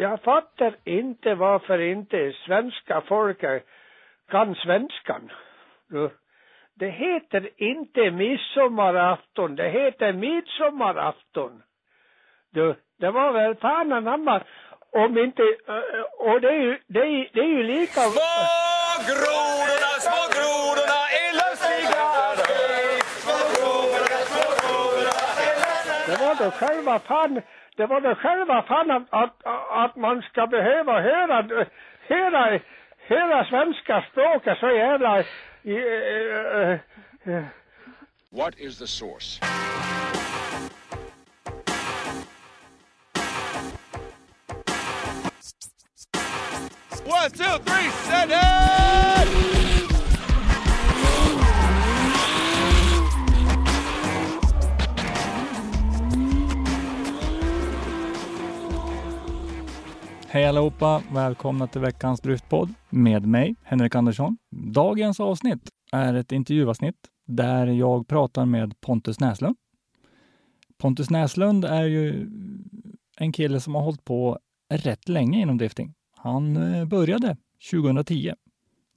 Jag fattar inte varför inte svenska folket kan svenskan. Det heter inte midsommarafton, det heter midsommarafton. Du, det var väl fan anamma om inte, och det är ju, det är, det är ju lika... Små grodorna, små grodorna är lustiga. Små grodorna, små grodorna är. Det var då själva fan, det var då själva fan att, att, att man ska behöva höra, höra, höra svenska språket så jävla... eh, eh, eh, What is the source? One, two, three, set it! Hej allihopa! Välkomna till veckans Driftpodd med mig, Henrik Andersson. Dagens avsnitt är ett intervjuavsnitt där jag pratar med Pontus Näslund. Pontus Näslund är ju en kille som har hållit på rätt länge inom drifting. Han eh, började 2010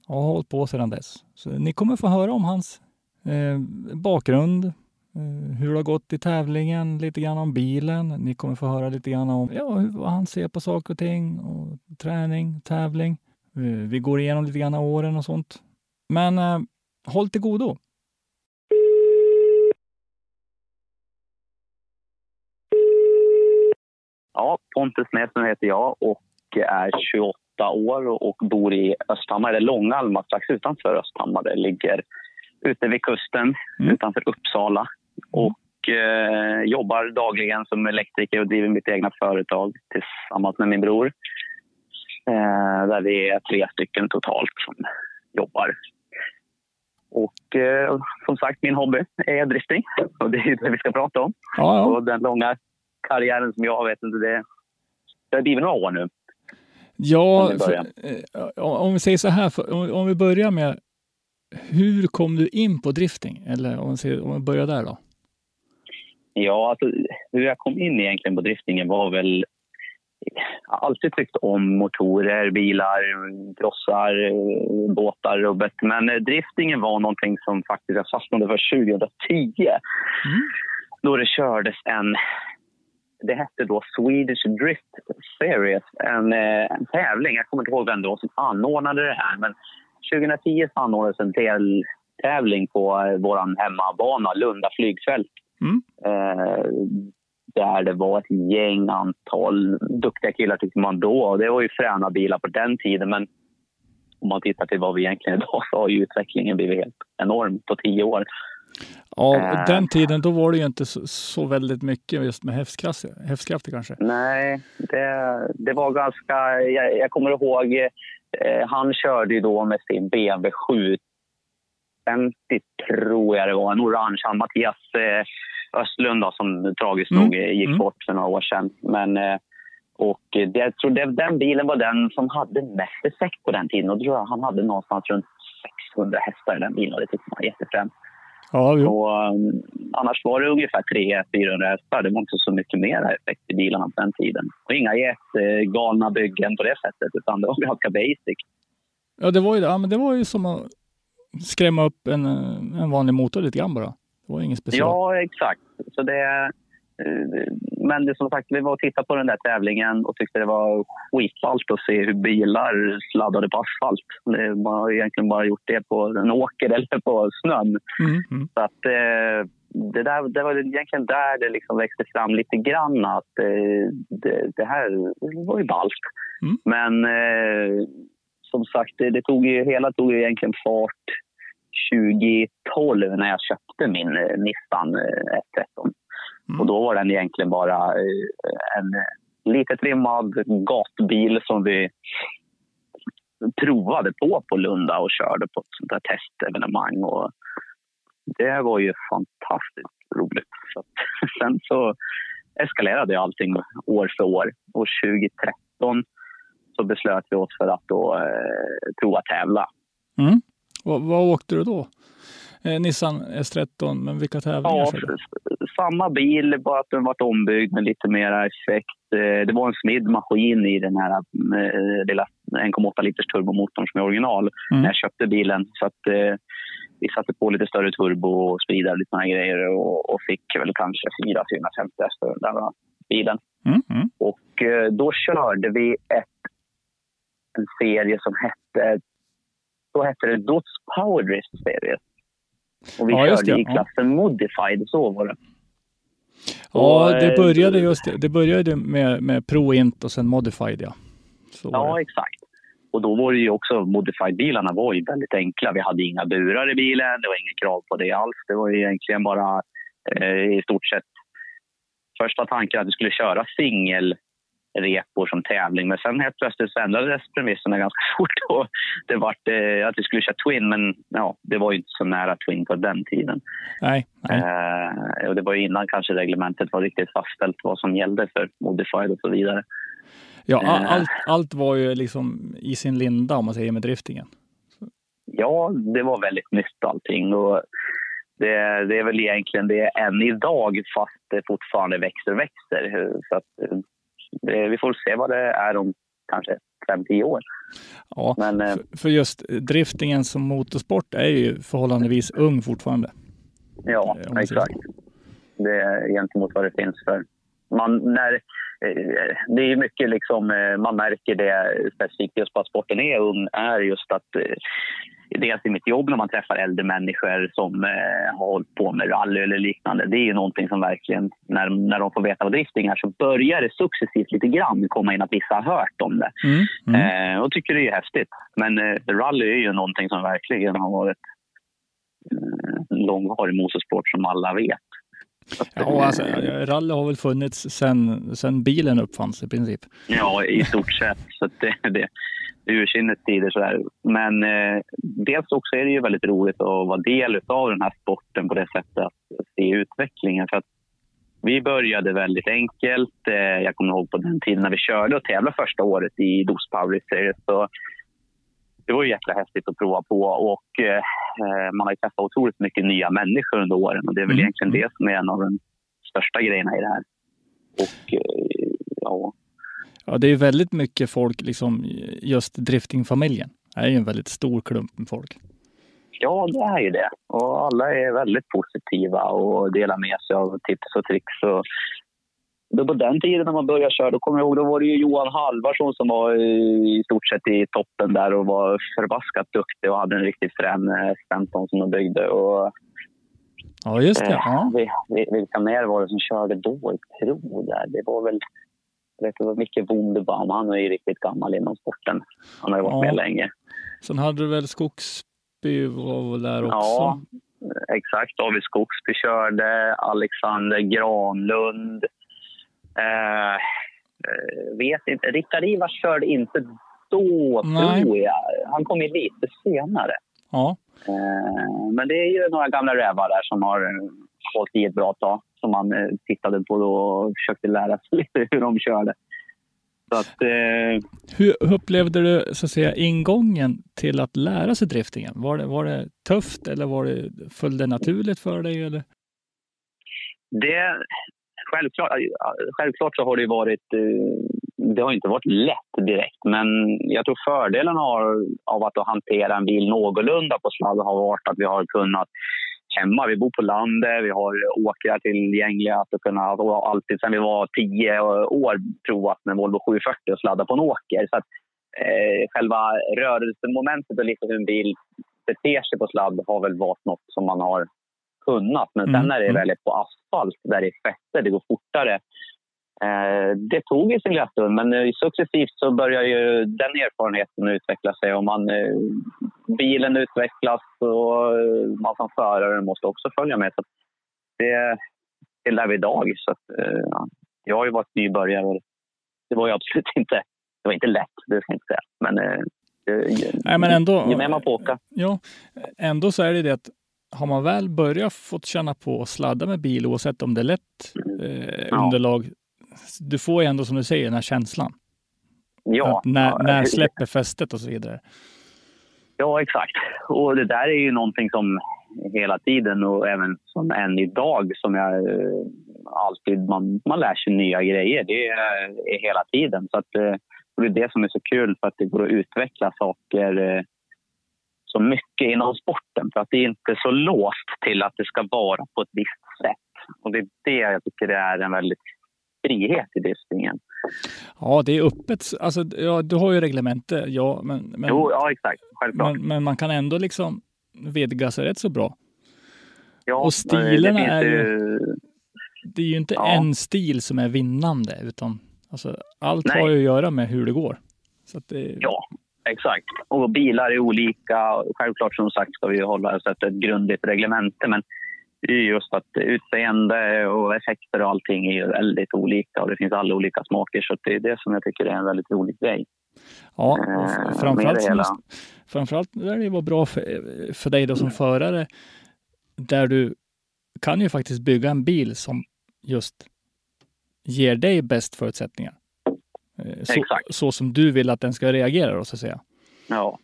och har hållit på sedan dess. Så ni kommer få höra om hans eh, bakgrund, hur det har gått i tävlingen, lite grann om bilen. Ni kommer få höra lite grann om ja, hur, vad han ser på saker och ting, och träning, tävling. Vi går igenom lite grann åren och sånt. Men eh, håll till godo. Ja, Pontus Näslund heter jag och är 28 år och bor i Östhammar, eller Långalma, strax utanför Östhammar. Det ligger ute vid kusten Mm. utanför Uppsala. Och eh, jobbar dagligen som elektriker och driver mitt egna företag tillsammans med min bror. Eh, där vi är tre stycken totalt som jobbar. Och eh, som sagt, min hobby är drifting. Och det är det vi ska prata om. Ja, ja. Och den långa karriären som jag har, vet inte, det, det har blivit några år nu. Ja, för, eh, om vi säger så här, för, om, om vi börjar med hur kom du in på drifting? Eller om vi, säger, om vi börjar där då? Ja, alltså, hur jag kom in egentligen på driftingen var väl... Jag har alltid tyckt om motorer, bilar, krossar, båtar, rubbet. Men eh, driftingen var någonting som faktiskt jag fastnade för 2010. Då det kördes en... Det hette då Swedish Drift Series, en, eh, en tävling. Jag kommer inte ihåg vem det var som anordnade det här. Men 2010 anordnades en deltävling på eh, vår hemmabana, Lunda flygfält. Mm. Eh, där det var ett gäng antal duktiga killar tyckte man då. Och det var ju fräna bilar på den tiden. Men om man tittar till vad vi egentligen idag så har ju utvecklingen blivit helt enorm på tio år. Ja, Eh. den tiden då var det ju inte så, så väldigt mycket just med hästkrafter kanske. Nej, det, det var ganska... Jag, jag kommer ihåg, eh, han körde ju då med sin BMW 750 tror jag det var, en orange. Han Mattias eh, Östlund då, som tragiskt Mm. nog eh, gick Mm. bort för några år sedan. Men, eh, och det, jag tror det, den bilen var den som hade mest effekt på den tiden. Och då tror jag han hade någonstans runt 600 hästar i den bilen och det tyckte man var jättefränt. Ja, jo. Och, um, annars var det ungefär 300-400 hästar. Det var inte så mycket mer effekt i bilarna på den tiden. Och inga jättegalna byggen på det sättet, utan det var ganska basic. ja, det var ju, ja, men det var ju som skrämma upp en, en vanlig motor lite grann bara. Det var inget speciellt. Ja, exakt. Så det, eh, men det, som sagt, vi var och tittade på den där tävlingen och tyckte det var skitballt att se hur bilar sladdade på asfalt. Man har egentligen bara gjort det på en åker eller på snön. Mm, mm. Så att, eh, det, där, det var egentligen där det liksom växte fram lite grann att eh, det, det här var ju ballt. Mm. Men som sagt, det, det tog ju, hela tog ju egentligen fart 2012 när jag köpte min eh, Nissan eh, 113. Mm. Och då var den egentligen bara eh, en lite trimmad gatbil som vi provade på på Lunda och körde på ett sånt där testevenemang. Och det var ju fantastiskt roligt. Så sen så eskalerade allting år för år. Och 2013 så beslöt vi oss för att då, eh, prova tävla. Mm. Vad, åkte du då? Eh, Nissan S13, men vilka tävlingar Ja, samma bil, bara att den varit ombyggd med lite mera effekt. Eh, Det var en smidd maskin i den här eh, lilla 1,8 liters turbomotorn som är original Mm. när jag köpte bilen. Så att, eh, vi satte på lite större turbo och spridare lite såna grejer och, och fick väl kanske 450 hästar den där bilen. Mm. Mm. Och eh, då körde vi ett, en serie som hette, då hette det Dots Power Drift Series. Och vi Ja, körde det, i ja. klassen Modified, så var det. Ja, Och, det eh, började just det. Det började med, med Pro Int och sen Modified, ja. Så Ja, exakt. Och då var det ju också, Modified-bilarna var ju väldigt enkla. Vi hade inga burar i bilen, det var inga krav på det alls. Det var ju egentligen bara eh, i stort sett första tanken att vi skulle köra singelrepor som tävling. Men sen helt plötsligt så ändrades premisserna ganska fort och det vart eh, att vi skulle köra Twin. Men ja, det var ju inte så nära Twin på den tiden. Nej, nej. Eh, och det var ju innan kanske reglementet var riktigt fastställt vad som gällde för Modified och så vidare. Ja, eh. allt, allt var ju liksom i sin linda om man säger med driftingen. Ja, det var väldigt nytt allting. Och det, det är väl egentligen det än idag, fast det fortfarande växer och växer. Så att, eh, vi får se vad det är om kanske 5-10 år. Ja, Men eh, för, för just driftingen som motorsport är ju förhållandevis ung fortfarande. ja, säger exakt. Det är gentemot vad det finns för... Man, när, eh, det är mycket liksom, eh, man märker det specifikt just på att sporten är ung, är just att eh, dels i mitt jobb när man träffar äldre människor som eh, har hållit på med rally eller liknande. Det är ju någonting som verkligen, när, när de får veta vad drifting är så börjar det successivt lite grann komma in att vissa har hört om det. Mm. Mm. Eh, och tycker det är häftigt. Men eh, rally är ju någonting som verkligen har varit långvarig motorsport som alla vet. Ja, alltså, rally har väl funnits sen, sen bilen uppfanns i princip. Ja, i stort sett. Så det, det, ursinnets tider. Sådär. Men eh, dels också är det ju väldigt roligt att vara del av den här sporten på det sättet att se utvecklingen. För att vi började väldigt enkelt. Eh, jag kommer ihåg på den tiden när vi körde och tävlade första året i DOS Power Series. Så det var ju jäkla häftigt att prova på och eh, man har ju träffat otroligt mycket nya människor under åren och det är väl Mm. egentligen det som är en av de största grejerna i det här. Och eh, ja, Ja, det är ju väldigt mycket folk, liksom just driftingfamiljen. Det är ju en väldigt stor klump med folk. Ja, det är ju det. Och alla är väldigt positiva och delar med sig av tips och tricks. Och då på den tiden när man började köra, då kommer jag ihåg, då var det ju Johan Halvarsson som var i stort sett i toppen där och var förbaskat duktig och hade en riktigt frän eh, 15 som de byggde. Och, Ja, just det. eh, Ja. vi- vi- Vilka mer var det som körde då i Pro där? Det var väl jag vet, det var Micke Wunderbaum. Han är ju riktigt gammal inom sporten. Han har ju varit Ja. med länge. Sen hade du väl Skogsby var väl där också? Ja, exakt. David Skogsby körde, Alexander Granlund. Eh, eh, vet inte. Rickard Ivars körde inte då, Nej. tror jag. Han kom in lite senare. Ja. Eh, men det är ju några gamla rävar där som har eh, hållit i ett bra tag. Som man eh, tittade på då och försökte lära sig lite hur de körde. Att, eh, Hur hur upplevde du så att säga, ingången till att lära sig driftingen? Var det, var det tufft eller var det, föll det naturligt för dig? Eller? Det, självklart, eh, självklart så har det varit... Eh, det har inte varit lätt direkt, men jag tror fördelen har, av att hantera en bil någorlunda på sladd har varit att vi har kunnat hemma. Vi bor på landet, vi har åkrar tillgängliga att kunna och alltid sedan vi var tio år provat med Volvo 740 och sladda på en åker. Så att, eh, själva rörelsemomentet och lite hur en bil beter sig på sladd har väl varit något som man har kunnat. Men sen Mm, när det mm. väl är på asfalt, där det är fäste, det går fortare. Eh, det tog ju sin lilla stund, men eh, successivt så börjar ju den erfarenheten utveckla sig. Och man, eh, bilen utvecklas och eh, man som förare måste också följa med. Så det, det lär vi idag. Så att, eh, ja, jag har ju varit nybörjare det var ju absolut inte, det var inte lätt, det ska jag inte säga. Men, eh, Nej, men ändå. ju mer man får åka. Ja, ändå så är det det att har man väl börjat fått känna på och sladda med bil, oavsett om det är lätt eh, Ja. underlag, du får ju ändå som du säger den här känslan. Ja, att när, när släpper fästet och så vidare. Ja, exakt. Och det där är ju någonting som hela tiden och även som än idag som jag eh, alltid, man, man lär sig nya grejer. Det är, är hela tiden. Så att, eh, det är det som är så kul för att det går att utveckla saker eh, så mycket inom sporten. För att det är inte så låst till att det ska vara på ett visst sätt. Och det är det jag tycker det är en väldigt frihet i driftingen. Ja, det är öppet. Alltså, ja, du har ju reglemente, ja, men, men, Jo, ja exakt. Självklart. men, men man kan ändå liksom vidga sig rätt så bra. ja, och finns är ju... Det är ju inte Ja. en stil som är vinnande, utan alltså, allt Nej. har ju att göra med hur det går. Så att det, Ja, exakt. Och bilar är olika. Självklart som sagt ska vi hålla oss efter ett grundligt reglemente. Men det är just att utseende och effekter och allting är väldigt olika. Och det finns alla olika smaker. Så det är det som jag tycker är en väldigt rolig grej. Ja, Eh, framförallt, det måste, framförallt där det var bra för, för dig då som förare, där du kan ju faktiskt bygga en bil som just ger dig bäst förutsättningar. Eh, Så, så som du vill att den ska reagera då, så att säga. Ja.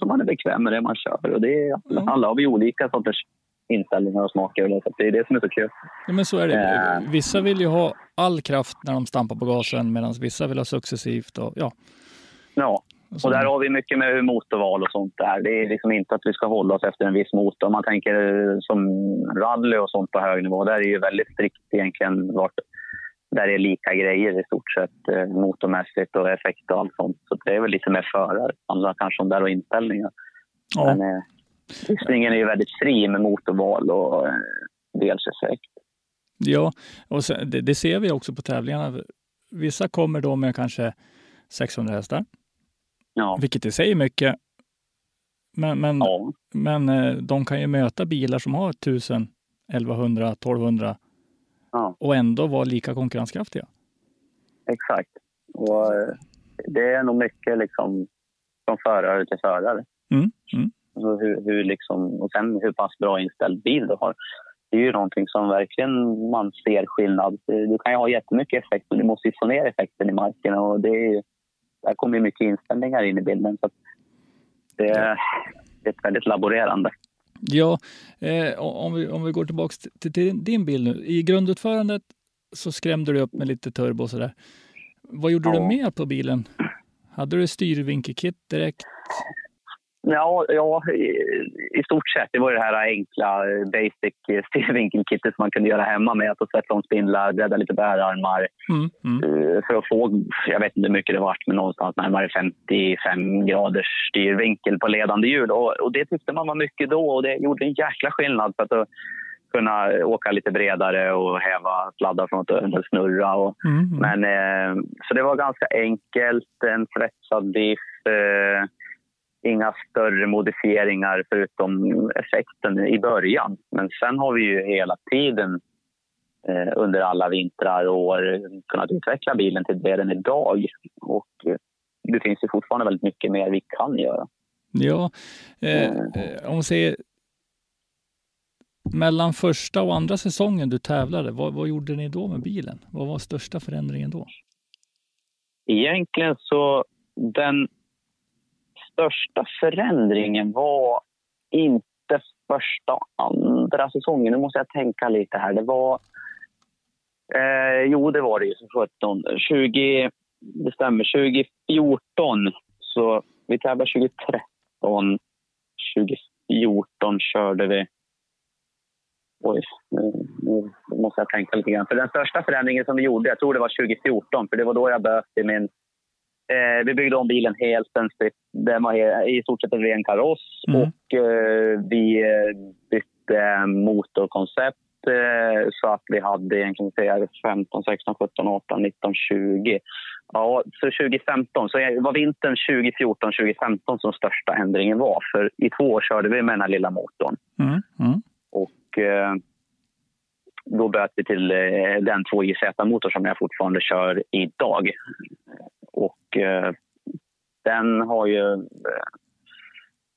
Så man är bekväm med det man kör. Och det är, Ja. Alla har vi olika sorters inställningar och smaker. Så det är det som är så kul. Ja, men så är det. Eh. Vissa vill ju ha all kraft när de stampar på gasen, medan vissa vill ha successivt. Och, ja, Ja. Och där har vi mycket med motorval och sånt där. Det är liksom inte att vi ska hålla oss efter en viss motor. Om man tänker eh, som rally och sånt på hög nivå, där är det ju väldigt strikt egentligen vart där det är lika grejer i stort sett eh, motormässigt och effekt och allt sånt. Så det är väl lite mer förare. Handlar kanske om där och inställningar. ja. Men eh, är ju väldigt fri med motorval och eh, delseffekt. Ja, och sen, det, det ser vi också på tävlingarna. Vissa kommer då med kanske 600 hästar, Ja. vilket i sig är mycket. Men, men, ja, men eh, de kan ju möta bilar som har 1000, 1100, 1200 ja, och ändå vara lika konkurrenskraftiga. exakt. Och eh, det är nog mycket liksom från förare till förare. Mm, mm. Alltså hur, hur liksom, och sen hur pass bra inställd bil du har. Det är ju någonting som verkligen man ser skillnad. Du kan ju ha jättemycket effekt, men du måste ju få ner effekten i marken. Och det är, ju- där kommer ju mycket inställningar in i bilden. Så det, är- det är ett väldigt laborerande. Ja, eh, om, vi, om vi går tillbaka till, till din bil nu. I grundutförandet så skrämde du upp med lite turbo och sådär. Vad gjorde du Ja. mer på bilen? Hade du styrvinkelkit direkt? Ja, ja i, stort sett. Det var det här enkla basic eh, styrvinkelkittet som man kunde göra hemma med att sätta om spindlar, bredda lite bärarmar. Mm, mm. Eh, för att få, jag vet inte hur mycket det vart, men någonstans närmare 55 graders styrvinkel på ledande hjul. Och, och det tyckte man var mycket då och det gjorde en jäkla skillnad för att kunna åka lite bredare och häva sladdar från att snurra. Och, Mm, mm. men, eh, så det var ganska enkelt, en svetsad diff, eh, inga större modifieringar förutom effekten i början. Men sen har vi ju hela tiden eh, under alla vintrar och år kunnat utveckla bilen till det den är idag. Och eh, det finns ju fortfarande väldigt mycket mer vi kan göra. Ja, eh, eh, om vi säger mellan första och andra säsongen du tävlade, vad, vad gjorde ni då med bilen? Vad var största förändringen då? Egentligen så den största förändringen var inte första och andra säsongen. Nu måste jag tänka lite här. Det var... Eh, jo, det var det ju. 17, 20, det stämmer. 2014. Så vi tävlade 2013. 2014 körde vi... Oj, nu, nu måste jag tänka lite grann. För den största förändringen som vi gjorde, jag tror det var 2014, för det var då jag böt i min Eh, vi byggde om bilen helt. Den, var i stort sett en ren kaross. Mm. Och eh, vi eh, bytte motorkoncept eh, så att vi hade egentligen säga 15, 16, 17, 18, 19, 20. Ja, så 2015, så var vintern 2014, 2015 som största ändringen var. För i två år körde vi med den här lilla motorn. Mm. Mm. Och eh, då böt vi till eh, den 2JZ-motor som jag fortfarande kör idag. Och eh, den har ju eh,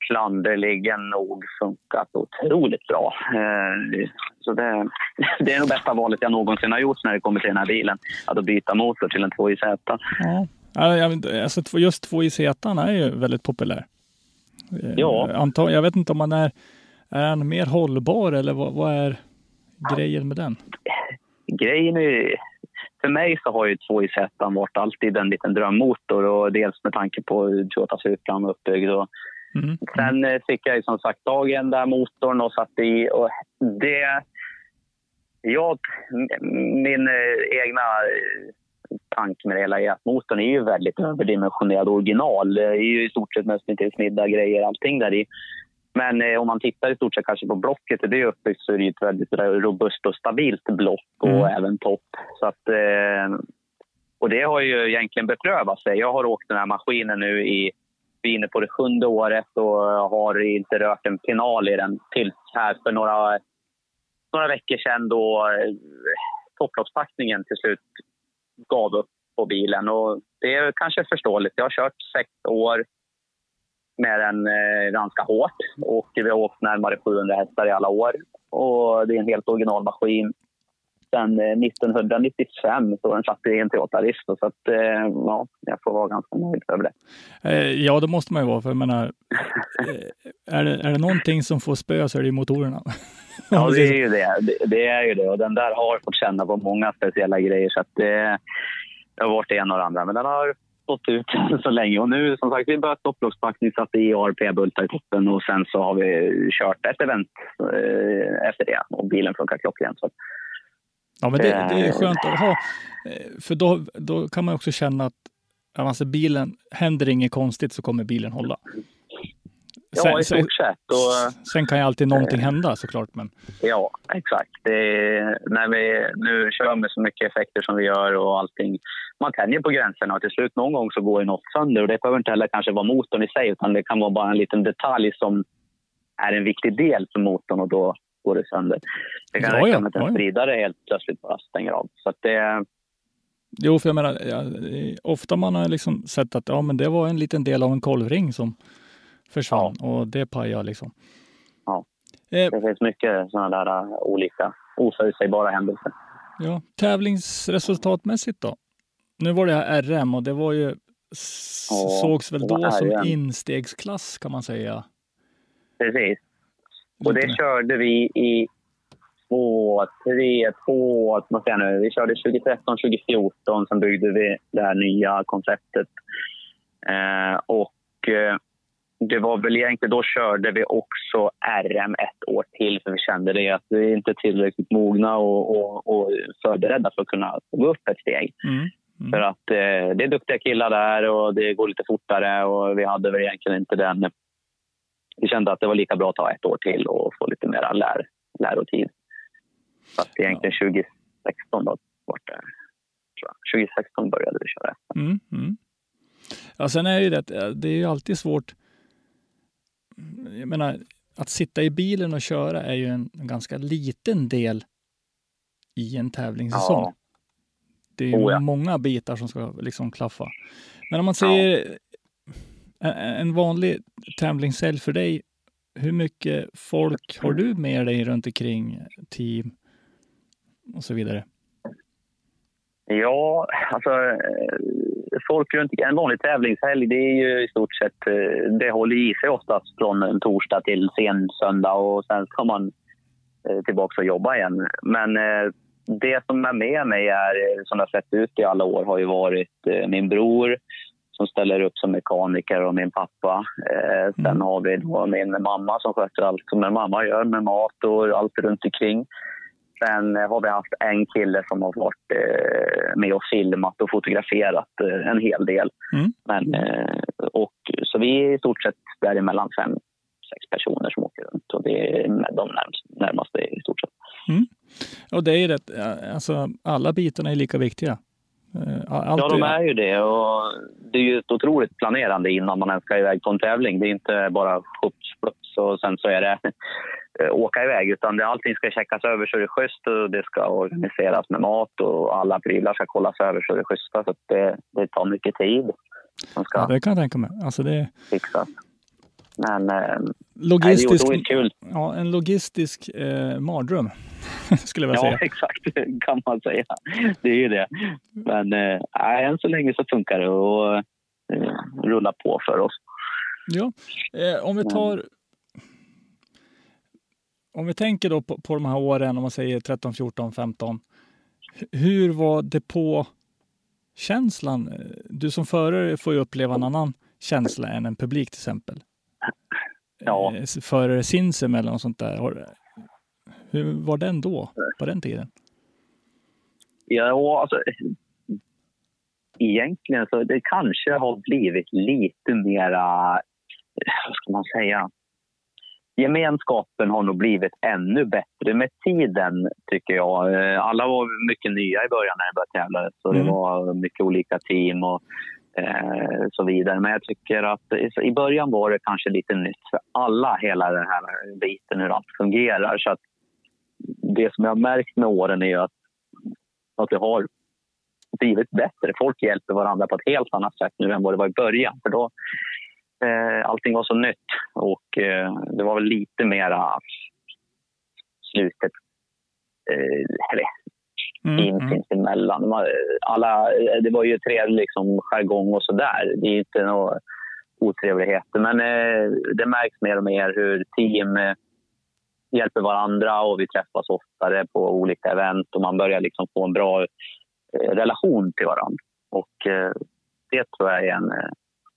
klanderligen nog funkat otroligt bra. Eh, så det, det är nog bästa valet jag någonsin har gjort när det kommer till den här bilen. Att byta motor till en 2JZ. Ja. Ja, jag vet- Alltså, just 2JZ är ju väldigt populär. Eh, Ja. Jag vet inte om man är, är han mer hållbar eller vad, vad är grejen med den? grejen är för mig så har ju 2JZ varit alltid en liten drömmotor och dels med tanke på hur Toyota Supran är uppbyggd. Och Mm. sen eh, fick jag ju som sagt tag i den där motorn och satte i och det... Jag, min eh, egna eh, tanke med det hela är att motorn är ju väldigt överdimensionerad original. Det är ju i stort sett nästan till smidda grejer allting där i. Men eh, om man tittar i stort sett kanske på blocket det är uppbyggt så är det ju ett väldigt robust och stabilt block och Mm. även topp. Så att, eh, och det har ju egentligen beprövat sig. Jag har åkt den här maskinen nu i vi är inne på det sjunde året och har inte rört en penal i den tills här för några, några veckor sedan då eh, topploppspackningen till slut gav upp på bilen. Och det är kanske förståeligt. Jag har kört sex år med den eh, ganska hårt och vi har åkt närmare 700 hästar i alla år. Och det är en helt originalmaskin. Sen eh, 1995 så den satt i en Toyota Risto så att, eh, ja, jag får vara ganska nöjd över det. Eh, ja, det måste man ju vara, för jag menar, eh, är, det, är det någonting som får spö så är det ju motorerna. Ja, det är ju det. det. Det är ju det. Och den där har fått känna på många speciella grejer. Så att det, det har varit det ena och det andra. Men den har stått ut så länge. Och nu, som sagt, vi börjat topploppspackning, satt i ARP-bultar i toppen och sen så har vi kört ett event eh, efter det. Och bilen funkar klockrent. Så Ja, men det, det är skönt att ha. Eh, För då, då kan man också känna att alltså bilen, händer inget konstigt så kommer bilen hålla. Ja, i stort sett. Och, sen kan ju alltid någonting hända såklart. Men Ja, exakt. Det är, när vi nu kör med så mycket effekter som vi gör och allting. Man tänjer på gränserna och till slut någon gång så går ju något sönder. Och det behöver inte heller kanske vara motorn i sig utan det kan vara bara en liten detalj som är en viktig del för motorn och då går det sönder. Det kan Ja, räcka med att en spridare helt plötsligt bara stänger av. Så det, jo, för jag menar, ja, eh, ofta man har liksom sett att ja, men det var en liten del av en kolvring som försvann och det pajade liksom. Ja. Eh, det finns mycket sådana där uh, olika oförutsägbara händelser. Ja, tävlingsresultatmässigt då? Nu var det här RM och det var ju Ja, sågs väl då som instegsklass kan man säga. Precis. Och det körde vi i två, tre, två, vad ska säga nu, vi körde 2013, 2014, sen byggde vi det här nya konceptet. Eh, och eh, det var väl egentligen, då körde vi också RM ett år till för vi kände det att vi är inte tillräckligt mogna och, och, och förberedda för att kunna gå upp ett steg. Mm. Mm. För att eh, det är duktiga killar där och det går lite fortare och vi hade väl egentligen inte den... Vi kände att det var lika bra att ta ett år till och få lite mer lär, lärotid. Så att egentligen 2016 då tror jag. 2016 började vi köra. Mm. Mm. Ja, sen är ju det, att det är ju alltid svårt. Jag menar, att sitta i bilen och köra är ju en ganska liten del i en tävlingssäsong. Ja. Det är ju Oh ja. många bitar som ska liksom klaffa. Men om man säger en, en vanlig tävlingshelg för dig, hur mycket folk har du med dig runt omkring team och så vidare? Ja, alltså eh, folk runt en vanlig tävlingshelg det är ju i stort sett, eh, det håller i sig oftast från en torsdag till sen söndag och sen ska man eh, tillbaka och jobba igen. Men det som är med mig är, som det har sett ut i alla år, har ju varit min bror som ställer upp som mekaniker och min pappa. Sen Mm. har vi då min mamma som sköter allt som en mamma gör med mat och allt runt omkring. Sen har vi haft en kille som har varit eh, med och filmat och fotograferat eh, en hel del. Mm. Men, eh, och, så vi är i stort sett däremellan fem, sex personer som åker runt. och det är med de närmast, närmaste i stort sett. Och det är rätt, alltså alla bitarna är lika viktiga. Allt Ja, de är ju det. Och det är ju ett otroligt planerande innan man ens ska iväg på en tävling. Det är inte bara schups, flups och sen så är det åka iväg. Utan det, allting ska checkas över så det är schysst och det ska organiseras med mat och alla prylar ska kollas över så det är schyssta. Så det, det tar mycket tid som ska Ja, det kan jag tänka mig. Alltså det fixas. Men eh, nej, det logistisk, kul. ja, en logistisk eh, mardröm, skulle jag vilja Ja, säga. exakt kan man säga. Det är ju det. Men eh, än så länge så funkar det och eh, rullar på för oss. Ja. Eh, om vi tar... Om vi tänker då på, på de här åren, om man säger 13, 14, 15. H- Hur var depåkänslan? Du som förare får ju uppleva en annan känsla än en publik till exempel. Ja. Eh, Förare sinsemellan och sånt där. Hur var den då, på den tiden? Ja, alltså, egentligen så det kanske har blivit lite mera, vad ska man säga, gemenskapen har nog blivit ännu bättre med tiden, tycker jag. Eh, Alla var mycket nya i början när jag började tävla, så det Mm. var mycket olika team och eh, så vidare. Men jag tycker att i- början var det kanske lite nytt för alla, hela den här biten, hur allt fungerar. Så att det som jag har märkt med åren är att, att det har blivit bättre. Folk hjälper varandra på ett helt annat sätt nu än vad det var i början. För då, eh, allting var så nytt och eh, det var väl lite mera slutet. Eh, eller Mm, team mm. sinsemellan. Alla, det var ju trevlig liksom, jargong och sådär. Det är inte några otrevligheter. Men eh, det märks mer och mer hur team eh, hjälper varandra och vi träffas oftare på olika event och man börjar liksom få en bra eh, relation till varandra. Och eh, det tror jag är en eh,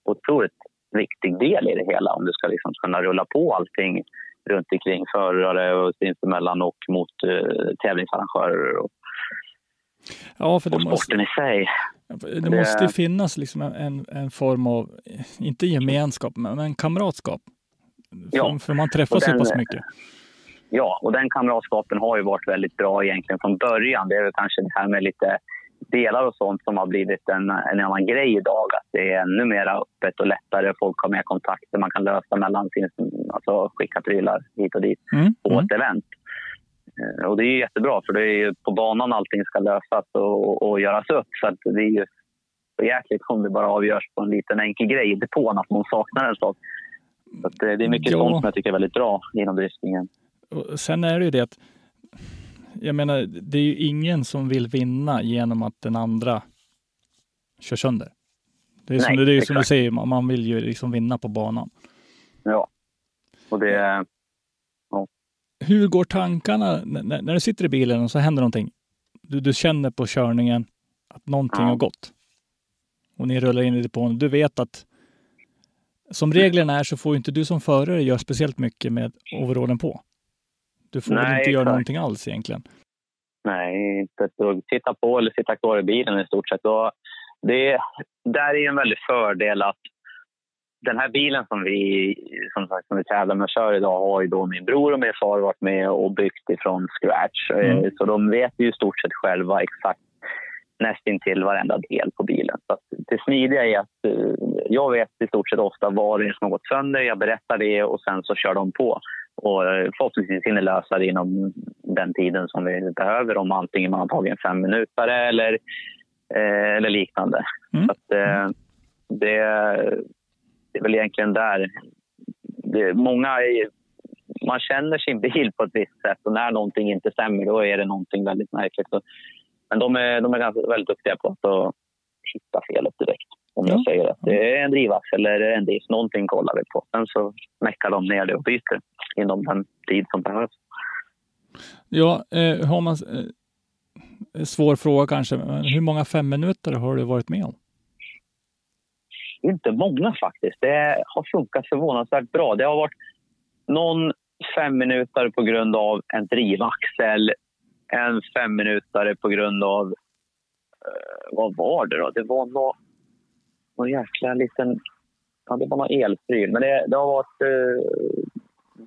otroligt viktig del i det hela om du ska liksom kunna rulla på allting runt omkring förare och sinsemellan och mot eh, tävlingsarrangörer och, Ja, för det och måste, sporten i sig. det Det- måste ju finnas liksom en, en form av, inte gemenskap, men en kamratskap. För, Ja, för man träffas så pass mycket. Ja, och den kamratskapen har ju varit väldigt bra egentligen från början. Det är väl kanske det här med lite delar och sånt som har blivit en, en annan grej idag. Att det är ännu mer öppet och lättare. Folk har mer kontakter. Man kan lösa mellan sin, alltså skicka prylar hit och dit Mm, på mm. ett event. Eh, Och det är ju jättebra för det är ju på banan allting ska lösas och, och göras upp. Så att det är ju så jäkligt om det bara avgörs på en liten enkel grej i depån att någon saknar en sak. Så att det är mycket Ja. sånt som jag tycker är väldigt bra inom driftingen. Och sen är det ju det att, jag menar, det är ju ingen som vill vinna genom att den andra kör sönder. Det är, som, Nej, det är som du säger, man vill ju liksom vinna på banan. Ja. Och det, Hur går tankarna när, när- du sitter i bilen och så händer någonting? Du, du känner på körningen att någonting Ja. har gått. Och ni rullar in i depån. Du vet att som reglerna är så får inte du som förare göra speciellt mycket med overallen på. Du får väl Nej, inte göra någonting alls egentligen. Nej, inte ett dugg. Titta på eller sitta kvar i bilen i stort sett. Och det, där är en väldig fördel att den här bilen som vi, som sagt, som vi tävlar med och kör idag har ju då min bror och min far varit med och byggt ifrån scratch. Mm. Eh, Så de vet ju i stort sett själva exakt nästintill varenda del på bilen. Så det smidiga är att eh, jag vet i stort sett ofta vad det är som har gått sönder. Jag berättar det och sen så kör de på. Och eh, förhoppningsvis hinner lösa det inom den tiden som vi behöver. Om antingen man har tagit en fem minuter eller, eh, eller liknande. Mm. Så att, eh, det, det är väl egentligen där. Det, många man känner sin bil på ett visst sätt och när någonting inte stämmer då är det någonting väldigt märkligt. Men de är, de är ganska väldigt duktiga på att hitta felet direkt. Om Ja. jag säger att det är en drivaxel eller en disk, någonting kollar vi på. Sen så meckar de ner det och byter inom den tid som behövs. Ja, eh, har man... Eh, svår fråga kanske, men hur många fem minuter har du varit med om? Inte många faktiskt. Det har funkat förvånansvärt bra. Det har varit någon fem minuter på grund av en drivaxel. En fem minuter på grund av... Eh, vad var det då? Det var någon, någon jäkla liten... Ja, det var någon elpryl. Men det, det har varit... Eh,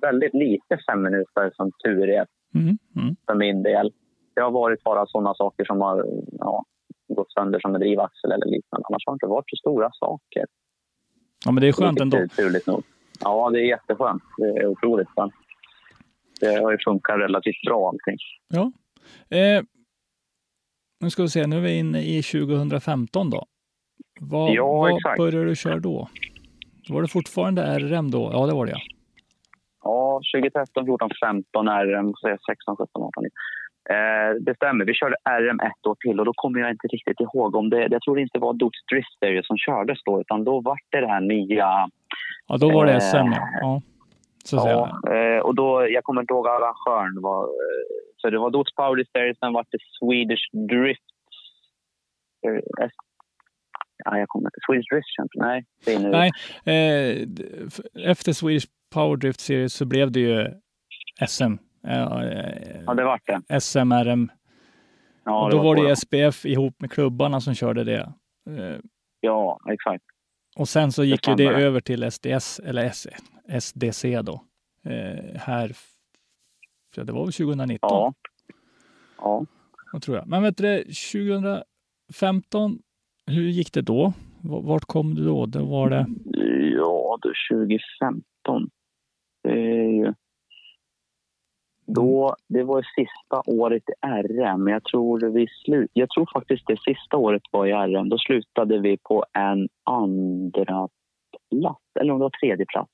väldigt lite fem minuter som tur är Mm. Mm. för min del. Det har varit bara sådana saker som har ja, gått sönder som en drivaxel eller liknande. Annars har det inte varit så stora saker. Ja, men det är skönt ändå. Turligt nog. Ja, det är jätteskönt. Det är otroligt skönt. Det har ju funkat relativt bra allting. Ja. Eh, nu ska vi se, nu är vi inne i 2015 då. Vad, Ja, vad exakt. började du köra då? Var det fortfarande RM då? Ja, det var det ja. Ja, 2013, 14, 15 RM, så är jag 16, 17, 18, 19. Eh, det stämmer. Vi körde RM ett år till och då kommer jag inte riktigt ihåg om det... Jag tror det inte var Dutch Drift Series som kördes då utan då var det det här nya... Ja, då var det Eh, SM ja. ja. Så. Ja, eh, och då, jag kommer inte ihåg arrangören. Var, eh, så det var Dutch Power Series, sen var det Swedish Drift... Eh, ja, jag kommer inte... Swedish Drift Champion? Nej, det är nu... Nej, eh, efter Swedish Power Drift Series så blev det ju SM. Eh, Ja, det var det. SM, RM. Ja, och då var så det SPF ihop med klubbarna som körde det. Ja, exakt. Och sen så gick ju det över till SDS, eller SDC då. Eh, här, ja, det var väl 2019, Ja. Ja. vad tror jag. Men vet du, det, 2015, hur gick det då? Vart kom du då? Då var det... Ja, du 2015. Det är ju... Då, det var sista året i RM. Jag tror, vi slut, jag tror faktiskt det sista året var i RM. Då slutade vi på en andra plats, eller om det var tredje plats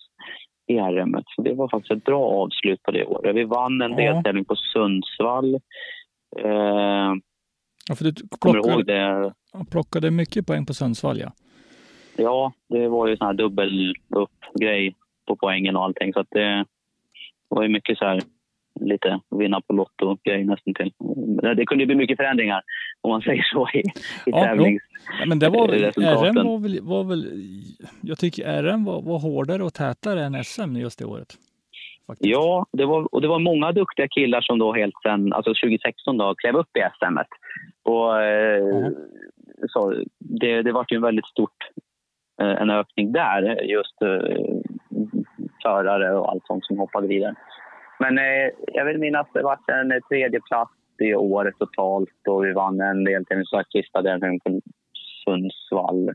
i RM. Så det var faktiskt ett bra avslut på det året. Vi vann en deltävling på Sundsvall. Eh, Ja, för du plockade, plockade mycket poäng på Sundsvall, ja. Ja, det var ju sån här dubbel upp-grej på poängen och allting. Så att det var ju mycket så här lite vinna på Lotto-grej nästan till. Det- kunde ju bli mycket förändringar om man säger så i, i Ja, tävlings... Ja, men det var väl, Resultaten. RM var väl, var väl, jag tycker RM var, var hårdare och tätare än SM just det året. Faktiskt. Ja, det var, och det var många duktiga killar som då helt sen, alltså 2016 då, klev upp i SM. -et. Och eh, Ja. så, det, det var ju en väldigt stort, eh, en ökning där, just eh, förare och allt sånt som hoppade vidare. Men eh, jag vill minnas det var en eh, tredje plats det året totalt och vi vann en deltävling som kistade den på Sundsvall.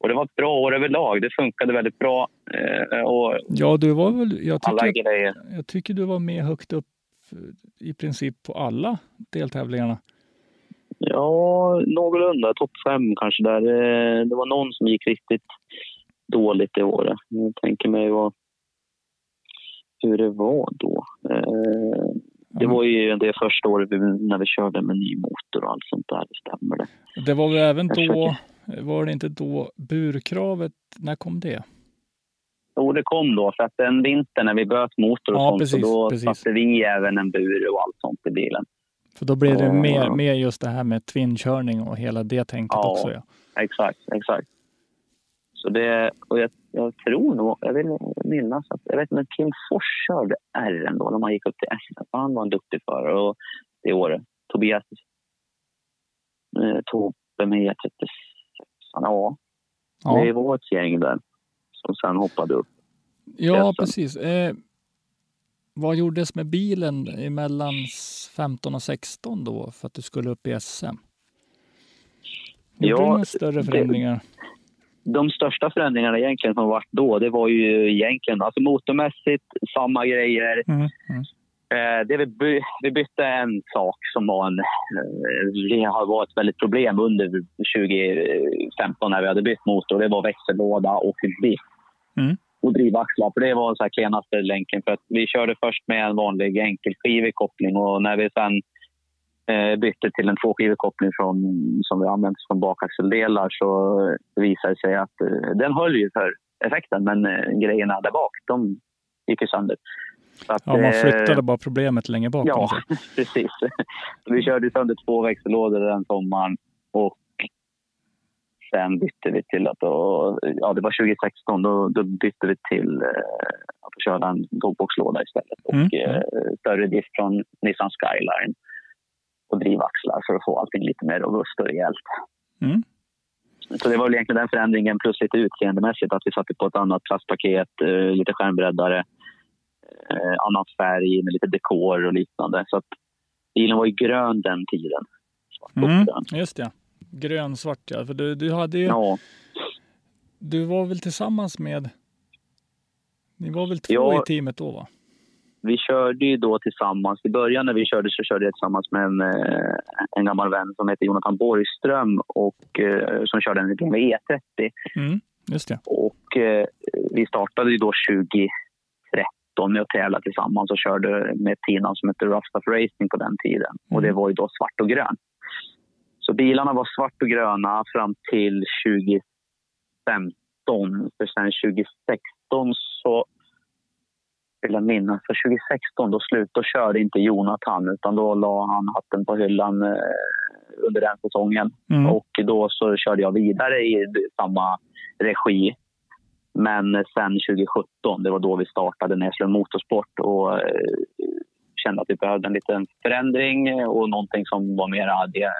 Och det var ett bra år överlag. Det funkade väldigt bra. Eh, och Ja, du var väl, jag tycker, grejer. jag tycker du var med högt upp eh, i princip på alla deltävlingarna. Ja, någorlunda. Topp fem kanske. där. Eh, Det var någon som gick riktigt dåligt det året. Jag tänker mig vad, hur det var då. Eh, Det var ju det första året när vi körde med ny motor och allt sånt där. Det stämmer det. Det var väl även då, var det inte då burkravet, när kom det? Jo, det kom då. För att den vintern när vi böt motor och Ja, sånt, precis, så då precis. satte vi även en bur och allt sånt i bilen. För då blev det mer, mer just det här med twinkörning och hela det tänket Ja. också. Ja. Exakt, exakt. Så det, och jag, jag tror nog, jag vill minnas att, jag vet inte, Kim Fors körde R då när man gick upp till SM. Han var en duktig förare och det året. Tobias eh, Tobbe med E36. Ja, det Ja, var ett gäng där som sen hoppade upp. ja precis. Eh, vad gjordes med bilen emellan 15 och 16 då för att du skulle upp i SM? Gjorde Ja, du några större det- förändringar? De största förändringarna egentligen som varit då, det var ju egentligen alltså motormässigt samma grejer. Mm, mm. Eh, det vi, by, vi bytte en sak som var en, eh, har varit ett väldigt problem under 2015 när vi hade bytt motor. Det var växellåda och diff Mm. och drivaxlar. För det var här klenaste länken. För att vi körde först med en vanlig enkelskivig koppling och när vi sen eh, bytte till en tvåskivig koppling från, som vi använt som bakaxeldelar så visade det sig att eh, den höll ju för effekten men eh, grejerna där bak de gick ju sönder. Att, Ja, man flyttade bara problemet längre bak. Ja, precis. Vi körde sönder två växellådor den sommaren och sen bytte vi till att, då, ja det var 2016, då, då bytte vi till att köra en dogboxlåda istället och Mm, större diff från Nissan Skyline och drivaxlar för att få allting lite mer robust och rejält. Mm. Så det var väl egentligen den förändringen plus lite utseendemässigt att vi satte på ett annat plastpaket, eh, lite skärmbreddare. eh, annan färg med lite dekor och liknande. Så att bilen var ju grön den tiden. Mm, just det. Grön, svart ja. För du, du hade ju, Ja, du var väl tillsammans med, ni var väl två Ja. i teamet då va? Vi körde ju då tillsammans. I början när vi körde så körde jag tillsammans med en, eh, en gammal vän som heter Jonathan Borgström och eh, som körde en BMW E30. Mm, just det. Och eh, vi startade ju då 2013 med att tävla tillsammans och körde med team som hette Rough Stuff Racing på den tiden. Och det var ju då svart och grön. Så bilarna var svart och gröna fram till 2015. För sen 2016 så vill jag minnas, för 2016 då slutade och körde inte Jonathan utan då la han hatten på hyllan eh, under den säsongen. Mm. Och då så körde jag vidare i samma regi. Men sen 2017, det var då vi startade Näslund Motorsport och eh, kände att vi behövde en liten förändring och någonting som var mera det,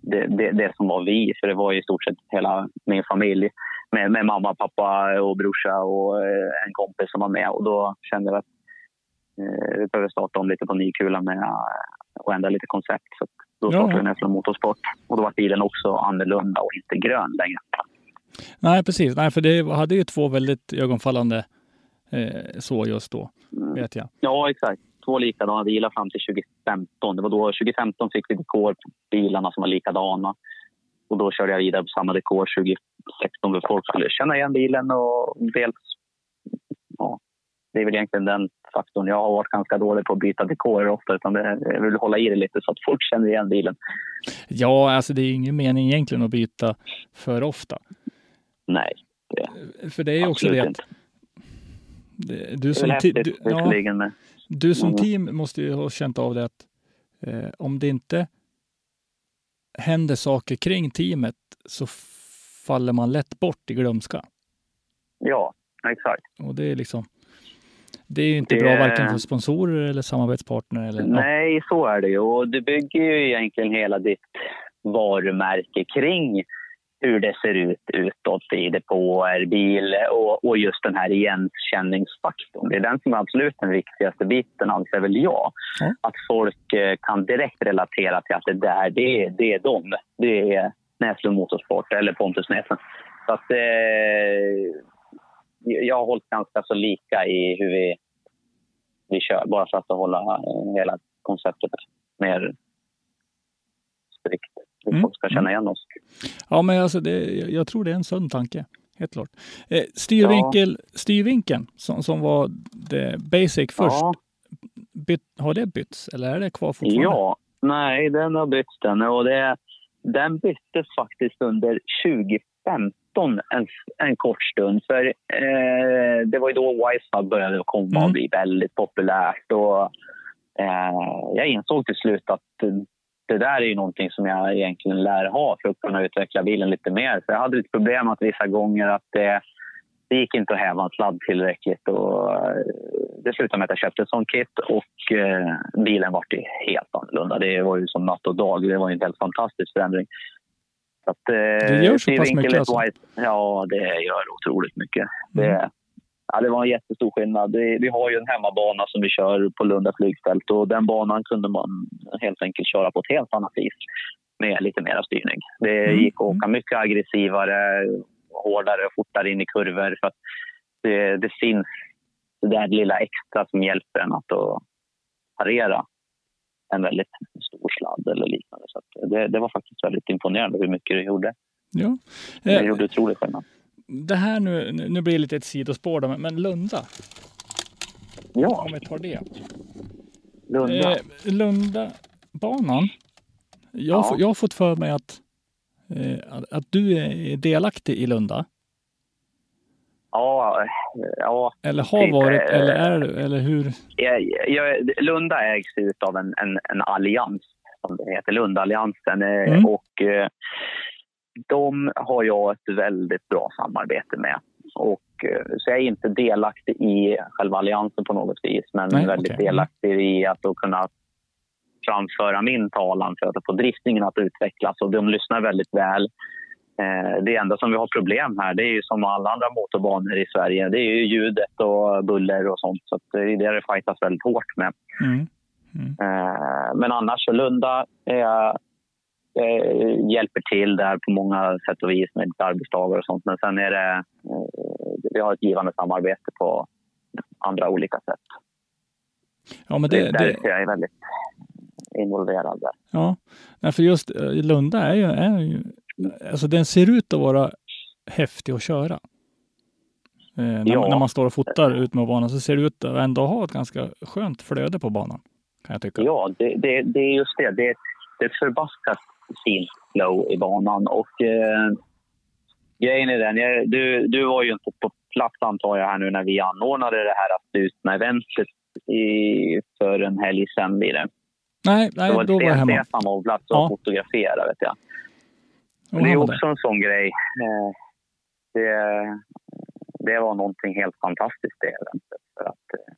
det, det, det som var vi. För det var i stort sett hela min familj med, med mamma, pappa och brorsa och eh, en kompis som var med. Och då kände jag att eh, vi behöver starta om lite på ny kula med och ändra lite koncept. Så då startade ja. vi Näslund Motorsport. Och då var bilen också annorlunda och inte grön längre. Nej, precis. Nej, för det hade ju två väldigt ögonfallande eh, så just då, vet jag. Ja, exakt. Två likadana bilar fram till 2015. Det var då 2015 fick vi dekor på bilarna som var likadana. Och då körde jag vidare på samma dekor 2016 för folk skulle känna igen bilen och dels... Ja, det är väl egentligen den faktorn. Jag har varit ganska dålig på att byta dekorer ofta utan det, jag vill hålla i det lite så att folk känner igen bilen. Ja, alltså det är ingen mening egentligen att byta för ofta. Nej, För det är ju också det inte. att det, du Det som, häftigt du, ja, du som Mm. team måste ju ha känt av det att eh, om det inte händer saker kring teamet så faller man lätt bort i glömska. Ja, exakt. Och det är liksom det är ju inte Det- bra varken för sponsorer eller samarbetspartner. Eller, ja. Nej, så är det ju. Och det bygger ju egentligen hela ditt varumärke kring hur det ser ut utåt i depåer, bil och, och just den här igenkänningsfaktorn. Det är den som är absolut den viktigaste biten, anser väl jag. Ja. Att folk eh, kan direkt relatera till att det där, det är, det är dem. Det är Näslund Motorsport eller Pontus Näslund. Så att eh, jag har hållit ganska så lika i hur vi, vi kör, bara för att hålla eh, hela konceptet mer strikt. Hur Mm. folk ska känna igen oss. Ja, men alltså det, jag tror det är en sund tanke. Helt klart. Eh, styrvinkel, Styrvinkeln som, som var det basic först, Ja, byt, har det bytts eller är det kvar fortfarande? ja, nej, den har bytts den. Och det, den byttes faktiskt under 2015 en, en kort stund. För eh, det var ju då Wisehub började komma Mm. och bli väldigt populärt. Och, eh, jag insåg till slut att det där är ju någonting som jag egentligen lär ha för att kunna utveckla bilen lite mer. För jag hade ett problem att vissa gånger att det, det gick inte att häva en sladd tillräckligt. Och eh, det slutade med att jag köpte ett sånt kit och eh, bilen var ju helt annorlunda. Det var ju som natt och dag. Det var ju en helt fantastisk förändring. Så att, eh, Det gör så pass mycket alltså? Wise- Ja, det gör otroligt mycket. Mm. Det, ja, det var en jättestor skillnad. Vi har ju en hemmabana som vi kör på Lunda flygfält och den banan kunde man helt enkelt köra på ett helt annat vis med lite mera styrning. Det Mm. gick att åka mycket aggressivare, hårdare och fortare in i kurvor för att det, det finns det där lilla extra som hjälper en att parera en väldigt stor sladd eller liknande. Så det, det var faktiskt väldigt imponerande hur mycket det gjorde. Ja. Det Eh, gjorde otroligt skillnad. Det här nu, nu blir det lite ett sidospår då, men- Lunda, Ja, om vi tar det. Lunda. Eh, Lundabanan. Jag, Ja. jag har fått för mig att, eh, att, du är delaktig i Lunda. Ja, ja. Eller har Typ, varit, eh, eller är du, eller hur? Jag, jag, Lunda ägs ut av en, en, en allians, som det heter, Lundalliansen. eh, Mm. Och eh, de har jag ett väldigt bra samarbete med. Och, eh, så jag är inte delaktig i själva alliansen på något vis, men Nej, väldigt okej. delaktig i att då kunna framföra min talan för att få driftningen att utvecklas. Och de lyssnar väldigt väl. Eh, det enda som vi har problem här, det är ju som alla andra motorbanor i Sverige. Det är ju ljudet och buller och sånt. Så att det är det det fightas väldigt hårt med. Mm. Eh, men annars så Lunda eh, eh, hjälper till där på många sätt och vis med arbetsdagar och sånt. Men sen är det, eh, vi har ett givande samarbete på andra olika sätt. Ja, men Det, det, där det, är jag väldigt involverad där. ja. Nej, för just eh, Lunda är ju, är ju, alltså den ser ut att vara häftig att köra. Eh, när, Ja. man, när man står och fotar ut med banan så ser det ut att ändå ha ett ganska skönt flöde på banan. Kan jag tycka. Ja, det, det, det är just det. Det, det är ett förbaskat fint flow i banan. Och eh, grejen är den, jag, du, du var ju inte på plats antar jag här nu när vi anordnade det här slutna eventet i, för en helg sen blir det. Nej, nej det var då var jag hemma. Stefan var på plats och Ja. fotograferade vet jag. Och det är också en sån grej. Eh, det, det var någonting helt fantastiskt det eventet. För att, eh,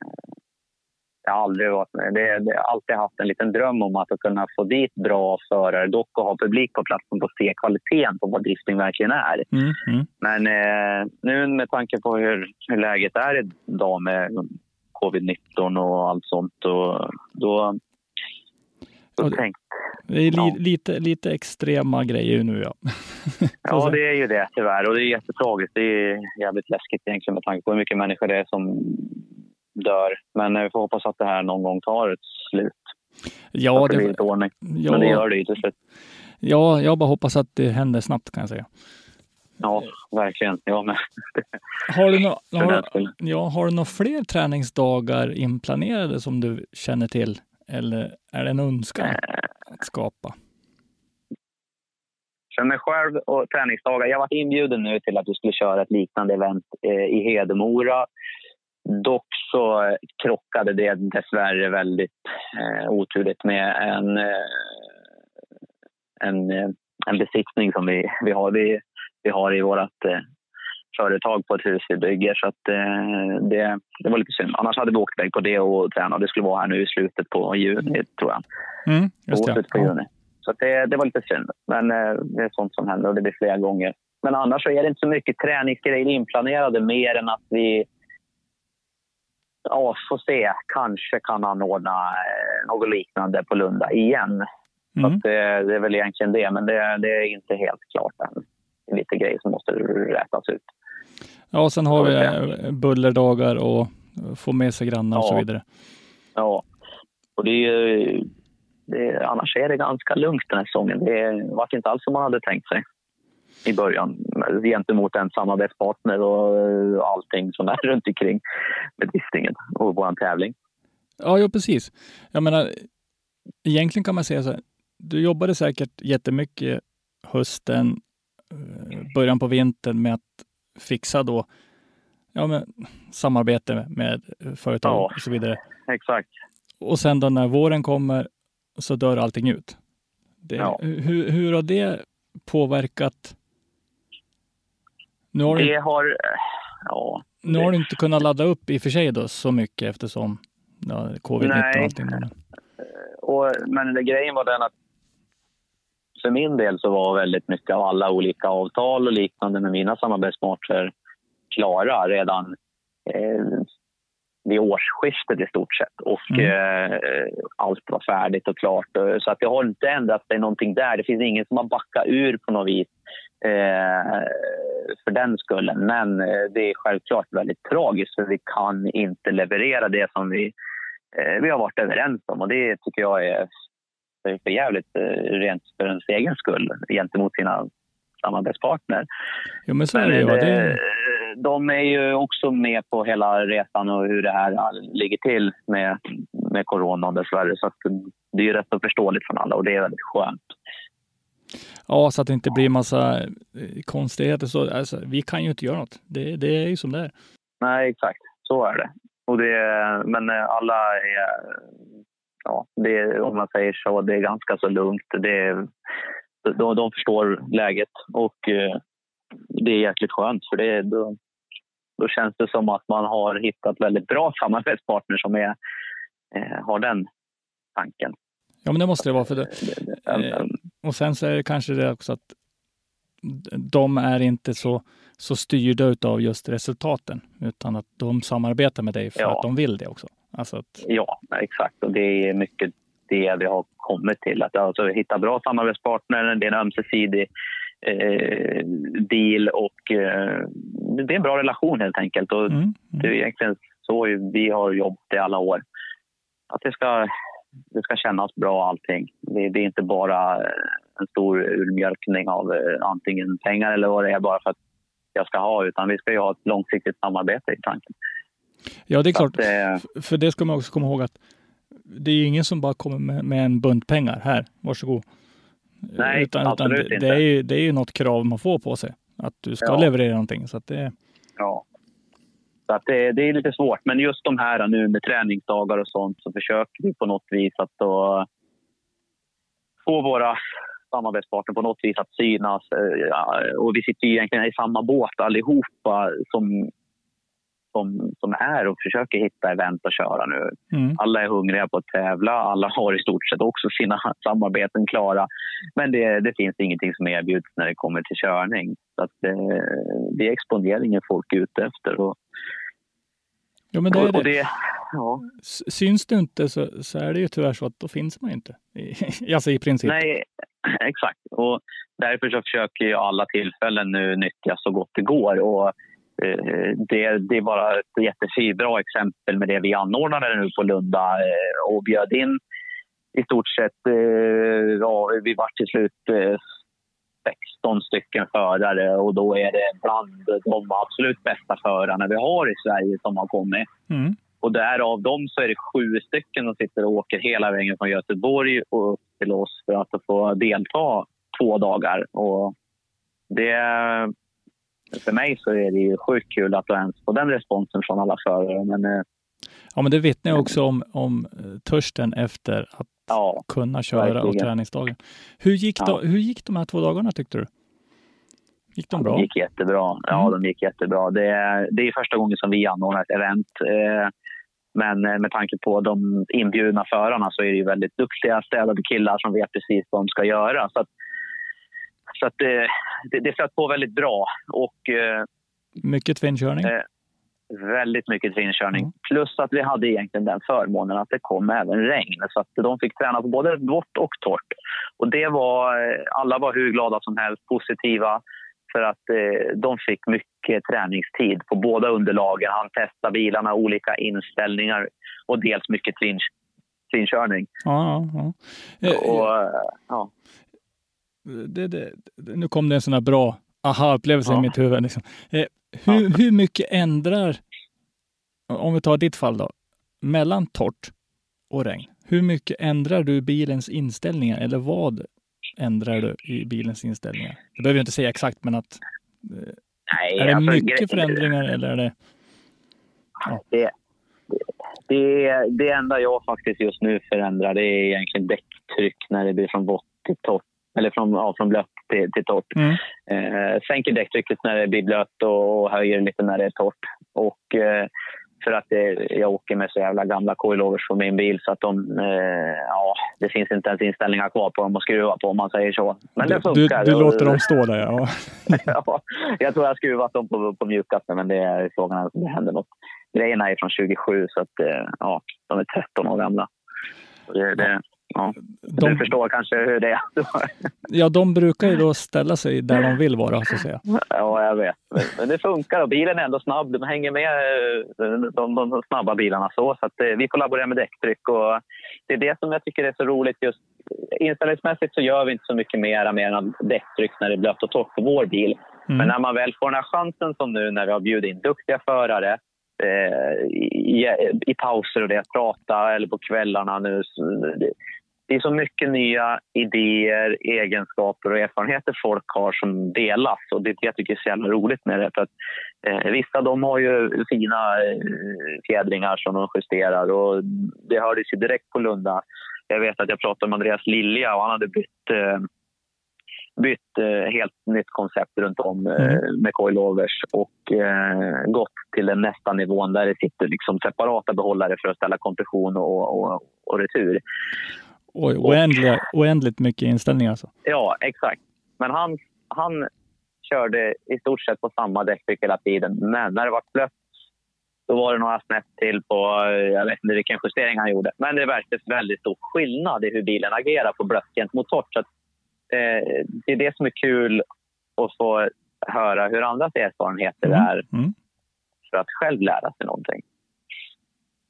jag har aldrig varit med. Det, det, jag har alltid haft en liten dröm om att kunna få dit bra förare, dock och ha publik på plats som får se kvaliteten på vad drifting verkligen är. Mm, mm. Men eh, nu med tanke på hur, hur läget är idag med covid-19 och allt sånt, och, då, då tänkte Det är li, Ja. lite, lite extrema grejer nu ja. Ja, det är ju det tyvärr. Och det är jättetragiskt. Det är jävligt läskigt egentligen med tanke på hur mycket människor det är som dör. Men eh, vi får hoppas att det här någon gång tar ett slut. Ja, att det blir det, lite ordning. ja, Men det gör det ju till slut. ja, jag bara hoppas att det händer snabbt kan jag säga. Ja, verkligen. Ja, men Har du, den har, ja, har du några fler träningsdagar inplanerade som du känner till? Eller är det en önskan att skapa? För mig själv och träningsdagar. Jag varit inbjuden nu till att vi skulle köra ett liknande event eh, i Hedemora. Dock så eh, krockade det dessvärre väldigt eh, oturligt med en, eh, en, eh, en besiktning som vi, vi, har, vi, vi har i vårt eh, företag på ett hus vi bygger. Så att, eh, det, det var lite synd. Annars hade vi åkt iväg på det och tränat. Det skulle vara här nu i slutet på juni, tror jag Mm, just det. slutet på juni. Så det, det var lite synd. Men eh, det är sånt som händer och det blir flera gånger. Men annars så är det inte så mycket träningsgrejer inplanerade mer än att vi ja, får se. Kanske kan anordna eh, något liknande på Lunda igen. Så Mm. att det, det är väl egentligen det, men det, det är inte helt klart än. Det är lite grejer som måste rätas ut. Ja, sen har vi Ja. eh, bullerdagar och få med sig grannar och så Ja. vidare. Ja, och det är ju... Det, annars är det ganska lugnt den här säsongen. Det var inte alls som man hade tänkt sig i början gentemot en samarbetspartner och eh, allting som är runt omkring med driftingen och vår tävling. Ja, ja, precis. Jag menar, egentligen kan man säga så här. Du jobbade säkert jättemycket hösten, eh, början på vintern med att fixa då ja, men, samarbete med företag Ja. och så vidare. Exakt. Och sen då när våren kommer så dör allting ut. Det, Ja. hur, hur har det påverkat? Nu har, du, Det har... Ja, nu har du inte kunnat ladda upp i och för sig då så mycket eftersom ja, covid-19 och allting. men- och, men det, grejen var den att för min del så var väldigt mycket av alla olika avtal och liknande med mina samarbetspartner klara redan eh, vid årsskiftet i stort sett. Och Mm. eh, allt var färdigt och klart. Eh, Så att det har inte ändrat sig någonting där. Det finns ingen som har backat ur på något vis eh, för den skullen. Men eh, det är självklart väldigt tragiskt för vi kan inte leverera det som vi, eh, vi har varit överens om. Och det tycker jag är för jävligt eh, rent för ens egen skull gentemot sina samarbetspartner. Jo, men så är Men det det. Det, de är ju också med på hela resan och hur det här ligger till med, med coronan dessvärre. Så det är ju rätt så förståeligt från alla och det är väldigt skönt. Ja, så att det inte blir massa eh, konstigheter. Så, alltså, vi kan ju inte göra något. Det, det är ju som det är. Nej, exakt. Så är det. Och det men eh, alla är... Ja, det om man säger så, det är ganska så lugnt. Det de, de förstår läget och eh, det är jäkligt skönt för det, då, då känns det som att man har hittat väldigt bra samarbetspartner som är, har den tanken. Ja, men det måste det vara. För det. Och sen så är det kanske det också att de är inte så, så styrda utav just resultaten, utan att de samarbetar med dig för Ja. att de vill det också. Alltså att, Ja, exakt. Och det är mycket det vi har kommit till. Att alltså, hitta bra samarbetspartner, det är en ömsesidig eh, deal och eh, det är en bra relation helt enkelt. Och mm, Det är mm. egentligen så vi har jobbat i alla år. Att det ska, det ska kännas bra allting. Det, det är inte bara eh, en stor urmjölkning av eh, antingen pengar eller vad det är bara för att jag ska ha, utan vi ska ju ha ett långsiktigt samarbete i tanken. Ja, det är klart. att, eh, För det ska man också komma ihåg att det är ingen som bara kommer med, med en bunt pengar. Här, varsågod. Nej, absolut det, inte. det, är ju, det är ju något krav man får på sig. Att du ska Ja. leverera någonting. Så det, Ja. Så att det, det är lite svårt. Men just de här nu med träningsdagar och sånt så försöker vi på något vis att då få våra samarbetspartner på något vis att synas. Eh, Och vi sitter egentligen i samma båt allihopa som, som, som är och försöker hitta event att köra nu. mm. Alla är hungriga på att tävla. Alla har i stort sett också sina samarbeten klara. Men det, det finns ingenting som erbjuds när det kommer till körning. Så att det, det är exponeringen folk är ute efter. Och, Ja, men det är det. det ja. Syns du inte så, så är det ju tyvärr så att då finns man inte. Alltså i princip. Nej, exakt. Och därför så försöker jag alla tillfällen nu nyttja så gott det går. Och, eh, det, det är bara ett jättefint bra exempel med det vi anordnade nu på Lunda eh, och bjöd in i stort sett, eh, ja, vi var till slut 16 stycken förare och då är det bland de absolut bästa förarna vi har i Sverige som har kommit. Mm. Och där av dem så är det sju stycken som sitter och åker hela vägen från Göteborg och upp till oss för att få delta två dagar. Och det, för mig så är det ju sjukt kul att ens få den responsen från alla förare. Men eh, Ja, men det vittnar ju också om, om eh, törsten efter att ja, kunna köra och Verkligen. träningsdagen. Hur gick, Ja. då, hur gick de här två dagarna tyckte du? Gick de bra? de gick jättebra. Ja, Mm. de gick jättebra. Det, är- det är första gången som vi anordnar ett event. Eh, Men eh, med tanke på de inbjudna förarna så är det ju väldigt duktiga, städade killar som vet precis vad de ska göra. Så att, så att det, det, det flöt på väldigt bra. Och eh, Mycket tvinkörning? Eh, väldigt mycket tvinkörning. Mm. Plus att vi hade egentligen den förmånen att det kom även regn. Så att de fick träna på både vått och torrt. Och det var, eh, alla var hur glada som helst, positiva. För att eh, de fick mycket träningstid på båda underlagen. Han testade bilarna, olika inställningar och dels mycket twin, tvinkörning. Ja, ja, ja. Eh, Och, eh, ja. det, det, nu kom det en sån här bra aha-upplevelse i Ja. mitt huvud. Liksom. Eh, hur, hur mycket ändrar, om vi tar ditt fall då, mellan torrt och regn? Hur mycket ändrar du bilens inställningar eller vad ändrar du i bilens inställningar? Det behöver jag inte säga exakt, men att eh, Nej, är det alltså, mycket förändringar eller är det? Det, det, det enda jag faktiskt just nu förändrar det är egentligen däcktryck när det blir från vått till torrt. Eller från, ja, från blött till, till torrt. Mm. Eh, sänker däcktrycket när det blir blött och höjer lite när det är torrt. Och, eh, för att det, jag åker med så jävla gamla coilovers på min bil så att de, eh, ja, det finns inte ens inställningar kvar på dem att skruva på om man säger så. Men det Du, funkar. du Och- låter dem stå där, ja. ja, jag tror jag har skruvat dem på, på mjukaste, men det är frågan om det händer något. Grejerna är från 27, så att, eh, ja, de är 13 år gamla. Det, det, ja. Du De, förstår kanske hur det är. ja, de brukar ju då ställa sig där de vill vara, så att säga. ja, jag vet. Men, men det funkar och bilen är ändå snabb. De hänger med eh, de, de, de snabba bilarna så. så eh, vi får laborera med däcktryck. Och det är det som jag tycker är så roligt. just Inställningsmässigt så gör vi inte så mycket mer, mer än däcktryck när det är blött och torrt på vår bil. Men Mm. när man väl får den här chansen som nu när vi har bjudit in duktiga förare eh, i, i pauser och det, prata eller på kvällarna nu. Det, är så mycket nya idéer, egenskaper och erfarenheter folk har som delas. Och det jag tycker är så jävla roligt med det. För att, eh, vissa de har ju fina eh, fjädringar som de justerar och det hördes ju direkt på Lunda. Jag vet att jag pratade med Andreas Lilja och han hade bytt eh, bytt eh, helt nytt koncept runt om eh, med coilovers och eh, gått till den nästa nivån där det sitter liksom separata behållare för att ställa kompression och, och, och retur. Oj, oändliga, oändligt mycket inställningar alltså. Ja, exakt. Men han, han körde i stort sett på samma däcktryck hela tiden. Men när det var blött då var det några snett till på, jag vet inte vilken justering han gjorde. Men det verkade väldigt stor skillnad i hur bilen agerar på blött gentemot torrt. Så att, eh, det är det som är kul att få höra hur andras erfarenheter Mm. är Mm. för att själv lära sig någonting.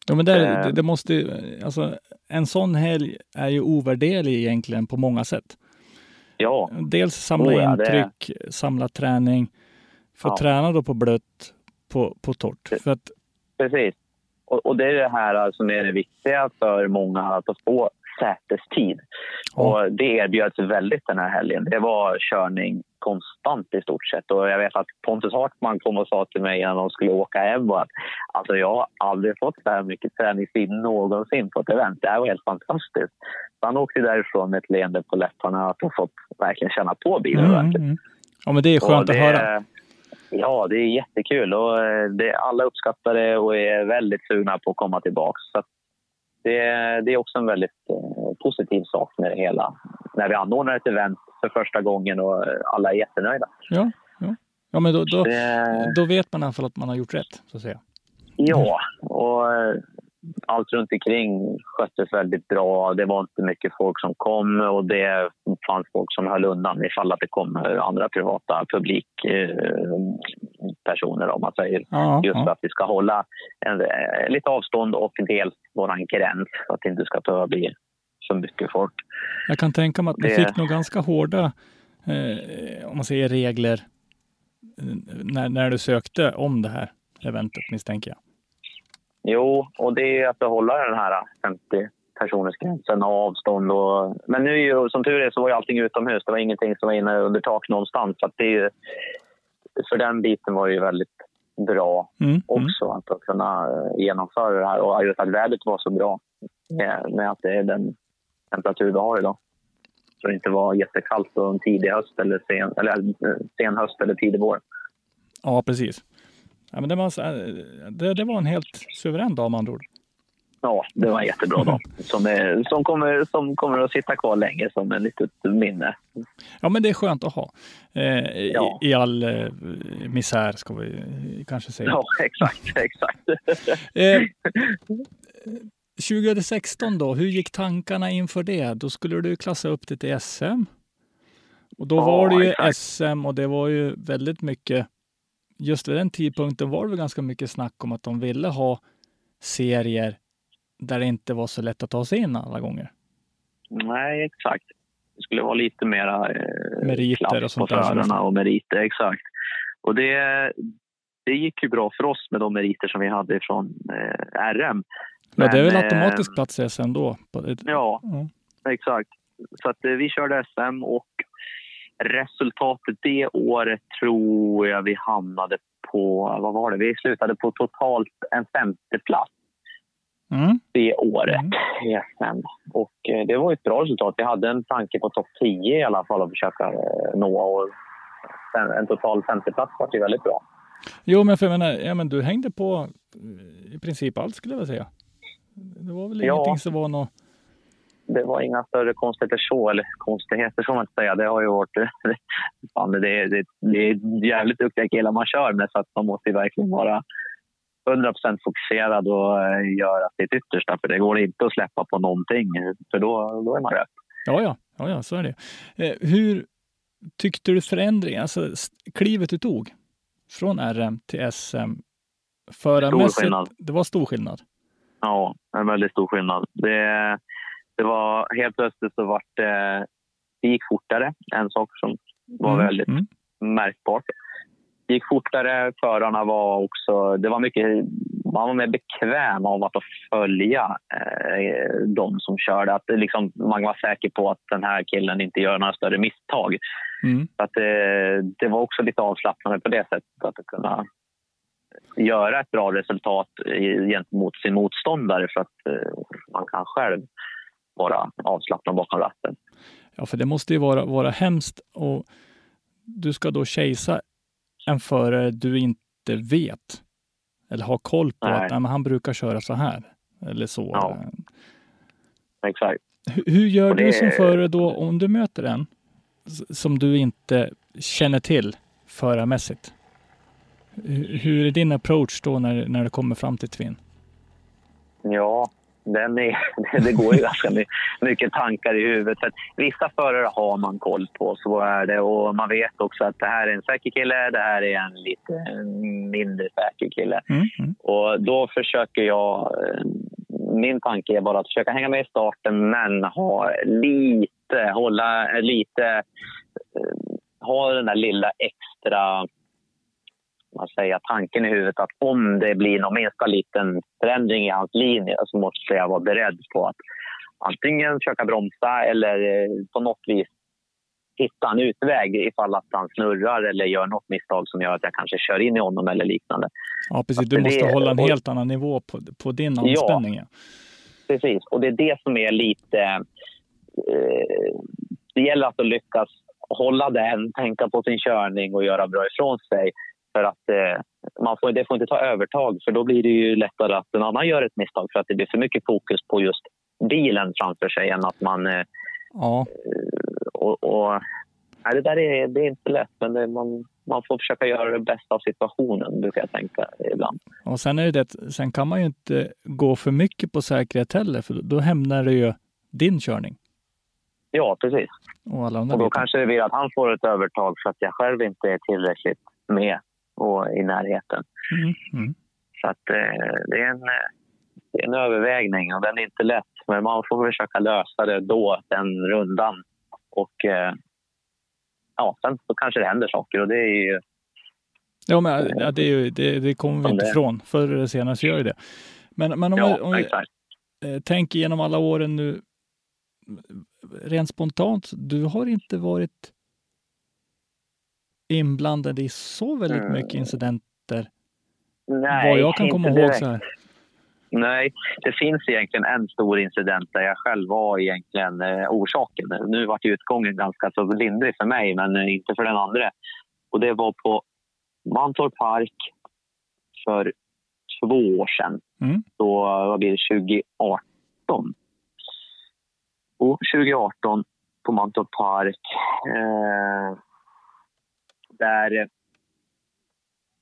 Ja, men där, Eh. det, det måste, alltså, en sån helg är ju ovärderlig egentligen på många sätt. Ja, Dels samla Oh ja, intryck, samla träning, få Ja. träna då på blött, på, på torrt. För att, precis. Och, och det är det här som är det viktiga för många, att få sätestid. Ja. Och det erbjöds väldigt den här helgen. Det var körning konstant i stort sett. Och jag vet att Pontus Hartman kom och sa till mig när de skulle åka hem att alltså jag har aldrig fått så här mycket träningstid någonsin på ett event. Det här var helt fantastiskt. Så han åkte därifrån med ett leende på läpparna att ha fått verkligen känna på bilen. mm, verkligen. mm. Ja, men det är skönt det, att höra. Ja, det är jättekul. Och eh, det, alla uppskattar det och är väldigt sugna på att komma tillbaka. Så det, det är också en väldigt eh, positiv sak med det hela. När vi anordnar ett event för första gången och alla är jättenöjda. Ja, ja. ja men då, då, då vet man i alla fall att man har gjort rätt, så att säga. ja, och eh, allt runt omkring sköttes väldigt bra. Det var inte mycket folk som kom och det fanns folk som höll undan ifall att det kommer andra privata publikpersoner om man säger. Ja, Just för ja. att vi ska hålla en, eh, lite avstånd och dels vår gräns så att det inte ska behöva bli för mycket folk. Jag kan tänka mig att ni Det- fick nog ganska hårda, eh, om man säger regler, eh, när, när du sökte om det här eventet misstänker jag. Jo, och det är att behålla den här 50 personers gränsen och avstånd. Och, men nu som tur är så var ju allting utomhus. Det var ingenting som var inne under tak någonstans. Så det är för den biten var det ju väldigt bra Mm, mm. också att, att kunna eh, genomföra det här. Och just att vädret var så bra med, med att det är den temperatur vi har idag. Så det inte var jättekallt och en tidig höst eller sen, eller, eh, sen höst eller tidig vår. Ja, precis. Ja, men det, var, det, det var en helt suverän dag med andra ord. Ja, det var en jättebra dag som, är, som, kommer, som kommer att sitta kvar länge som ett litet minne. Ja, men det är skönt att ha. Eh, i, Ja. I all eh, misär, ska vi kanske säga. Ja, exakt, exakt. Eh, 2016 då, hur gick tankarna inför det? Då skulle du klassa upp det till SM. Och då Ja, var det ju exakt. SM och det var ju väldigt mycket, just vid den tidpunkten var det ganska mycket snack om att de ville ha serier där det inte var så lätt att ta sig in alla gånger. Nej, exakt. Det skulle vara lite mera eh, Meriter och sånt på förarna och meriter, exakt. Och det, det gick ju bra för oss med de meriter som vi hade från eh, RM. Ja, det är väl Men, automatisk eh, plats i SM då? Ja, Ja. exakt. Så att eh, vi körde SM och resultatet det året tror jag vi hamnade på, vad var det? Vi slutade på totalt en femte plats Mm. det året Mm. i SM. Och eh, det var ett bra resultat. Vi hade en tanke på topp 10 i alla fall att försöka eh, nå. Och en, en total femteplats var ju väldigt bra. Jo, men för jag menar, ja, men du hängde på eh, i princip allt skulle jag vilja säga. Det var väl Ja. ingenting som var något... Det var inga större konstigheter så, eller konstigheter som man inte säga. Det har ju varit... Fan, det, det, det är jävligt duktiga killar man kör med så att man måste ju verkligen vara 100% fokuserad och eh, göra sitt yttersta. För det går inte att släppa på någonting, för då, då är man rött. Ja, ja, ja, ja så är det. Eh, hur tyckte du förändringen, alltså klivet du tog från RM till SM? Förarmässigt, det var stor skillnad. Ja, en väldigt stor skillnad. Det, det var helt plötsligt så vart det, det gick fortare. En sak som var Mm, väldigt mm. märkbart. Det gick fortare. Förarna var också... Det var mycket, man var mer bekväm av att följa eh, de som körde. Att liksom, man var säker på att den här killen inte gör några större misstag. Mm. Att det, det var också lite avslappnande på det sättet. Att kunna göra ett bra resultat gentemot sin motståndare för att eh, man kan själv vara avslappnad bakom ratten. Ja, för det måste ju vara, vara hemskt och du ska då chasea en förare du inte vet eller har koll på Nej. att nej, han brukar köra så här eller så. Ja. Exakt. Hur, hur gör Och du det- som förare då om du möter en som du inte känner till förarmässigt. Hur är din approach då när, när det kommer fram till Twin? Ja, den är, det går ju ganska my- mycket tankar i huvudet. För vissa förare har man koll på, så är det. Och man vet också att det här är en säker kille, det här är en lite mindre säker kille. Mm, mm. Och då försöker jag... eh, Min tanke är bara att försöka hänga med i starten men ha lite, hålla lite... eh, Ha den där lilla extra man säger, tanken i huvudet att om det blir någon minsta liten förändring i hans linje så måste jag vara beredd på att antingen försöka bromsa eller eh, på något vis hitta en utväg ifall att han snurrar eller gör något misstag som gör att jag kanske kör in i honom eller liknande. Ja, precis. Du det- måste hålla en och- helt annan nivå på, på din anspänning. Ja. Precis, och det är det som är lite... Eh, det gäller att lyckas hålla den, tänka på sin körning och göra bra ifrån sig. För att eh, man får, det får inte ta övertag, för då blir det ju lättare att en annan gör ett misstag för att det blir för mycket fokus på just bilen framför sig än att man... Eh, Ja, och, och, nej, det där är, det är inte lätt, men det, man, man får försöka göra det bästa av situationen, brukar jag tänka ibland. och sen är det det, sen kan man ju inte gå för mycket på säkerhet heller, för då hämnar det ju din körning. Ja, precis. Och Och då bitar. kanske det blir att han får ett övertag för att jag själv inte är tillräckligt med och i närheten. Mm, mm. Så att, eh, det, är en, eh, det är en övervägning och den är inte lätt. Men man får försöka lösa det då, den rundan. Och eh, ja, sen så kanske det händer saker och det är ju... Ja, men ja, det, är ju, det, det kommer vi inte det ifrån. Förr eller senare så gör ju det. Men, men om, vi, Ja, om vi tänker genom alla åren nu, rent spontant, du har inte varit inblandad i så väldigt Mm. mycket incidenter. Nej, vad jag kan komma ihåg så här. Nej, det finns egentligen en stor incident där jag själv var egentligen eh, orsaken. Nu var utgången ganska så lindrig för mig, men eh, inte för den andra. Och det var på Mantorp Park för två år sedan. Mm. Då, vad blir det, 2018? Och 2018 på Mantorp Park. Eh, där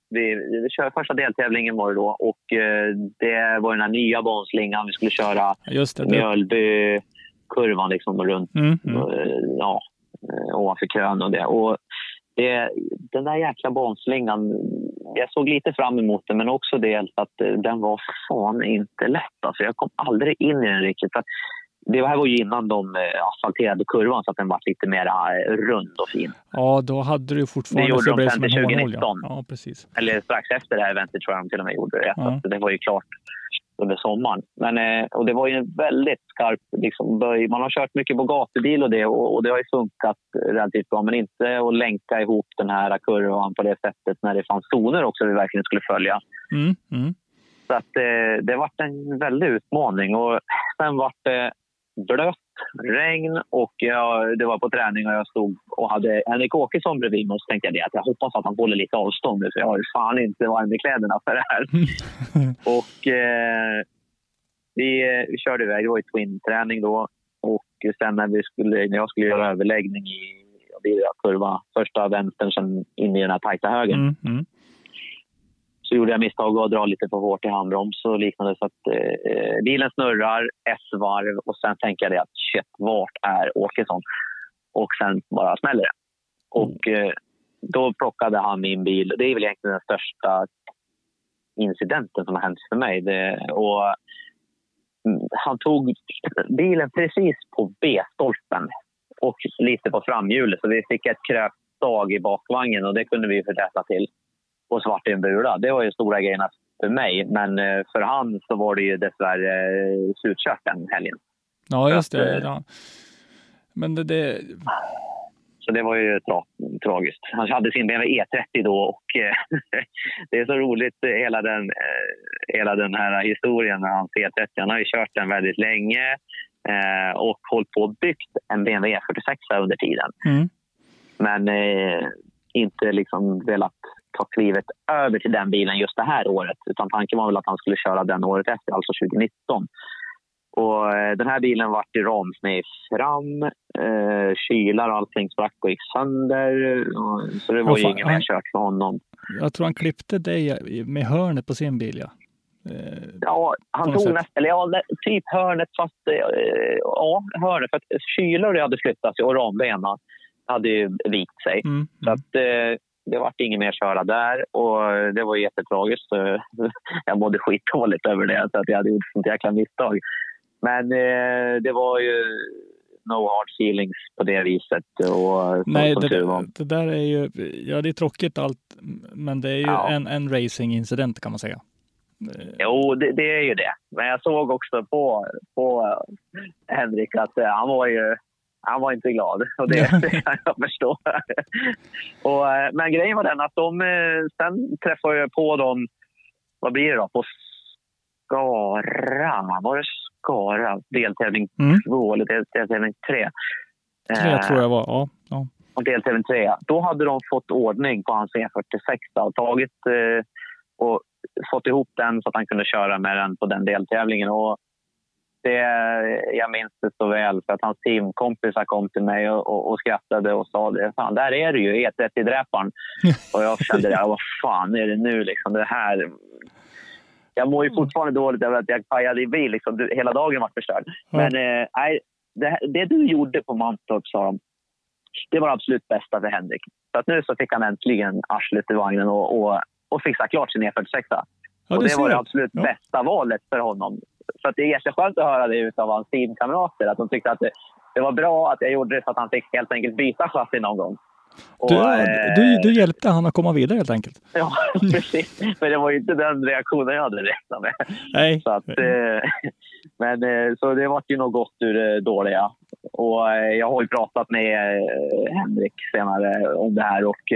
vi, vi kör första deltävlingen var det då och eh, det var den här nya banslingan. Vi skulle köra Just det. det. Mjölby-kurvan liksom runt Mm, mm. eh, ja, eh, ovanför kön och det. Och det, den där jäkla banslingan, jag såg lite fram emot den men också det att eh, den var fan inte lätt. Alltså, jag kom aldrig in i den riktigt. För det här var ju innan de eh, asfalterade kurvan så att den var lite mer eh, rund och fin. Ja, då hade du fortfarande Det gjorde så de det sen som en till hårnål. Ja. 2019. ja, precis. Eller strax efter det här eventet tror jag de till och med gjorde det. Ja. Så det var ju klart under sommaren. Men, eh, och det var ju en väldigt skarp liksom, böj. Man har kört mycket på gatubil och det och, och det har ju funkat relativt bra. Men inte att länka ihop den här kurvan på det sättet när det fanns zoner också vi verkligen skulle följa. Mm, mm. Så att, eh, det var en väldig utmaning. Och sen var det blött, regn och jag, det var på träning och jag stod och hade Henrik Åkesson bredvid mig. Och så tänkte jag det, att jag hoppas att han håller lite avstånd nu för jag har ju fan inte varm i kläderna för det här. och eh, vi, eh, vi körde iväg. Det var ju twin-träning då. Och sen när, vi skulle, när jag skulle göra överläggning i det, kurva, första vänstern sen in i den här tajta högen Mm, mm. Så gjorde jag misstag att dra lite för hårt i handbroms och liknande. Så att eh, bilen snurrar ett varv och sen tänker jag det att shit, vart är Åkesson? Och sen bara smäller det. Och eh, då plockade han min bil. Det är väl egentligen den största incidenten som har hänt för mig. Det, och mm, han tog bilen precis på B-stolpen och lite på framhjulet. Så vi fick ett krökstag i bakvagnen och det kunde vi rätta till på svart i en bula. Det var ju stora grejerna för mig. Men eh, för han så var det ju dessvärre eh, slutkört den helgen. Ja, just Så att, det. eh, Ja. Men det, det, Så det var ju tra tragiskt. Han hade sin BMW E30 då och det är så roligt hela den, hela den här historien med hans E30. Han har ju kört den väldigt länge och hållit på och byggt en BMW E46 under tiden. mm. Men eh, inte liksom velat ta klivet över till den bilen just det här året. Utan tanken var väl att han skulle köra den året efter, alltså 2019. Och eh, den här bilen vart i ramsned fram Eh, kylar och allting sprack och gick sönder. Och, så det var ju inget mer kört för honom. Jag tror han klippte dig med hörnet på sin bil, ja. Eh, Ja, han tog nästan, eller ja, typ hörnet fast, eh, ja, hörnet. För att kylor hade flyttats och rambena hade ju vikt sig. Mm, Så att eh, det vart inget mer köra där och det var jättetragiskt. Jag mådde skitdåligt över det, så att jag hade gjort sånt jäkla misstag. Men eh, det var ju no hard feelings på det viset. Och, Nej, det, det där är ju, ja det är tråkigt allt, men det är ju Ja. en, en racingincident kan man säga. Eh, Jo, det, det är ju det. Men jag såg också på, på Henrik att eh, han var ju han var inte glad och det, kan jag förstå. och, eh, men grejen var den att de, eh, sen träffade jag på dem, vad blir det då, på Skara, var det Skara? Deltävling Mm. två eller del- deltävling tre? Tre Eh, tror jag var, ja. ja. och deltävling 3. Då hade de fått ordning på hans E46 och tagit eh, och fått ihop den så att han kunde köra med den på den deltävlingen. Och det, jag minns det så väl för att hans teamkompisar kom till mig och, och, och skrattade och sa det. Fan, där är du ju, E30-dräparen. och jag kände, ja, vad fan är det nu liksom? Det här... Jag mår ju fortfarande dåligt över att jag pajade i bil. Liksom. Hela dagen var förstörd. Men eh, det, det du gjorde på Mantorp, sa de, det var det absolut bästa för Henrik. Så att nu så fick han äntligen arslet i vagnen och, och, och fixa klart sin E46. ja och det var det absolut Ja. bästa valet för honom. Så att det är jätteskönt att höra det av hans teamkamrater. Att de tyckte att det, det var bra att jag gjorde det så att han fick helt enkelt byta chassi någon gång. Och, Du, eh, du, du hjälpte han att komma vidare helt enkelt. Ja, precis. Men det var ju inte den reaktionen jag hade räknat med. Nej. Så, att, eh, men, eh, så det var ju något gott ur det dåliga. Och jag har ju pratat med Henrik senare om det här och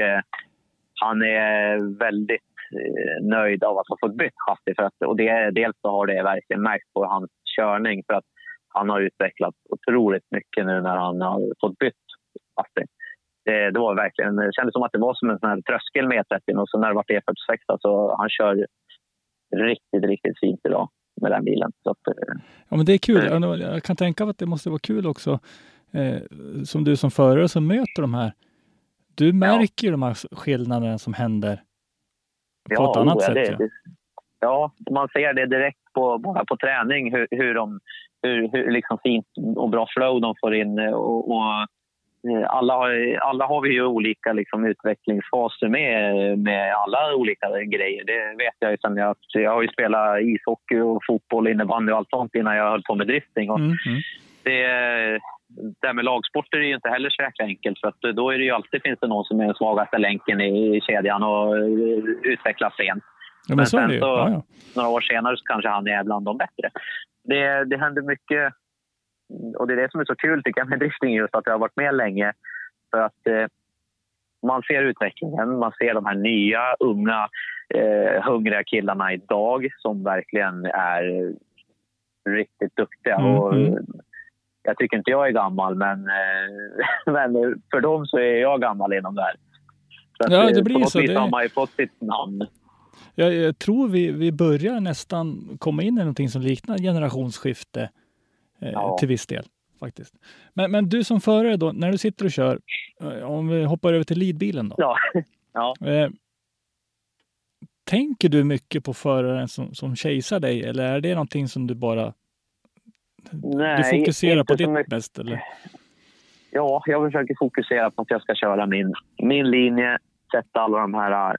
han är väldigt nöjd av att ha fått bytt chassi. För att, och det, dels så har det verkligen märkt på hans körning för att han har utvecklat otroligt mycket nu när han har fått bytt chassi. Det, det var verkligen, det kändes som att det var som en sån här tröskel med E30 och så när det var E46 så han kör riktigt, riktigt fint idag med den bilen. Så att, eh, Ja, men det är kul. Mm. Jag- kan tänka mig att det måste vara kul också, eh, som du som förare som möter de här. Du märker ju de här skillnaderna som händer på ett annat oh, ja, sätt. det, ja. det, ja, man ser det direkt på, bara på träning hur, hur, de, hur, hur liksom fint och bra flow de får in. eh, Och, och, eh, alla, har, alla har vi ju olika liksom, utvecklingsfaser med, med alla olika grejer. Det vet jag ju sen jag, jag har ju spelat ishockey och fotboll, innebandy och allt sånt innan jag höll på med drifting. Och Mm, mm. det, det här med lagsporter är ju inte heller så jäkla enkelt. För att då är det ju alltid finns det någon som är den svagaste länken i, kedjan och eh, utvecklas sent. Ja, men Men så är sen så- Ja, ja. Några år senare så kanske han är bland de bättre. Det, det händer mycket. Och det är det som är så kul tycker jag med drifting just att jag har varit med länge. För att eh, man ser utvecklingen, man ser de här nya, unga, eh, hungriga killarna idag som verkligen är riktigt duktiga. Mm, och, mm. Jag tycker inte jag är gammal, men, eh, men för dem så är jag gammal inom det här. Så Ja, det blir så. Det- har man ju fått sitt namn. Jag, jag tror vi, vi börjar nästan komma in i någonting som liknar generationsskifte eh, Ja. till viss del. faktiskt. Men, men du som förare då, när du sitter och kör, eh, om vi hoppar över till leadbilen då. Ja. ja. Eh, tänker du mycket på föraren som, som kejsar dig eller är det någonting som du bara Nej, du fokuserar på ditt mycket. bäst? Eller? Ja, jag försöker fokusera på att jag ska köra min, min linje, sätta alla de här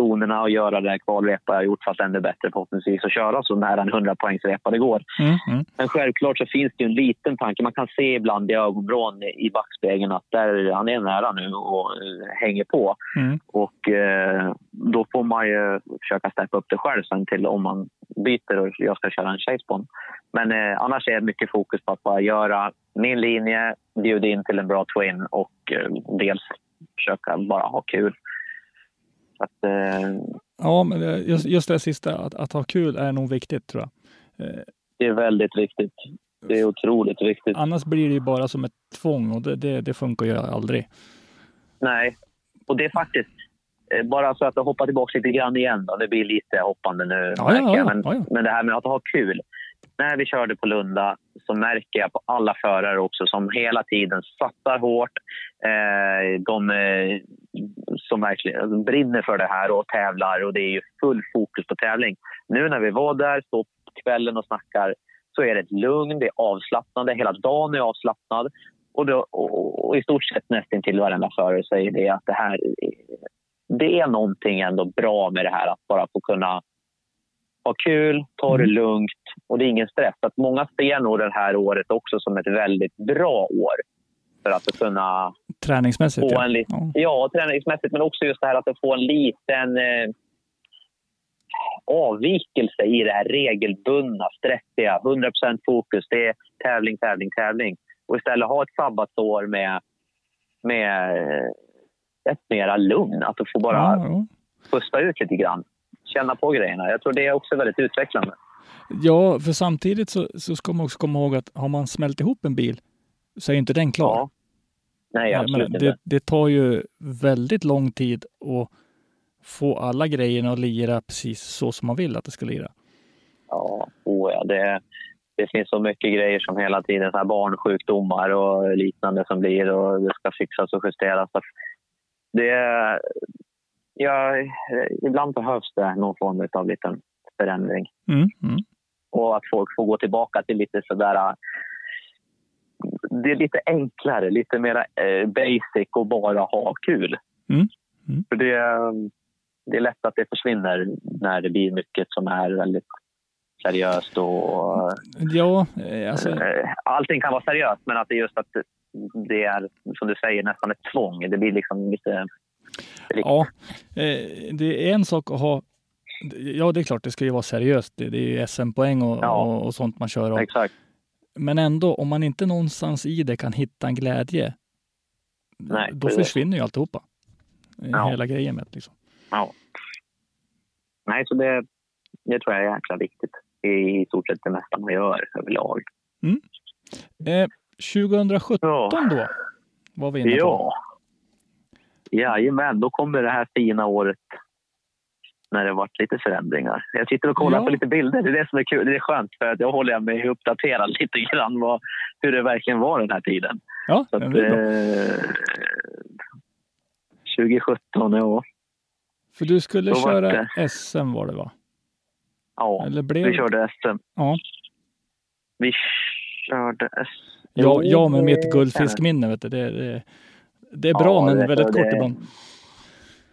zonerna och göra det kvalrepa jag gjort fast ännu bättre förhoppningsvis och köra så nära en 100 poängsrepa det går. Mm, mm. Men självklart så finns det en liten tanke. Man kan se ibland i ögonvrån i backspegeln att där, han är nära nu och eh, hänger på. Mm. Och eh, då får man ju försöka steppa upp det själv sen till om man byter och jag ska köra en chase på honom. Men eh, annars är det mycket fokus på att bara göra min linje, bjuda in till en bra twin och eh, dels försöka bara ha kul. Att, eh, Ja, men just, just det sista, att, att ha kul är nog viktigt tror jag. Eh, det är väldigt viktigt. Det är otroligt viktigt. annars blir det ju bara som ett tvång och det, det, det funkar ju aldrig. Nej, och det är faktiskt eh, bara så att jag hoppar tillbaka lite grann igen. Då. Det blir lite hoppande nu. Ja, ja, ja, men, ja, ja. men det här med att ha kul när vi körde på Lunda så märker jag på alla förare också som hela tiden satsar hårt. Eh, de eh, som verkligen alltså, brinner för det här och tävlar och det är ju full fokus på tävling. Nu när vi var där, står på kvällen och snackar så är det ett lugn, det är avslappnande, hela dagen är avslappnad. Och, då, och, och i stort sett nästan till varenda förare säger det att det här det är någonting ändå bra med det här att bara få kunna ha kul, ta det lugnt och det är ingen stress. Att många ser nog det här året också som ett väldigt bra år för att kunna Träningsmässigt få en ja. ja, träningsmässigt men också just det här att få en liten eh, avvikelse i det här regelbundna, stressiga, 100% fokus. Det är tävling, tävling, tävling. Och istället ha ett sabbatsår med, med ett mera lugn. Att få bara Ja, ja. pusta ut lite grann. Känna på grejerna. Jag tror det är också väldigt utvecklande. ja, för samtidigt så, så ska man också komma ihåg att har man smält ihop en bil så är inte den klar. Ja. Nej, absolut menar, inte. det, det tar ju väldigt lång tid att få alla grejerna att lira precis så som man vill att det ska lira. Ja, oh ja det, det finns så mycket grejer som hela tiden, så här barnsjukdomar och liknande som blir och det ska fixas och justeras. Det, ja, ibland behövs det någon form av liten förändring. Mm, mm. Och att folk får gå tillbaka till lite sådär... Det är lite enklare, lite mer eh, basic och bara ha kul. Mm, mm. För det, det är lätt att det försvinner när det blir mycket som är väldigt seriöst och Ja, eh, alltså, Eh, Allting kan vara seriöst, men att det är just att det är, som du säger, nästan ett tvång. Det blir liksom lite... ja, eh, det är en sak att ha Ja, det är klart, det ska ju vara seriöst. Det, det är ju SM-poäng och, Ja. och, och sånt man kör om. Exakt. Men ändå, om man inte någonstans i det kan hitta en glädje, Nej, då precis. försvinner ju alltihopa. Eh, Ja. Hela grejen med det. Liksom. Ja. Nej, så det, det tror jag är jäkla viktigt i stort sett det mesta man gör överlag. Eh, 2017 Ja. då, var vi inne på. Ja. Jajamän, då kommer det här fina året när det varit lite förändringar. Jag sitter och kollar Ja. på lite bilder. Det är det som är kul. Det är skönt för att jag håller mig uppdaterad lite grann vad, hur det verkligen var den här tiden. Ja, Så att, eh, 2017, ja. För du skulle då var köra det- SM var det va? ja. Eller blev Vi körde SM. Ja. Vi körde SM. Ja, jag med mitt guldfiskminne, vet du, det, det, det är Ja, bra men det- väldigt det- kort ibland.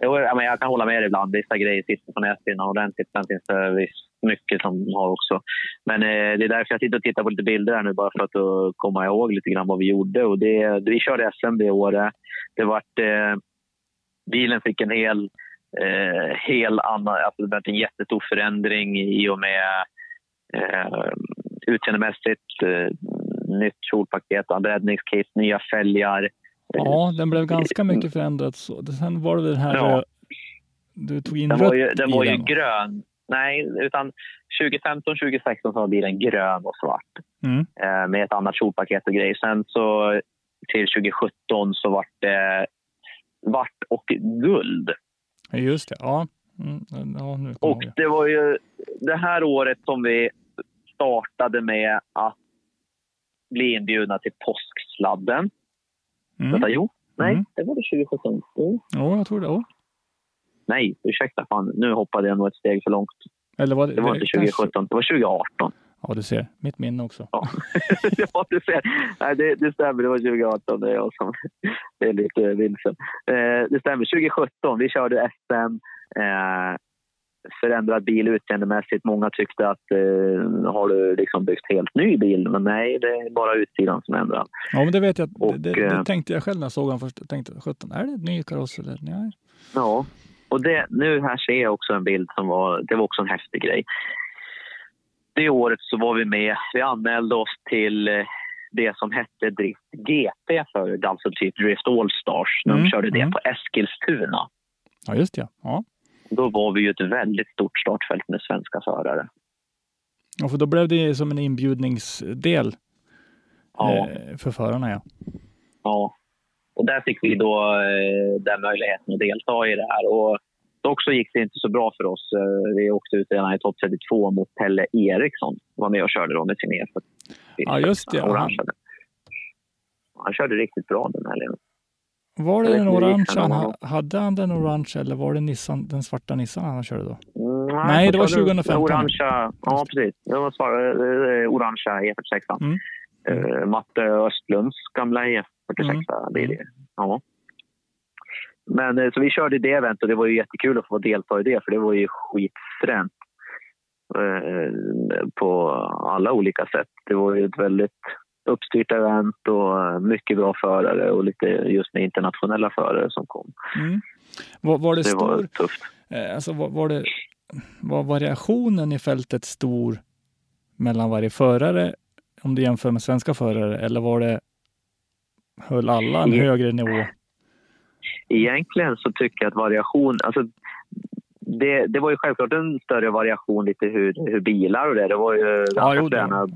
Jo, ja, men jag kan hålla med dig ibland. Vissa grejer sitter på näthinnan ordentligt. Sen finns det visst mycket som har också. Men eh, det är därför jag sitter och tittar på lite bilder här nu bara för att uh, komma ihåg lite grann vad vi gjorde. Och det, vi körde SM det året. Det vart, eh, bilen fick en hel, eh, hel annan, alltså det vart en jättestor förändring i och med eh, utseendemässigt. Eh, nytt kjolpaket, räddningskit, nya fälgar. Ja, den blev ganska mycket förändrad. Så. Sen var det väl den här, Ja. eh, du tog in Den rött var ju, den var ju den. grön. Nej, utan 2015-2016 så var bilen grön och svart Mm. eh, med ett annat kjolpaket och grejer. Sen så till 2017 så vart det svart och guld. Just det, ja. Mm, ja nu Och jag det var ju det här året som vi startade med att bli inbjudna till påsksladden. Mm. Vänta, jo, nej, Mm. det var det 2017. Jo. Ja, jag tror det. Ja. Nej, ursäkta, fan, nu hoppade jag nog ett steg för långt. Eller var det, Det var inte kanske- 2017, det var 2018. Ja, du ser. Mitt minne också. Ja, ja du ser. Nej, det, det stämmer, det var 2018. Det är jag som är lite vilsen. Eh, det stämmer, 2017. Vi körde SM. Eh, förändrad bil utseendemässigt. Många tyckte att eh, har du liksom byggt helt ny bil? Men nej, det är bara utsidan som ändrar. Ja, men det vet jag. Och, det, det, eh, det tänkte jag själv när jag såg den först. Jag tänkte, 17, är det ett ny kaross eller? Nej. Ja, och det, nu här ser jag också en bild som var, det var också en häftig grej. Det året så var vi med, vi anmälde oss till eh, det som hette Drift GP för alltså typ Drift Allstars när Mm, de körde det mm. på Eskilstuna. Ja, just det. Ja. Då var vi ju ett väldigt stort startfält med svenska förare. ja, för då blev det som en inbjudningsdel Ja, eh, för förarna. Ja. ja. Och där fick vi då eh, den möjligheten att delta i det här. Och Dock så gick det inte så bra för oss. Eh, Vi åkte ut redan i topp 32 mot Pelle Eriksson. var med och körde då med sin E. Ja, just det. Orange. Han körde riktigt bra den helgen. Var det den inte orange vilken han det ha- var. hade han den orange eller var det Nissan, den svarta Nissan han körde då? Mm, Nej, det var jag körde 2015. Orangea, ja, precis. Det var svar, eh, orangea E46. Mm. Eh, Matte Östlunds gamla E46 Mm. blir det. Ja. Men eh, så vi körde det eventet och det var ju jättekul att få delta i det för det var ju skitfränt. Eh, på alla olika sätt. Det var ju ett väldigt uppstyrt event och mycket bra förare och lite just med internationella förare som kom. Mm. Var, var det, Det var stor, tufft. eh, alltså var, var det, var variationen i fältet stor mellan varje förare om du jämför med svenska förare eller var det, höll alla en högre nivå? Egentligen så tycker jag att variation... Alltså, det, det var ju självklart en större variation lite hur, hur bilar och det. Det var ju fräna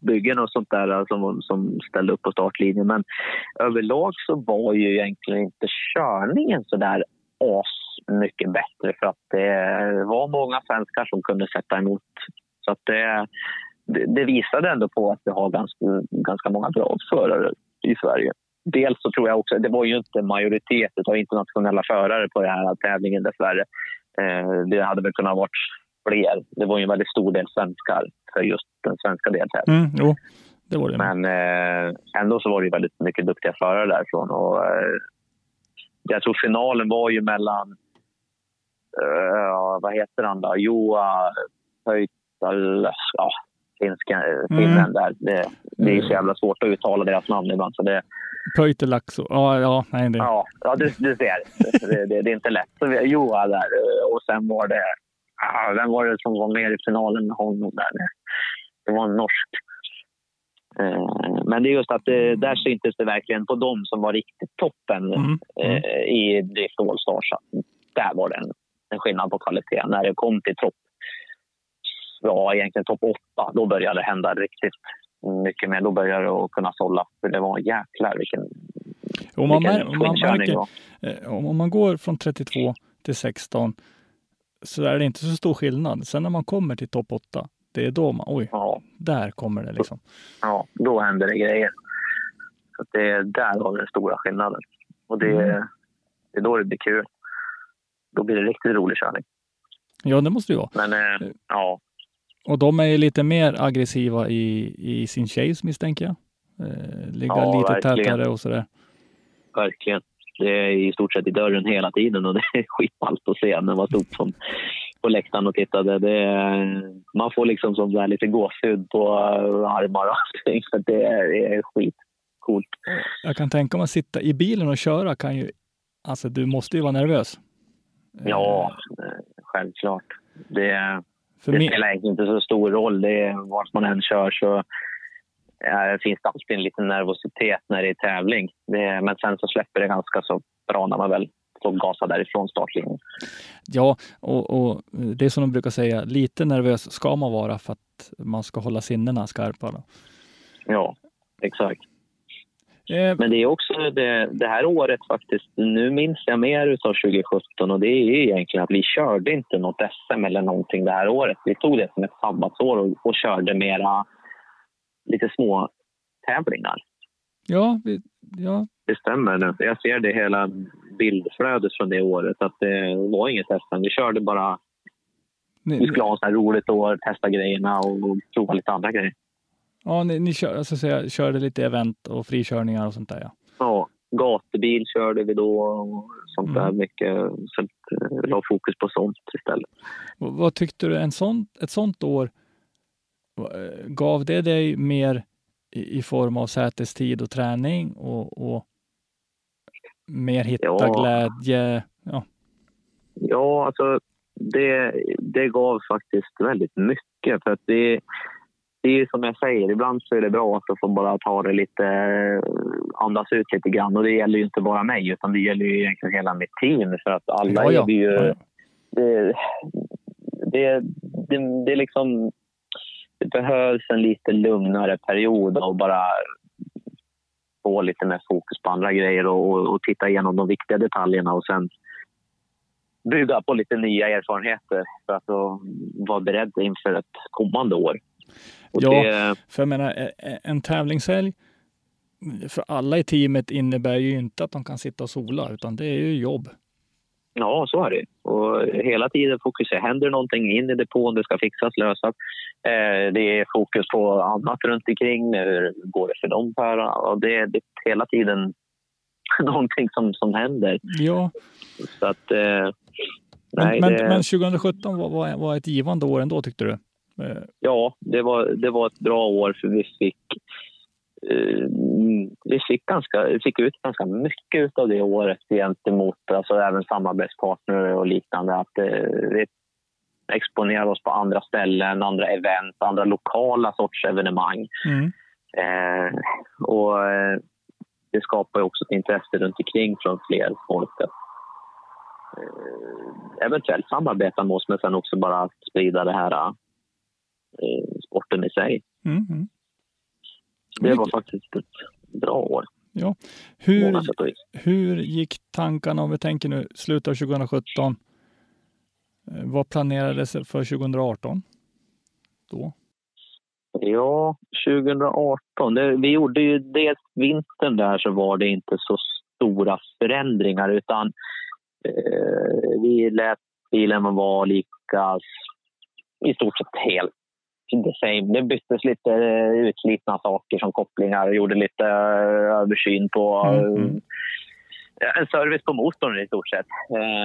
byggen och sånt där som, som ställde upp på startlinjen. Men överlag så var ju egentligen inte körningen så där as mycket bättre för att det var många svenskar som kunde sätta emot. Så att det, det, det visade ändå på att vi har ganska, ganska många bra förare i Sverige. Dels så tror jag också, det var ju inte majoritet av internationella förare på den här tävlingen dessvärre. Eh, det hade väl kunnat varit fler. Det var ju en väldigt stor del svenskar för just den svenska deltävlingen. Mm, jo, det var det. Men eh, ändå så var det ju väldigt mycket duktiga förare därifrån. Och, eh, jag tror finalen var ju mellan, vad heter han då, Joa Pöytal, ja, finska, Mm. finnen där. Det, det är så jävla svårt att uttala deras namn ibland. Så det, Pöytelaxo. Ja, ja, nej, det. Ja, ja du, du ser. Det, det, det är inte lätt. Så vi har Joa där eh, och sen var det... Vem var det som var med i finalen med honom där? Det var en norsk. Eh, Men det är just att det, där syntes det verkligen på dem som var riktigt toppen Mm. Mm. eh, i Drift Allstars. att Där var det en, en skillnad på kvalitet. När det kom till topp, ja egentligen topp åtta, då började det hända riktigt mycket mer. Då började det att kunna sålla. För det var jäklar vilken, Och man, vilken man märker, eh, om om man går från 32 till 16 så är det inte så stor skillnad. Sen när man kommer till topp 8, det är då man, oj, Ja, där kommer det liksom. ja, då händer det grejer. Så det, där har den stora skillnaden. Och det, Mm. det är då det blir kul. Då blir det riktigt rolig körning. Ja, det måste det ju vara. Men eh, ja, Och de är ju lite mer aggressiva i, i sin chase misstänker jag. Eh, ligga Ja, lite verkligen. tätare och sådär. verkligen. Det är i stort sett i dörren hela tiden och det är skitballt att se när man stod på, på läktaren och tittade. Det man får liksom som där lite gåshud på eh, armar och allting. Så det är, det är skitcoolt. Jag kan tänka mig att sitta i bilen och köra kan ju, alltså du måste ju vara nervös. Ja, eh, självklart. Det, För det spelar egentligen inte så stor roll. Det är, vart man än kör så eh, finns det alltid en liten nervositet när det är tävling. Det, men sen så släpper det ganska så bra när man väl får gasa därifrån startlinjen. ja, och, och det är som de brukar säga, lite nervös ska man vara för att man ska hålla sinnena skarpa. Då. Ja, exakt. Eh, Men det är också det, det här året faktiskt. Nu minns jag mer utav 2017 och det är ju egentligen att vi körde inte något SM eller någonting det här året. Vi tog det som ett sabbatsår och, och körde mera lite små tävlingar. ja, vi, ja, Det stämmer. Jag ser det hela bildflödet från det året att det var inget SM. Vi körde bara, vi skulle ha här roligt år, testa grejerna och prova lite andra grejer. Ja, ni, ni kör, alltså, säga, körde lite event och frikörningar och sånt där ja. Ja, gatubil körde vi då och sånt där Mm. mycket. Så att, eh, la fokus på sånt istället. Vad, vad tyckte du en sån, ett sånt år, eh, gav det dig mer i, i form av sätestid och träning och, och mer hitta Ja. glädje? Ja. Ja, alltså det, det gav faktiskt väldigt mycket. För att det, det är ju som jag säger, ibland så är det bra att få bara ta det lite, eh, andas ut lite grann. Och det gäller ju inte bara mig, utan det gäller ju egentligen hela mitt team. För att alla Ja, ja. är ju... Ja. Det, det, det, det är liksom... Det behövs en lite lugnare period och bara få lite mer fokus på andra grejer och, och, och titta igenom de viktiga detaljerna och sen bygga på lite nya erfarenheter för att vara beredd inför ett kommande år. Och Ja. det, För jag menar, en tävlingshelg för alla i teamet innebär ju inte att de kan sitta och sola, utan det är ju jobb. Ja, så är det. Och hela tiden fokusera. Händer någonting in i depån, det ska fixas, lösas. Eh, det är fokus på annat runt omkring. Hur går det för dem? Här? Och det, är- hela tiden någonting som, som händer. Ja, Så att, eh, men, nej, men, det, men 2017 var, var, var ett givande år ändå tyckte du? Ja, det var, det var ett bra år för vi fick eh, vi fick, ganska, fick ut ganska mycket av det året gentemot alltså även samarbetspartner och liknande. Att eh, vi exponerar oss på andra ställen, andra event, andra lokala sorts evenemang. Mm. Eh, och eh, det skapar också ett intresse runt omkring från fler folk eh, eventuellt samarbeta med oss men sen också bara sprida det här sporten i sig. Mm. Mm. Det var faktiskt ett bra år Ja. Hur, hur gick tankarna, om vi tänker nu slutet av 2017, eh, vad planerades för 2018? Då? Ja, 2018. Det, vi gjorde ju dels vintern där så var det inte så stora förändringar utan eh, vi lät bilen vara lika i stort sett helt the same. Det byttes lite eh, utslitna saker som kopplingar och gjorde lite eh, översyn på Mm, mm. eh, en service på motorn i stort sett.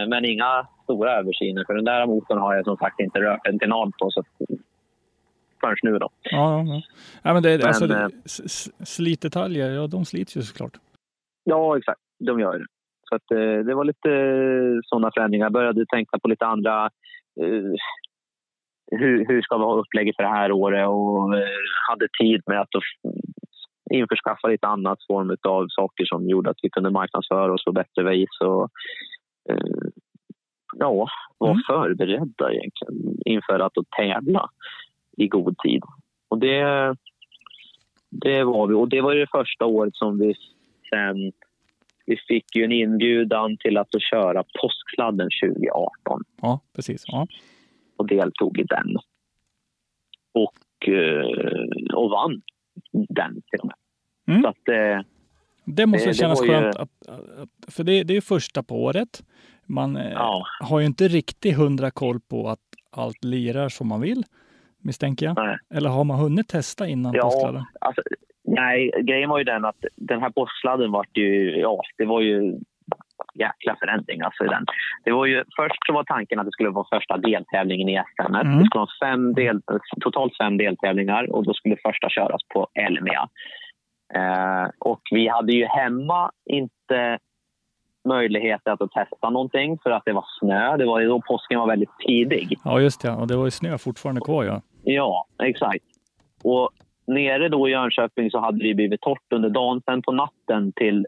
Men inga stora översyner för den där motorn har jag som sagt inte rört en tenad på så förrän nu då. Ja, ja, ja. men det, Men, alltså, s- slitdetaljer, ja de slits ju såklart. Ja, exakt. De gör det. Så att, det var lite sådana förändringar. Jag började tänka på lite andra... Hur, hur ska vi ha upplägget för det här året? Och eh, hade tid med att införskaffa lite annat form av saker som gjorde att vi kunde marknadsföra oss på bättre vis. Och, eh, ja, vara Mm. förberedda egentligen inför att tävla i god tid. Och det, det var vi. Och det var ju det första året som vi sen... Vi fick ju en inbjudan till att köra påsksladden 2018 Ja, precis. Ja. Och deltog i den. Och, eh, och vann den till och med. Mm. Så att, eh, Det måste Det- det kännas ju- skönt, att, att, för det, det är första på året. Man eh, ja, har ju inte riktigt hundra koll på att allt lirar som man vill, misstänker jag. nej. Eller har man hunnit testa innan Ja. påskladden? Alltså, nej, grejen var ju den att den här påsksladden var ju, ja, det var ju jäkla förändring alltså i den. Det var ju, först så var tanken att det skulle vara första deltävlingen i SM. Mm. Det skulle vara fem del, totalt fem deltävlingar och då skulle första köras på Elmia. Eh, och vi hade ju hemma inte möjlighet att testa någonting för att det var snö. Det var då påsken var väldigt tidig. Ja, just det. Och det var ju snö fortfarande kvar. Ja. Ja, exakt. Och nere då i Jönköping så hade det blivit torrt under dagen. Sen på natten till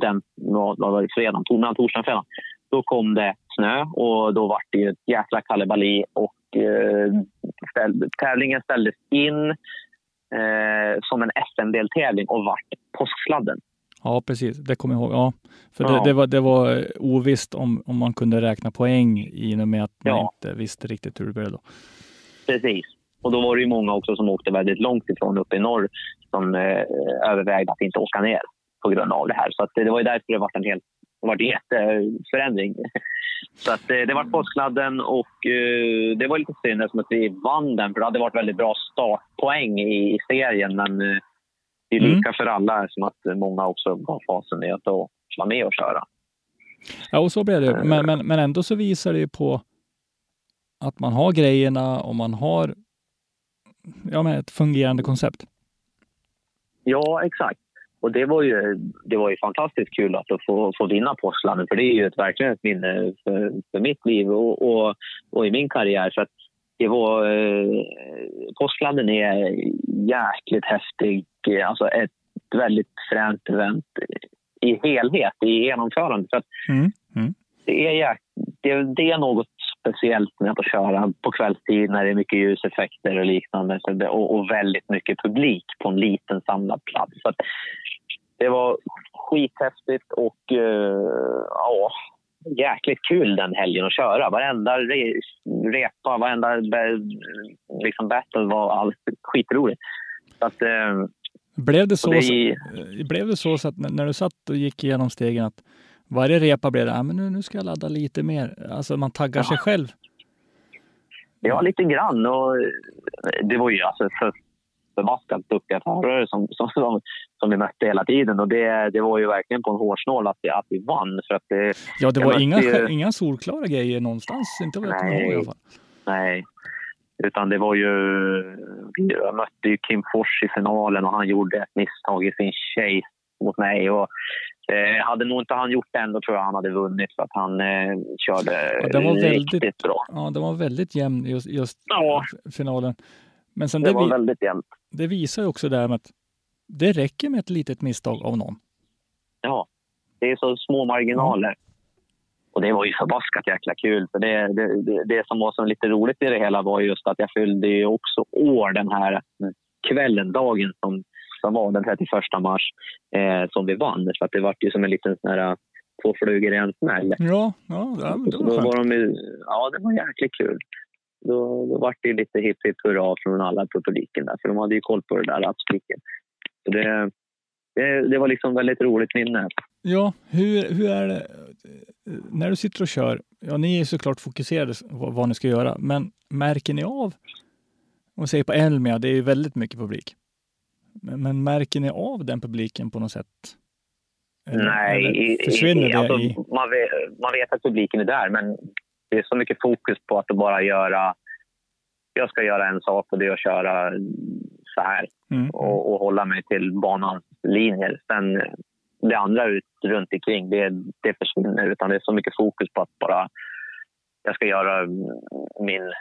den, vad vad var det, fredagen, mellan torsdagen och fredagen, då kom det snö och då var det ett jäkla kalabali och eh, ställ, tävlingen ställdes in eh, som en SM-deltävling och vart påsksladden. ja, precis. Det kommer jag ihåg. Ja. För Ja. Det, det, var, det var eh, ovisst om, om man kunde räkna poäng i och med att man Ja. inte visste riktigt hur det blev. Då. Precis. Och då var det ju många också som åkte väldigt långt ifrån uppe i norr som eh, övervägde att inte åka ner på grund av det här. Så att det, var ju därför det var en helt det var en jätteförändring. Så att eh, det var påskladden och eh, det var lite synd eftersom att vi vann den för det hade varit väldigt bra startpoäng i, i serien men eh, det är Mm. lika för alla som att många också gav fasen i att då vara med och köra. Ja, och så blev det. Eh. Men, men, men ändå så visar det ju på att man har grejerna och man har ja, men ett fungerande koncept. Ja, exakt. Och det var ju, det var ju fantastiskt kul att få, få vinna Påskladden för det är ju ett, verkligen ett minne för, för mitt liv och, och, och i min karriär. Så det var, eh, Påskladden är jäkligt häftig. Alltså ett väldigt fränt event i helhet, i genomförande. För att Mm. Mm. det är, det, det är något speciellt med att köra på kvällstid när det är mycket ljuseffekter och liknande det, och, och väldigt mycket publik på en liten samlad plats. Så det var skithäftigt och eh, ja, jäkligt kul den helgen att köra. Varenda re, repa, varenda liksom battle var allt skitroligt. Så att, eh, Blev det så, det, så, blev det så, så att när när du satt och gick igenom stegen att varje repa blev det, ah, men nu, nu ska jag ladda lite mer. Alltså man taggar sig själv. Ja, lite grann. Och det var ju alltså för förbaskat duktiga förare som, som, som, som vi mötte hela tiden. Och det, det var ju verkligen på en hårsnål att, att vi vann. För att det, Ja, det var inga, ju- inga solklara grejer någonstans. Inte vad jag kommer ihåg i alla fall. Nej. Utan det var ju... Jag mötte ju Kim Fors i finalen och han gjorde ett misstag i sin chase mot mig. Och, eh, hade nog inte han gjort det ändå tror jag han hade vunnit för att han eh, körde Ja, den var riktigt väldigt- bra. Ja, det var väldigt jämn just, just Ja. finalen. Men sen Det det, var väldigt jämnt. det visar ju också det här med att det räcker med ett litet misstag av någon. Ja, det är så små marginaler. Och det var ju förbaskat jäkla kul. För det, det, det, det som var så lite roligt i det hela var just att jag fyllde ju också år den här kvällen, dagen som, som var den 31 mars, eh, som vi vann. Så att det var ju som en liten sån här, två flugor i en smäll. Ja, ja, det var då skönt. var de ja, det var jäkligt kul. Då, då var det lite hipp hipp hurra från alla på publiken där, för de hade ju koll på det där rapsliket. Så det, det, det var liksom väldigt roligt minne. Ja, hur, hur är det eh, när du sitter och kör? Ja, ni är såklart fokuserade på vad ni ska göra, men märker ni av? Om vi säger på Elmia, det är ju väldigt mycket publik. Men, märker ni av den publiken på något sätt? Eller- Nej, eller i, försvinner i, det alltså, i... man, vet, man vet att publiken är där, men det är så mycket fokus på att bara göra... Jag ska göra en sak och det är att köra så här Mm. och, och hålla mig till banans linjer. Sen det andra ut, runt omkring, det, det försvinner. Utan det är så mycket fokus på att bara jag ska göra min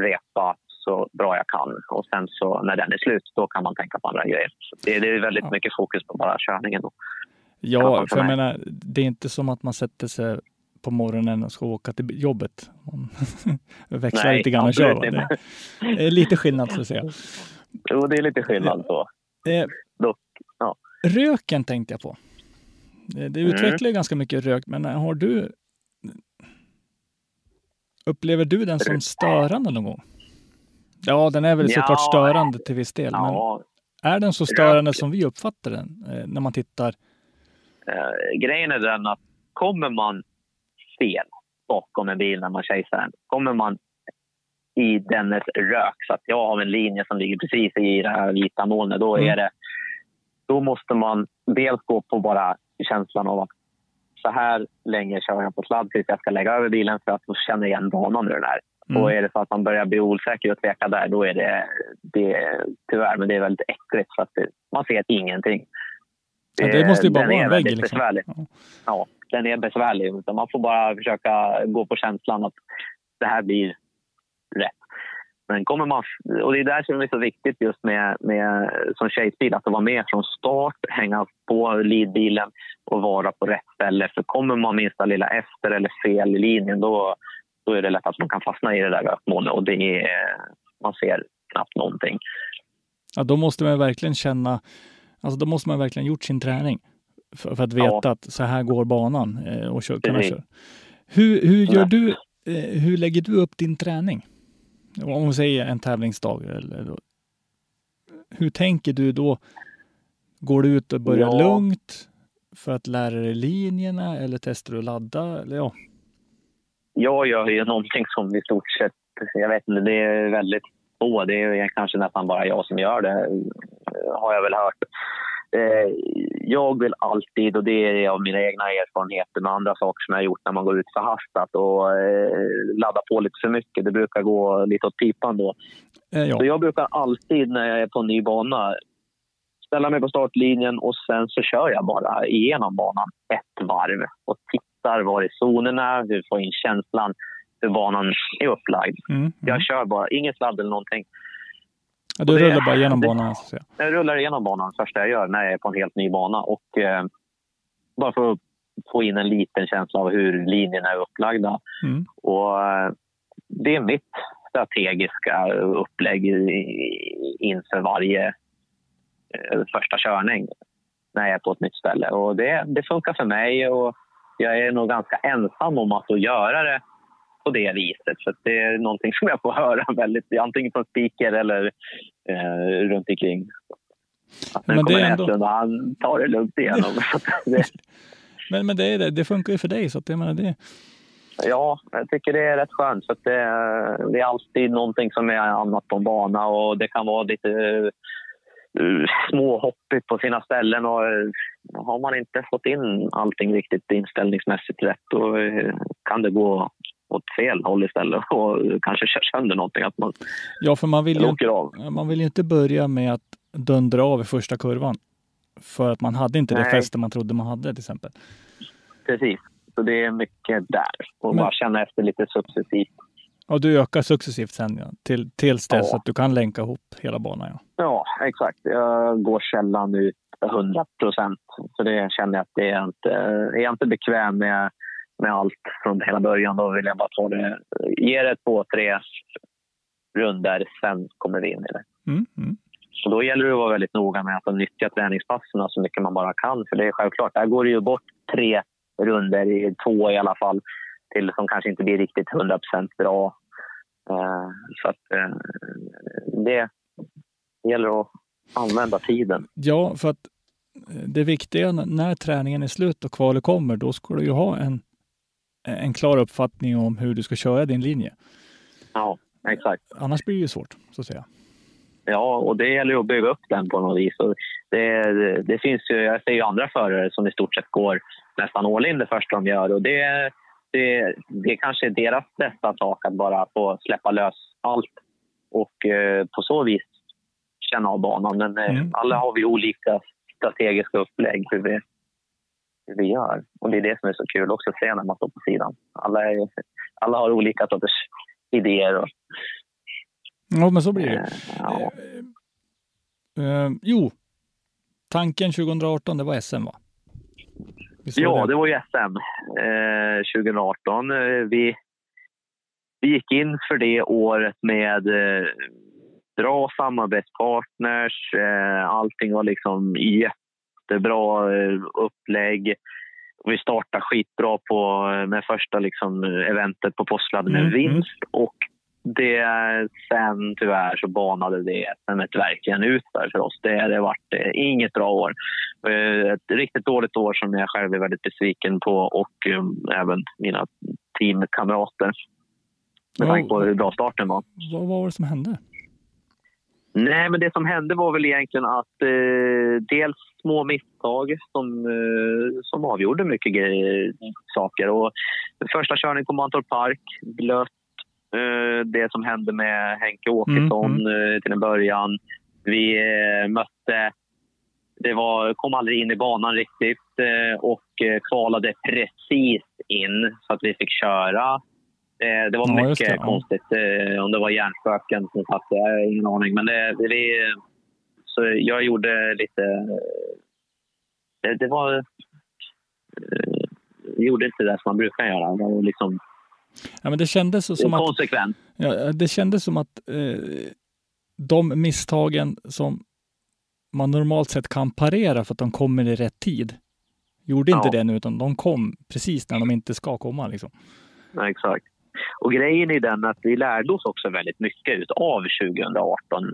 repa så bra jag kan. Och sen så när den är slut, då kan man tänka på andra grejer. Det, det är väldigt Ja. mycket fokus på bara körningen. Då. Ja, för jag mig. menar, det är inte som att man sätter sig på morgonen och ska åka till jobbet. Man växlar Nej, lite grann och kör. Det är lite skillnad så att säga. Jo, det är lite skillnad så. Eh, Dock, ja. Röken tänkte jag på. Det, det Mm. utvecklar ju ganska mycket rök, men har du... Upplever du den som störande någon gång? Ja, den är väl såklart Ja. störande till viss del, Ja, men är den så störande Rök. som vi uppfattar den eh, när man tittar? eh, grejen är den att kommer man fel bakom en bil när man chasear den, kommer man i dennes rök så att jag har en linje som ligger precis i det här vita molnet, då Mm. är det då måste man dels gå på bara känslan av att så här länge kör jag på sladd tills jag ska lägga över bilen för att känna igen banan hur den är. Mm. Och är det så att man börjar bli osäker och tveka där, då är det, det tyvärr, men det är väldigt äckligt för att det, man ser ingenting. Ja, det måste ju bara Den vara en vägg. Liksom. besvärlig. Ja. Ja, den är besvärlig. Man får bara försöka gå på känslan att det här blir rätt. Men kommer man, och det är där som det är så viktigt just med, med som tjejsbil, att vara med från start, hänga på leadbilen och vara på rätt ställe. För kommer man minsta lilla efter eller fel i linjen, då, då är det lätt att man kan fastna i det där rökmolnet och det är, man ser knappt någonting. Ja, då måste man verkligen känna, alltså då måste man verkligen gjort sin träning för, för att veta Ja. att så här går banan eh, och kör, kunna köra. Hur, hur gör du, eh, hur lägger du upp din träning? Om vi säger en tävlingsdag, eller hur tänker du då? Går du ut och börjar Ja. lugnt för att lära dig linjerna eller testar du att ladda? Eller ja. Jag gör ju någonting som i stort sett, jag vet inte, det är väldigt få. Det är kanske nästan bara jag som gör det, har jag väl hört. Eh, Jag vill alltid, och det är av mina egna erfarenheter med andra saker som jag har gjort när man går ut förhastat och eh, laddar på lite för mycket. Det brukar gå lite åt pipan då. Eh, ja. Så jag brukar alltid när jag är på en ny bana ställa mig på startlinjen och sen så kör jag bara igenom banan ett varv och tittar var i zonerna, hur får in känslan, hur banan är upplagd. Mm, mm. Jag kör bara, ingen sladd eller någonting. Ja, du det- rullar bara igenom det- banan. Att säga. Jag rullar igenom banan första jag gör när jag är på en helt ny bana. Och, eh, bara för att få in en liten känsla av hur linjerna är upplagda. Mm. Och, eh, det är mitt strategiska upplägg inför varje eh, första körning när jag är på ett nytt ställe. Och det, det funkar för mig och jag är nog ganska ensam om att göra det på det viset. Så det är någonting som jag får höra väldigt, antingen från speaker eller eh, runt omkring. Att nu Men det kommer är ändå- Näslund och han tar det lugnt igenom. Så det, Men, men det, är det, det funkar ju för dig, så att jag menar det. Ja, jag tycker det är rätt skönt. Att det, det är alltid någonting som är annat på bana och det kan vara lite uh, småhoppigt på sina ställen. Och, eh, har man inte fått in allting riktigt inställningsmässigt rätt då eh, kan det gå åt fel håll istället och kanske köra sönder någonting. Att man Ja, för man vill, ju, av. man vill ju inte börja med att dundra av i första kurvan. För att man hade inte det Nej. fäste man trodde man hade till exempel. Precis. Så det är mycket där. Och Men- bara känna efter lite successivt. Och du ökar successivt sen ja, till, tills dess Ja. att du kan länka ihop hela banan. Ja. Ja, exakt. Jag går sällan ut 100 procent. Så det känner jag att det är inte, är jag inte bekväm med, med allt från hela början. Då vill jag bara ta det. Ge det två, tre runder sen kommer vi in i det. Mm, mm. Så då gäller det att vara väldigt noga med att nyttja träningspassen så mycket man bara kan. För det är självklart, där går det ju bort tre runder, i två i alla fall, till som kanske inte blir riktigt 100 procent bra. Eh, Så att eh, det gäller att använda tiden. Ja, för att eh, det viktiga när träningen är slut och kvalet kommer, då ska du ju ha en, en klar uppfattning om hur du ska köra din linje. Ja, exakt. Annars blir det ju svårt, så att säga. Ja, och det gäller ju att bygga upp den på något vis. Det, det, det finns ju, jag ser ju andra förare som i stort sett går nästan all in det första de gör. Och det, det, det kanske är deras bästa sak att bara få släppa lös allt och eh, på så vis känna av banan. Men eh, Mm. alla har vi olika strategiska upplägg hur vi, hur vi gör. Och det är det som är så kul också att se när man står på sidan. Alla, är, alla har olika sorters idéer. Och, Ja, men så blir det. eh, ja. Eh, jo, tanken 2018, det var SM va? Ja, det var ju SM eh, 2018. Eh, vi, vi gick in för det året med eh, bra samarbetspartners. Eh, allting var liksom jättebra eh, upplägg. Vi startade skitbra på, med första liksom, eventet på Påsklad med Mm, vinst. Och det, sen tyvärr så banade det SMet verkligen ut för, för oss. Det, det varit eh, inget bra år. Eh, Ett riktigt dåligt år som jag själv är väldigt besviken på och eh, även mina teamkamrater. Med tanke på hur bra starten var. Vad var det som hände? Nej, men det som hände var väl egentligen att eh, dels små misstag som, eh, som avgjorde mycket grejer, saker. Och första körningen på Mantorp Park, blött. Eh, det som hände med Henke Åkesson eh, till en början. Vi eh, mötte... Det var, kom aldrig in i banan riktigt och kvalade precis in så att vi fick köra. Det var Ja, mycket det, ja. konstigt. Om det var hjärnspöken som satt jag har ingen aning. Men det, vi, så jag gjorde lite... Det, det var... Jag gjorde inte det som man brukar göra. Det var liksom Ja, men det kändes som att konsekvent. Ja, det kändes som att eh, de misstagen som man normalt sett kan parera för att de kommer i rätt tid, gjorde inte Ja. det nu, utan de kom precis när de inte ska komma. Liksom. Ja, exakt. Och grejen är den att vi lärde oss också väldigt mycket av 2018.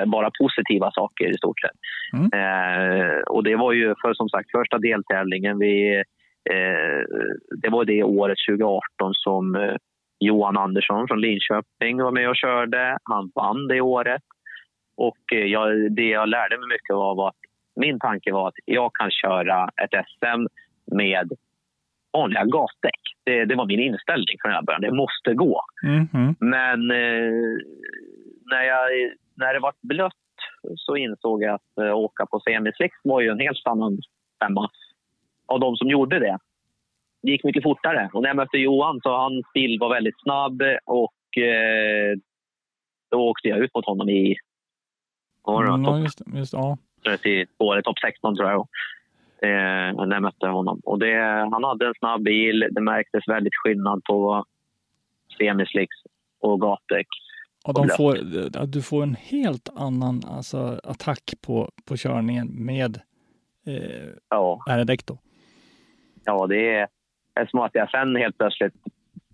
Eh, bara positiva saker i stort sett. Mm. Eh, och det var ju för som sagt första deltävlingen. Vi, eh, det var det året 2018 som eh, Johan Andersson från Linköping var med och körde. Han vann det året. Och eh, jag, det jag lärde mig mycket av var att min tanke var att jag kan köra ett SM med vanliga gasdäck. Det, det var min inställning från början. Det måste gå. Mhm. Men eh, när, jag, när det var blött så insåg jag att eh, åka på semislicks var ju en helt annan femma. Av de som gjorde det. Det gick mycket fortare. Och när jag mötte Johan så hans bil var väldigt snabb och eh, då åkte jag ut mot honom i Mm, topp ja, just, det, just, det, ja. 32 eller topp 16 tror jag. Eh, när jag mötte honom. Och det, han hade en snabb bil. Det märktes väldigt skillnad på semislicks och gatdäck. De får, du får en helt annan alltså, attack på, på körningen med eh, Ja, R-däck då. Ja, det är, som att jag sen helt plötsligt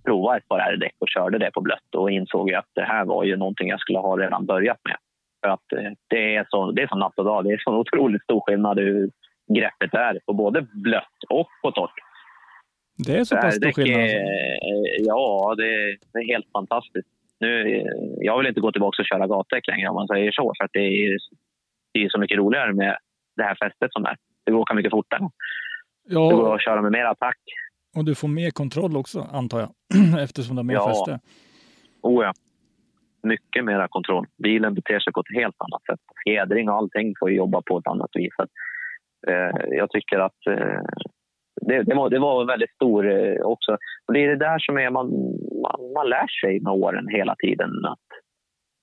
provade ett par R-däck och körde det på blött och insåg att det här var ju någonting jag skulle ha redan börjat med. För att eh, det är, så, det är som natt och dag. Det är så otroligt stor skillnad hur greppet är på både blött och på torrt. Det är så pass stor skillnad. Alltså. Ja, det är, det är helt fantastiskt. Nu, eh, jag vill inte gå tillbaka och köra gatdäck längre om man säger så. För att det är, det är så mycket roligare med det här fästet som är. Det går åka mycket fortare. Det går Ja, att köra med mer attack. och du får mer kontroll också antar jag. Eftersom du har mer Ja. fäste. Oh ja. Mycket mera kontroll. Bilen beter sig på ett helt annat sätt. Fjädring och allting får ju jobba på ett annat vis. Att, eh, jag tycker att eh, det, det, var, det var väldigt stor eh, också. Och det är det där som är, man, man, man lär sig med åren hela tiden. Att,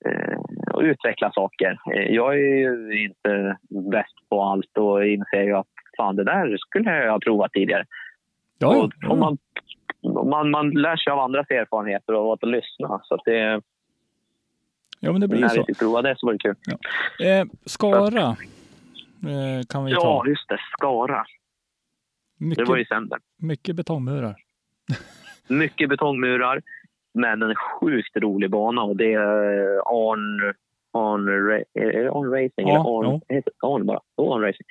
eh, och utveckla saker. Eh, jag är ju inte bäst på allt och inser ju att fan, det där skulle jag ha provat tidigare. Ja, ja. Och, och man, man, man lär sig av andras erfarenheter och att lyssna. Så att det, ja, men det blir ju när så. vi fick prova det så var det kul. Eh, Skara eh, kan vi Ja, ta. just det. Skara. Det Mycket, var i sänder. mycket betongmurar. Mycket betongmurar, men en sjukt rolig bana. Och det är Arn... Arn, är det Arn Racing? Ja, eller Arn, det Arn bara? Arn Racing.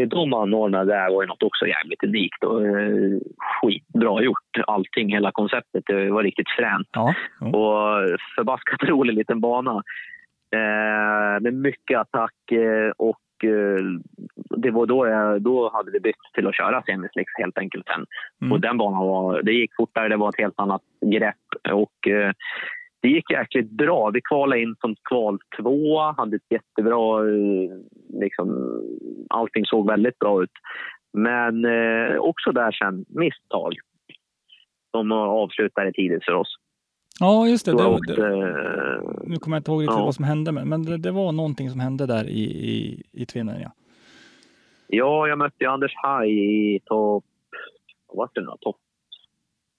Det de anordnade där var ju något också jävligt unikt och eh, skitbra gjort. Allting, hela konceptet, det var riktigt fränt. Ja, ja. Och förbaskat rolig liten bana. Eh, med mycket attack eh, och eh, det var då, jag, då hade vi bytt till att köra semislicks helt enkelt sen. Mm. Och den banan var, det gick fortare, det var ett helt annat grepp och det gick jäkligt bra. Vi kvalade in som kval två, hade ett jättebra, eh, liksom, allting såg väldigt bra ut. Men eh, också där sen, misstag. De avslutade tidigt för oss. ja just det. Det, åkte, det nu kommer jag inte ihåg riktigt Ja. vad som hände, men, men det, det var någonting som hände där i, i, i Tvinnen. Ja. Ja, jag mötte Anders Haj i topp... Vad var det nu? Topp...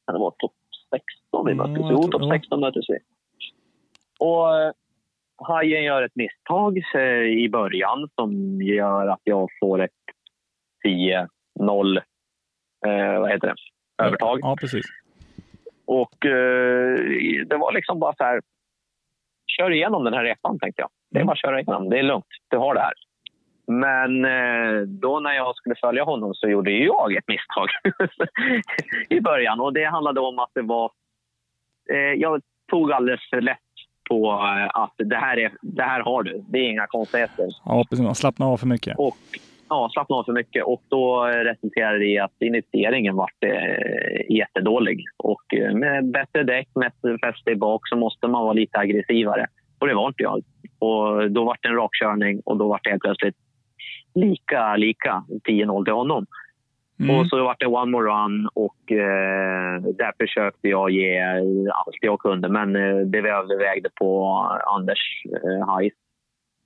Kan det vara topp 16 vi Ja, möttes? Jo, topp ja. 16 möttes vi. Och eh, Hajen gör ett misstag eh, i början som gör att jag får ett 10-0 eh, vad heter det? övertag. Ja, precis. Och eh, det var liksom bara så här... Kör igenom den här repan, tänkte jag. Det är Mm. bara att köra igenom. Det är lugnt. Du har det här. Men eh, då när jag skulle följa honom så gjorde jag ett misstag i början. Och det handlade om att det var... Eh, jag tog alldeles för lätt på eh, att det här, är, det här har du. Det är inga konstigheter. Ja, precis. Man slappnar av för mycket. Och ja, slappnade av för mycket och då resulterade det i att initieringen vart eh, jättedålig. Och med bättre däck, med ett fäste bak så måste man vara lite aggressivare. Och det var inte jag. Och då vart det en rakkörning och då vart det helt plötsligt lika, lika 10-0 till honom. Mm. Och så vart det one more run och eh, där försökte jag ge allt jag kunde. Men eh, det övervägde på Anders eh, Hajs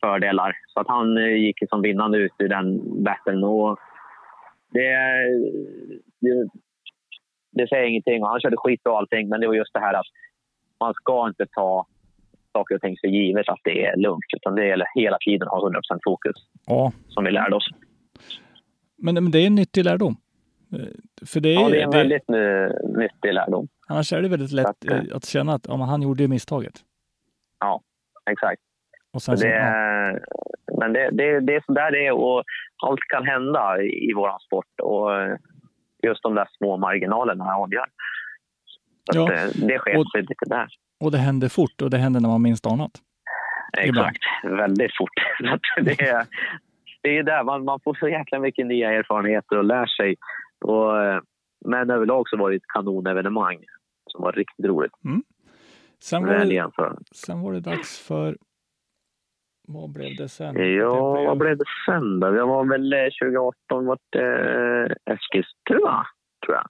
fördelar. Så att han eh, gick som vinnande ut i den battlen. Och det, det, det säger ingenting. Och han körde skitbra och allting, men det var just det här att man ska inte ta saker och ting för givet att det är lugnt. Utan det gäller hela tiden att ha 100 fokus, Ja, som vi lärde oss. men, men det är en nyttig lärdom. Eh, För det är, Ja, det är en det, väldigt eh, nyttig lärdom. annars är det väldigt lätt att, eh, att känna att ja, han gjorde ju misstaget. Exakt. Och sen det, ja, Men det, det, det är så där det är och allt kan hända i, i vår sport. Och just de där små marginalerna avgör. Så Ja, eh, det sker och- lite där. Och det händer fort och det händer när man minst anat. ibland. Exakt, väldigt fort. Det, är, det är där man, man får så jäkla mycket nya erfarenheter och lär sig. Och, eh, men överlag så var det ett kanonevenemang som var riktigt roligt. Sen var, det, sen var det dags för... Vad blev det sen? Ja, det vad blev det sen då? Det var väl eh, 2018 vart eh, Eskilstuna, tror jag.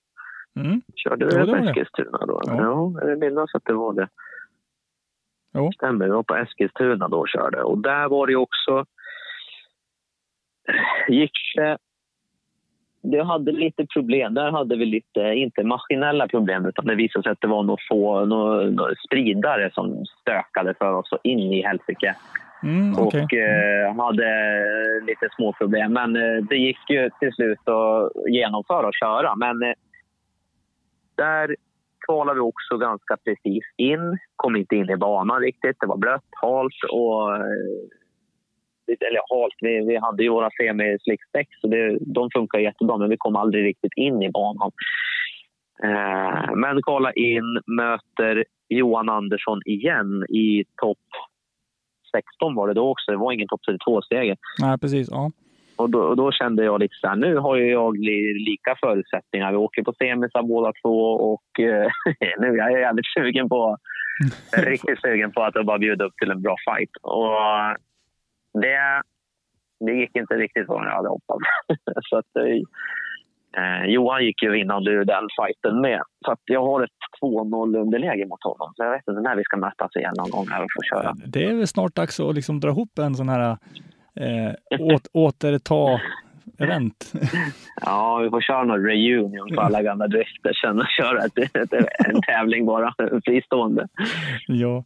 Mm. Körde vi på. Eskilstuna då? Ja. Ja, jag vill minnas att det var det. Jo. Stämmer, vi var på Eskilstuna då och körde. Och där var det också... Gick det... Det hade lite problem. Där hade vi lite, inte maskinella problem, utan det visade sig att det var några få några, spridare som stökade för oss och in i helsike. Mm, okej. och eh, hade lite små problem. Men eh, det gick ju till slut att genomföra och köra. Men eh, där kvalade vi också ganska precis in. Kom inte in i banan riktigt. Det var blött, halt och... Eh, eller halt, vi, vi hade ju våra semi-slickdäck så det, de funkar jättebra men vi kom aldrig riktigt in i banan. Eh, men kvala in, möter Johan Andersson igen i topp 16 var det då också. Det var ingen topp 32-seger. Nej, precis. Ja. Och då, och då kände jag lite så här, nu har ju jag li, lika förutsättningar. Vi åker på semisar båda två och eh, nu är jag jävligt sugen på, riktigt sugen på att bara bjuda upp till en bra fight. Och det, det gick inte riktigt som jag hade hoppats. så att, eh, eh, Johan gick ju vinnande ur den fighten med. Så att jag har ett 2-0 underläge mot honom. Så jag vet inte när vi ska mötas igen någon gång här och få köra. Det är väl snart dags att liksom dra ihop en sån här eh, åt, återta-event. Ja, vi får köra någon reunion på alla gamla drifter sen och köra ett, ett, en tävling bara, fristående. ja.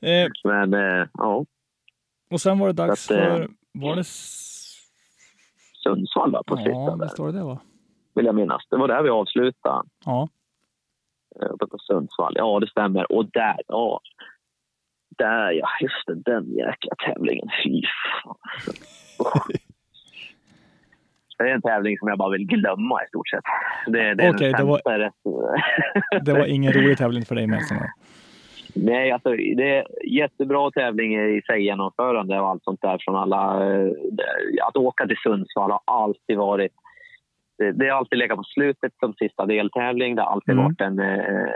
Eh, Men eh, ja, och sen var det dags att, eh, för... Var det... Sundsvall var på Ja, sista där, visst var det det va? vill jag minnas. Det var där vi avslutade, Ja. eh, uppe på Sundsvall. Ja, det stämmer. Och där, ja. Där ja, just det, den jäkla tävlingen. Fy fan. Usch. Det är en tävling som jag bara vill glömma i stort sett. Det, det Okej, det var- Det var ingen rolig tävling för dig med. Nej, alltså, det är jättebra tävling i sig, genomförande och allt sånt där från alla. eh, Att åka till Sundsvall har alltid varit... Det, har alltid legat på slutet som sista deltävling. Det har alltid Mm. varit en... Eh,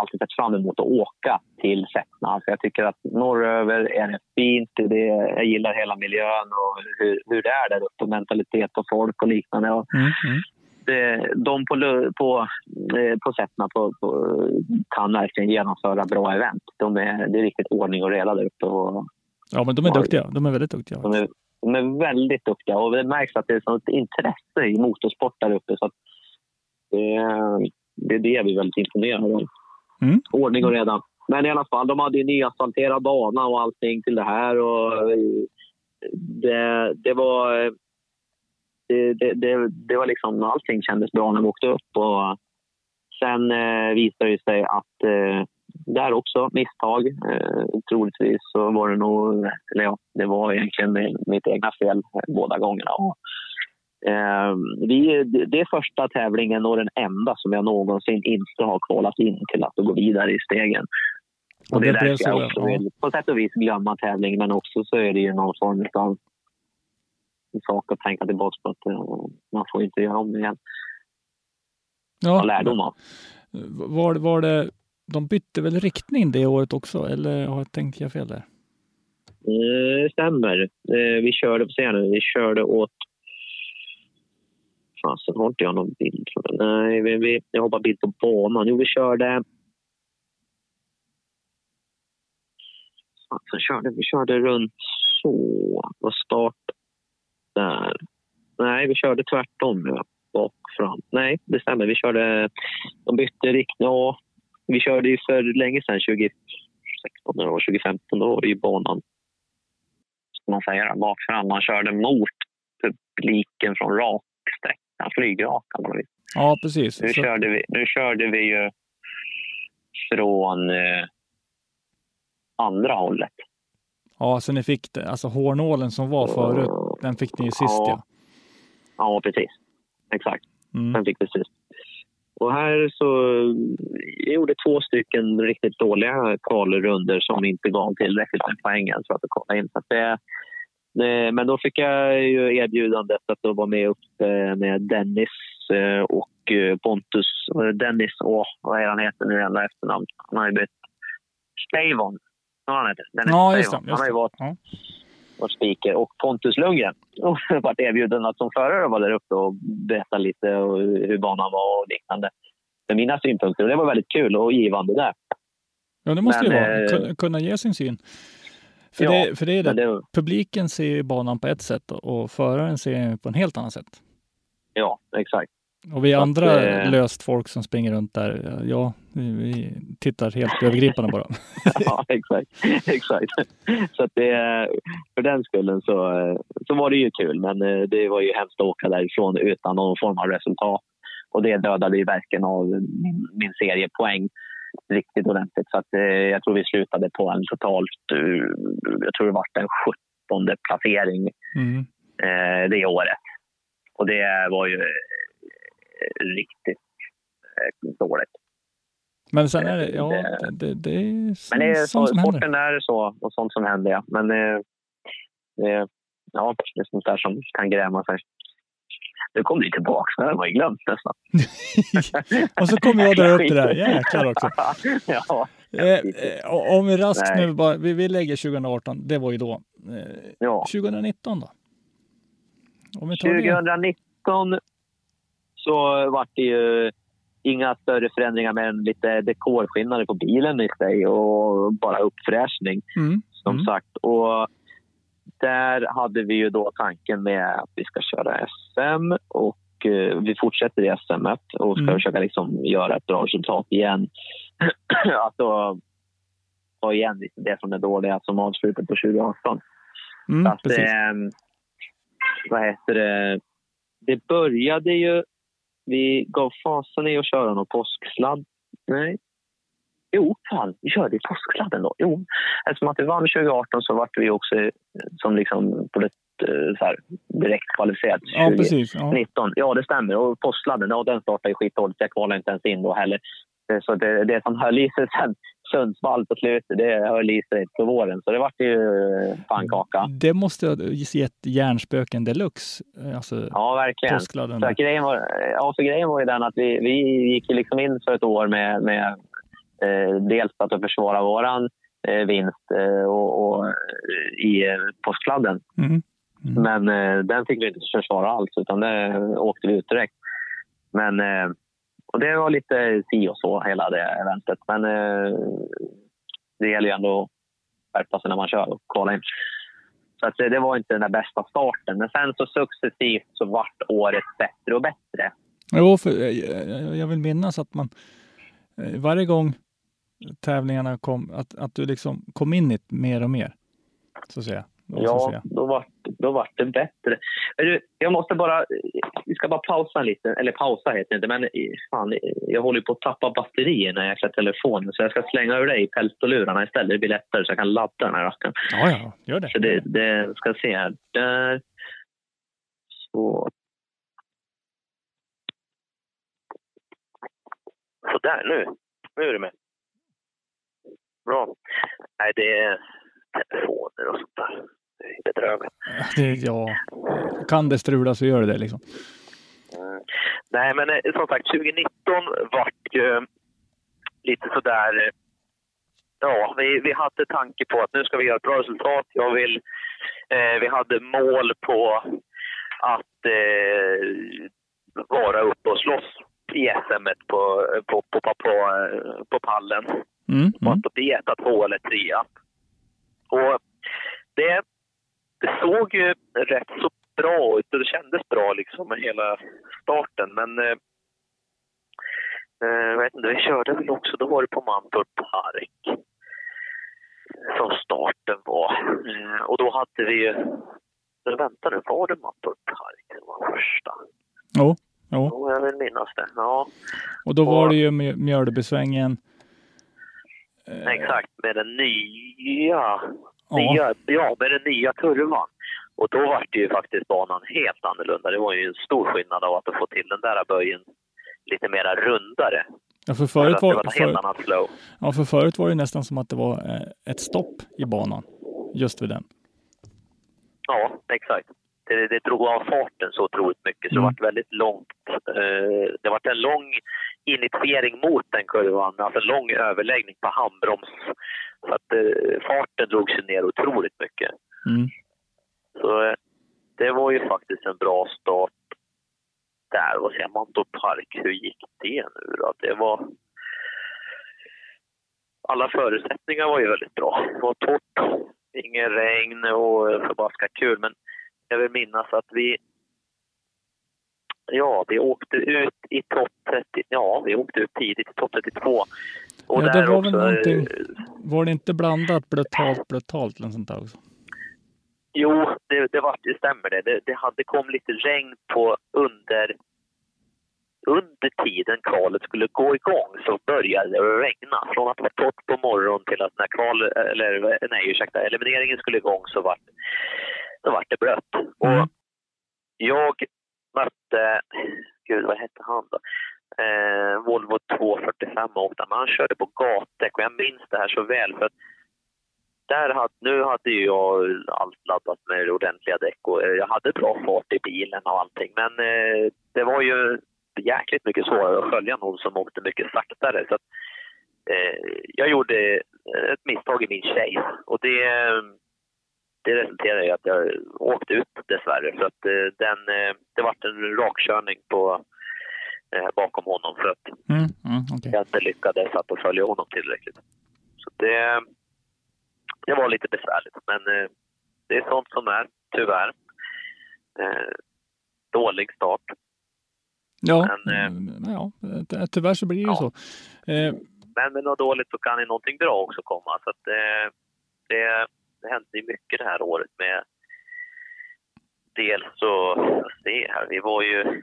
alltid sett fram emot att åka till Sättna. Alltså jag tycker att norröver är det fint. Det, jag gillar hela miljön och hur, hur det är där uppe. Mentalitet och folk och liknande. Och Mm, mm. det, de på, på, eh, på Sättna på, på, kan verkligen genomföra bra event. De är, det är riktigt ordning och reda där uppe. Och Ja, men de är duktiga. De är väldigt duktiga. de, är, de är väldigt duktiga och det märks att det är sånt intresse i motorsport där uppe. Så det, det är det vi är väldigt imponerade av. Mm. Ordning och reda. Men i alla fall, de hade ju nyasfalterad bana och allting till det här. Och det, det var... Det, det, det, det var liksom, allting kändes bra när vi åkte upp. Och sen eh, visade det sig att eh, där också misstag. Eh, troligtvis så var det nog, eller ja, det var egentligen mitt egna fel eh, båda gångerna. Eh, vi, det är första tävlingen och den enda som jag någonsin inte har kvalat in till att gå vidare i stegen. Och det är det blev därför jag också ja. vill på sätt och vis glömma tävlingen men också så är det ju någon form av sak att tänka tillbaka på att eh, man får inte göra om det igen. Ja, lärdom av. var, var det, de bytte väl riktning det året också? Eller har jag tänkt jag fel där? Det stämmer. Eh, vi körde, på scenen, vi körde åt... Fasen, har inte jag någon bild? Nej, vi, vi, jag har bara bild på banan. Jo, vi körde... Fasen, körde, vi körde runt så. Och start där. Nej, vi körde tvärtom. Ja. Bak, fram. Nej, det stämmer. Vi körde... De bytte riktning. Ja, vi körde ju för länge sedan, 2016 eller 2015. Då var det ju banan ska man säga, det, bak fram. Man körde mot publiken från raksträckan, flygrakan. på något. Ja, precis. Nu, Så, körde vi, nu körde vi ju från eh, andra hållet. ja, så ni fick det. Alltså hårnålen som var förut, den fick ni ju sist ja. Ja. Ja, precis. Exakt. Mm. Den fick vi sist. Och här så jag gjorde två stycken riktigt dåliga kvalrunder som inte gav tillräckligt med poängen för att kolla in. Så det, det, men då fick jag ju erbjudandet att då vara med upp eh, med Dennis eh, och eh, Pontus. Dennis, åh, vad är han heter nu jävla efternamn? Han har ju bytt. Stavon. Ja, han heter. Dennis Ja, just det. Just Han har ju det. varit Ja. Och speaker och Pontus Lundgren. Och varit erbjuden att som förare vara där uppe och berätta lite och hur banan var och liknande. För mina synpunkter. Och det var väldigt kul och givande där. Ja, det måste Men, ju vara. eh, Kunna, kunna ge sin syn. För, Ja, det, för det är det. Det, Publiken ser ju banan på ett sätt och föraren ser den på en helt annat sätt. ja, exakt. Och vi Så att, andra eh, löst folk som springer runt där, ja, vi, vi tittar helt övergripande bara. ja, exakt. exakt. Så att det, för den skullen så, så var det ju kul, men eh, det var ju hemskt att åka därifrån utan någon form av resultat. Och det dödade ju verkligen av min, min seriepoäng riktigt ordentligt. Så att, eh, jag tror vi slutade på en totalt, eh, jag tror det var en 17 placering Mm. det året. Och det var ju riktigt eh, dåligt. Men sen är det, ja, Det- det, det, är Men det är så, sånt som händer. sporten är så och sånt som händer. Ja. Men eh, det, ja, det är sånt där som kan gräma sig. Nu kom du tillbaka, det var ju glömt nästan. Och så kommer jag och drar upp det där, jäklar också. ja, Eh, eh, om vi raskt Nej. nu bara, vi, vi lägger 2018, det var ju då. Eh, ja. 2019 då? Om vi tar det. 2019 så var det ju inga större förändringar mer än lite dekorskillnader på bilen i sig och bara uppfräschning. Mm. som Mm. sagt. Och där hade vi ju då tanken med att vi ska köra SM och eh, vi fortsätter i SM och ska Mm. försöka liksom göra ett bra resultat igen. att då ta igen det som är dåliga som avslutet på 2018. Mm, att, ehm, vad heter det? Det började ju... Vi gav fasen i att köra någon påsksladd. Nej. Jo, fan, vi körde påsksladden då. Jo, eftersom att vi vann 2018 så vart vi också eh, som liksom på ett, eh, så här, direkt kvalificerat Ja, precis. Ja. 2019. Ja, det stämmer. Och påsksladden, ja, den startade ju skitdåligt. Jag kvalade inte ens in då heller. Eh, Så det, det som höll i sig sen Sundsvall på slutet, det höll i sig på våren. Så det vart ju eh, pannkaka. Det måste ha gett hjärnspöken deluxe. eh, Alltså Ja, verkligen. påskladden. Så grejen, var, ja, så grejen var ju den att vi, vi gick liksom in för ett år med, med eh, dels att försvara våran eh, vinst eh, och, och, eh, i eh, påskladden. Mm. Mm. Men eh, den fick vi inte försvara alls, utan det åkte vi ut direkt. Men, eh, och det var lite si och så, hela det eventet. Men eh, det gäller ju ändå att skärpa sig när man kör och kolla in. Så att eh, det, var inte den där bästa starten. Men sen så successivt så vart året bättre och bättre. Jo, för eh, jag- jag vill minnas att man eh, varje gång tävlingarna kom, att, att du liksom kom in i det mer och mer. Så att säga. Ja, då vart då vart det bättre. Jag måste bara... Vi ska bara pausa lite. Eller pausa heter det inte, men fan, jag håller på att tappa batterier när jag jäkla telefonen. Så jag ska slänga ur dig i peltolurarna istället. Det blir lättare så jag kan ladda den här rackaren. Ja, ja, gör det. Så det, det ska se här. Där. Så. Så där nu. Nu är du med. Bra. Nej, det är telefoner och sånt där. Det är bedrövligt. det. Ja, eh, kan det strula så gör det det liksom. Mm. Nej, men eh, som sagt, 2019 vart ju lite sådär... eh, Ja, vi, vi hade tanke på att nu ska vi göra ett bra resultat. Jag vill, eh, vi hade mål på att eh, vara uppe och slåss i SM på, på, på, på, på, eh, på pallen. Mm, Och mm. att bli etta, två eller trea. Och det, det såg ju rätt så bra ut och det kändes bra liksom med hela starten. Men eh, eh, jag vet inte, vi körde väl också, då var det på Mantorp Park som starten var. Eh, och då hade vi ju, eller vänta nu, var det Mantorp Park som var första? Jo, jo. Jo, jag vill minnas det. Ja, Och då var Och- det ju Mjö- Mjölbysvängen. Eh, exakt. Med den nya Ja, Nya, ja, med den nya kurvan. Och då var det ju faktiskt banan helt annorlunda. Det var ju en stor skillnad av att få till den där böjen lite mera rundare. ja, för förut det var, var helt annat flow. ja, för förut var det nästan som att det var eh, ett stopp i banan. Just vid den. Ja, exakt. Det, det drog av farten så otroligt mycket så Mm. det var väldigt långt. Eh, det var en lång initiering mot den kurvan, alltså en lång överläggning på handbroms. Så att eh, farten drog sig ner otroligt mycket. Mm. Så eh, det var ju faktiskt en bra start där. Vad säger man då Park? Hur gick det nu då? Det var... Alla förutsättningar var ju väldigt bra. Det var torrt, ingen regn och förbaskat kul. Men jag vill minnas att vi... Ja, vi åkte ut i topp 30. Ja, vi åkte ut tidigt i topp 32. Och Ja, det var väl också, eh, någonting- Var det inte blandat brutalt, brutalt eller sånt där också? Jo, det, det, var, det stämmer det. det. Det hade kom lite regn på under under tiden kvalet skulle gå igång så började det regna. Från att det var torrt på morgonen till att när kval, eller nej ursäkta, elimineringen skulle igång så vart, så vart det blött. Mm. Och jag mötte, gud vad hette han då? Eh, Volvo 245 åkte han, men han körde på gatdäck och jag minns det här så väl för att där hade, nu hade ju jag allt laddat med ordentliga däck och eh, jag hade bra fart i bilen och allting. Men eh, det var ju jäkligt mycket svårare att följa någon som åkte mycket saktare. Så att, eh, jag gjorde ett misstag i min chase och det, det resulterade i att jag åkte ut dessvärre. För att eh, den, eh, det vart en rakkörning på, eh, bakom honom för att Mm, mm, okej. jag inte lyckades att följa honom tillräckligt. Så det, det var lite besvärligt, men det är sånt som är, tyvärr. Dålig start. Ja, Men, mm, ja, ty- tyvärr så blir det ju Ja. så. Men med något dåligt så kan ju någonting bra också komma. Så att, det, det hände ju mycket det här året med dels så, jag se här, vi var ju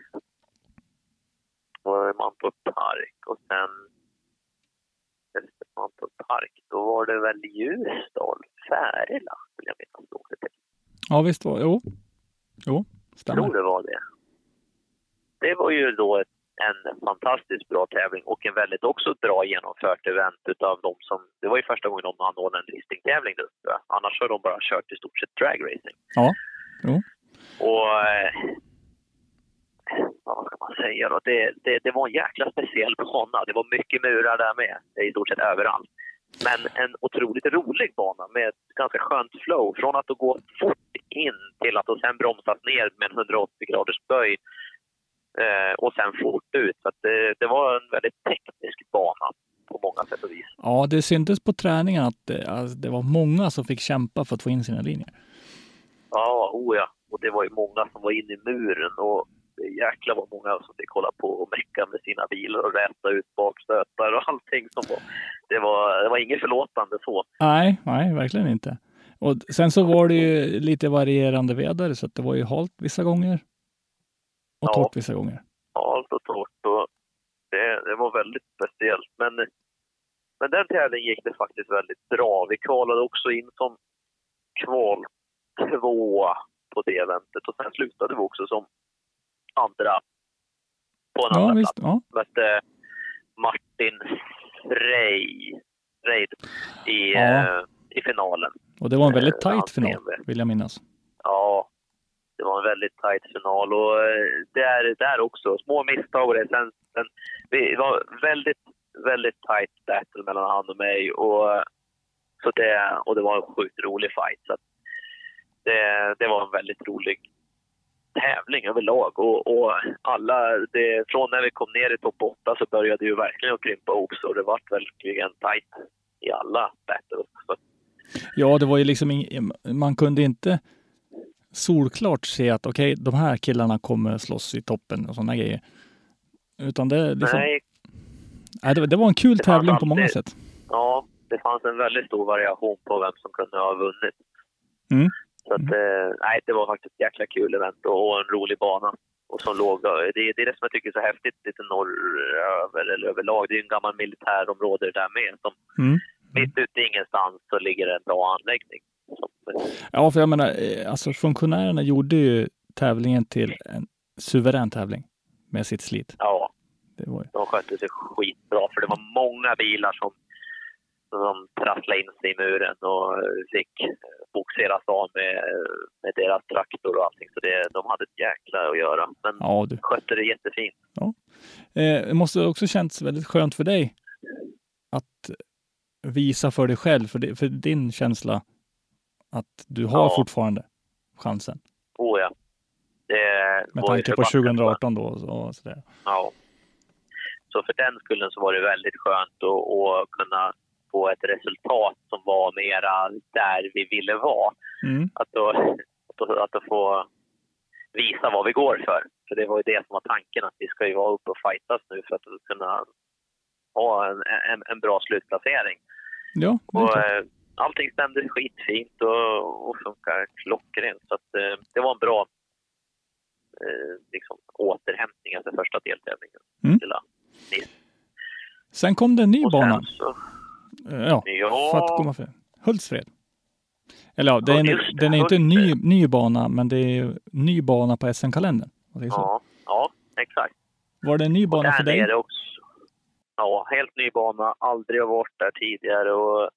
var det Mantorp Park och sen efter Mantorp Park, då var det väl Ljusdal, Färila, vill jag minnas. det till. ja, visst var Jo, jo Jag stämmer. tror det var det. Det var ju då ett, en fantastiskt bra tävling och en väldigt också bra genomfört event utav de som... Det var ju första gången de anordnade en listingtävling där uppe. Annars har de bara kört i stort sett dragracing. Ja, jo. Och... Eh, ja, vad ska man säga då? Det, det, det var en jäkla speciell bana. Det var mycket murar där med. I stort sett överallt. Men en otroligt rolig bana med ett ganska skönt flow. Från att gå fort in till att och sen bromsas ner med en 180 graders böj eh, och sen fort ut. Så det, det var en väldigt teknisk bana på många sätt och vis. Ja, det syntes på träningen att det, alltså, det var många som fick kämpa för att få in sina linjer. Ja, oh ja. Och det var ju många som var inne i muren och jäklar vad många som fick hålla på och mecka med sina bilar och räta ut bakstötar och allting som var. Det var, det var inget förlåtande så. Nej, nej, verkligen inte. Och sen så var det ju lite varierande väder, så att det var ju halt vissa gånger och Ja. torrt vissa gånger. halt och torrt och det, det var väldigt speciellt. Men, men den tävlingen gick det faktiskt väldigt bra. Vi kvalade också in som kval tvåa på det eventet och sen slutade vi också som andra på en Ja, andra visst. plats. Ja. Mötte Martin Frey, Freid i, Ja. eh, i finalen. Och det var en väldigt Eh, tajt final, vill jag minnas. Ja, det var en väldigt tajt final och eh, där, där också, små misstag och det. Sen, sen, det var väldigt, väldigt tajt battle mellan han och mig och, så det, och det var en sjukt rolig fight. Så det, det var en väldigt rolig tävling överlag och, och alla, det, från när vi kom ner i topp 8 så började det ju verkligen att krympa också så det vart verkligen tajt i alla battles. Ja, det var ju liksom man kunde inte solklart se att okej, de här killarna kommer slåss i toppen och sådana grejer. Utan det, liksom, nej. nej, det, var- det var en kul Det tävling på många sätt. Ja, det fanns en väldigt stor variation på vem som kunde ha vunnit. Mm. Så att, eh, nej, det var faktiskt ett jäkla kul event och, en rolig bana. Och som låg, det, det är det som jag tycker är så häftigt lite norröver eller överlag. Det är ju en gammal militärområde där med. Som Mm. mitt ute i ingenstans så ligger det en bra anläggning. Ja, för jag menar, eh, alltså funktionärerna gjorde ju tävlingen till en suverän tävling med sitt slit. ja, Det var ju. de skötte sig skitbra för det var många bilar som, som trasslade in sig i muren och fick eh, boxeras av med, med deras traktor och allting. Så det, de hade ett jäkla att göra. Men Ja, du. skötte det jättefint. Eh, det måste också känts väldigt skönt för dig att visa för dig själv, för, det, för din känsla att du har Ja. fortfarande chansen. Oh ja. Det Med tanke på förbannat 2018 då och, sådär. Ja. Så för den skullen så var det väldigt skönt att, att kunna få ett resultat som var mera där vi ville vara. Mm. Att, då, att, att få visa vad vi går för. För det var ju det som var tanken, att vi ska ju vara uppe och fightas nu för att kunna ha en, en, en bra slutplacering. Ja, Och, eh, allting stämde skitfint och, och funkar klockrent. Så att, eh, det var en bra eh, liksom, återhämtning efter första deltävlingen. Mm. Sen kom det en ny Och bana. så, Eh, Ja, Ja. för att komma för. Hultsfred. Eller ja, det är en, det, den är inte en ny, ny bana, men det är ny bana på SM-kalendern. ja, ja, exakt. Var det en ny bana för dig? också. Ja, helt ny bana. Aldrig varit där tidigare. Och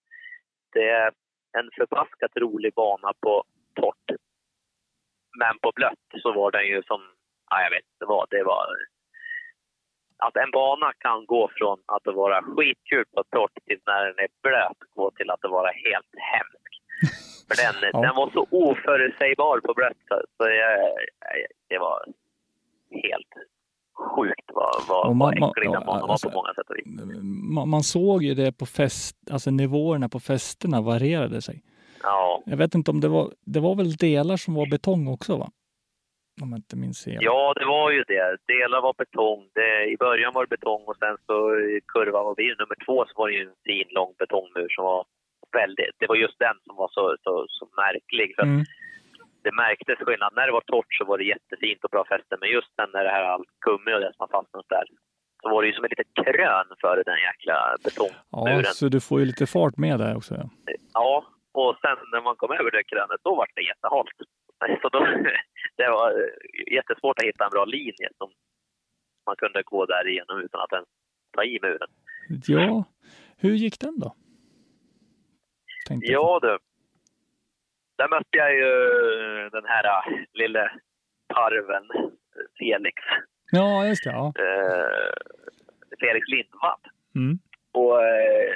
det är en förbaskat rolig bana på torrt. Men på blött så var den ju som... Ja, jag vet inte vad. Det var... Att en bana kan gå från att vara skitkul på torrt till när den är blöt gå till att vara helt hemsk. För den, Ja. den var så oförutsägbar på blött så, så jag, det var helt sjukt vad, vad, man- vad äcklig den banan alltså- var på många sätt och vis. Man, man såg ju det på fest, alltså nivåerna på festerna varierade sig. Ja. Jag vet inte om det var, det var väl delar som var betong också va? Om jag inte minns fel. ja, det var ju det. Delar var betong. Det, I början var det betong och sen så i kurva var vi nummer två så var det ju en fin lång betongmur som var väldigt... Det var just den som var så, så, så märklig. För Mm. Det märktes skillnad. När det var torrt så var det jättefint och bra fäste. Men just sen när det här allt gummi och det som har fastnat där så var det ju som ett litet krön för den jäkla Ja, betongmuren. så du får ju lite fart med där också. Ja. Ja, och sen när man kom över det krönet, då var det jättehalt. Så då, det var eh, jättesvårt att hitta en bra linje som man kunde gå där igenom utan att ens ta i muren. ja, hur gick den då? Tänkte. Ja du, där mötte jag ju den här eh, lille parven eh, Felix. Ja, just det. Ja. Eh, Felix Lindvall. Mm. Och eh,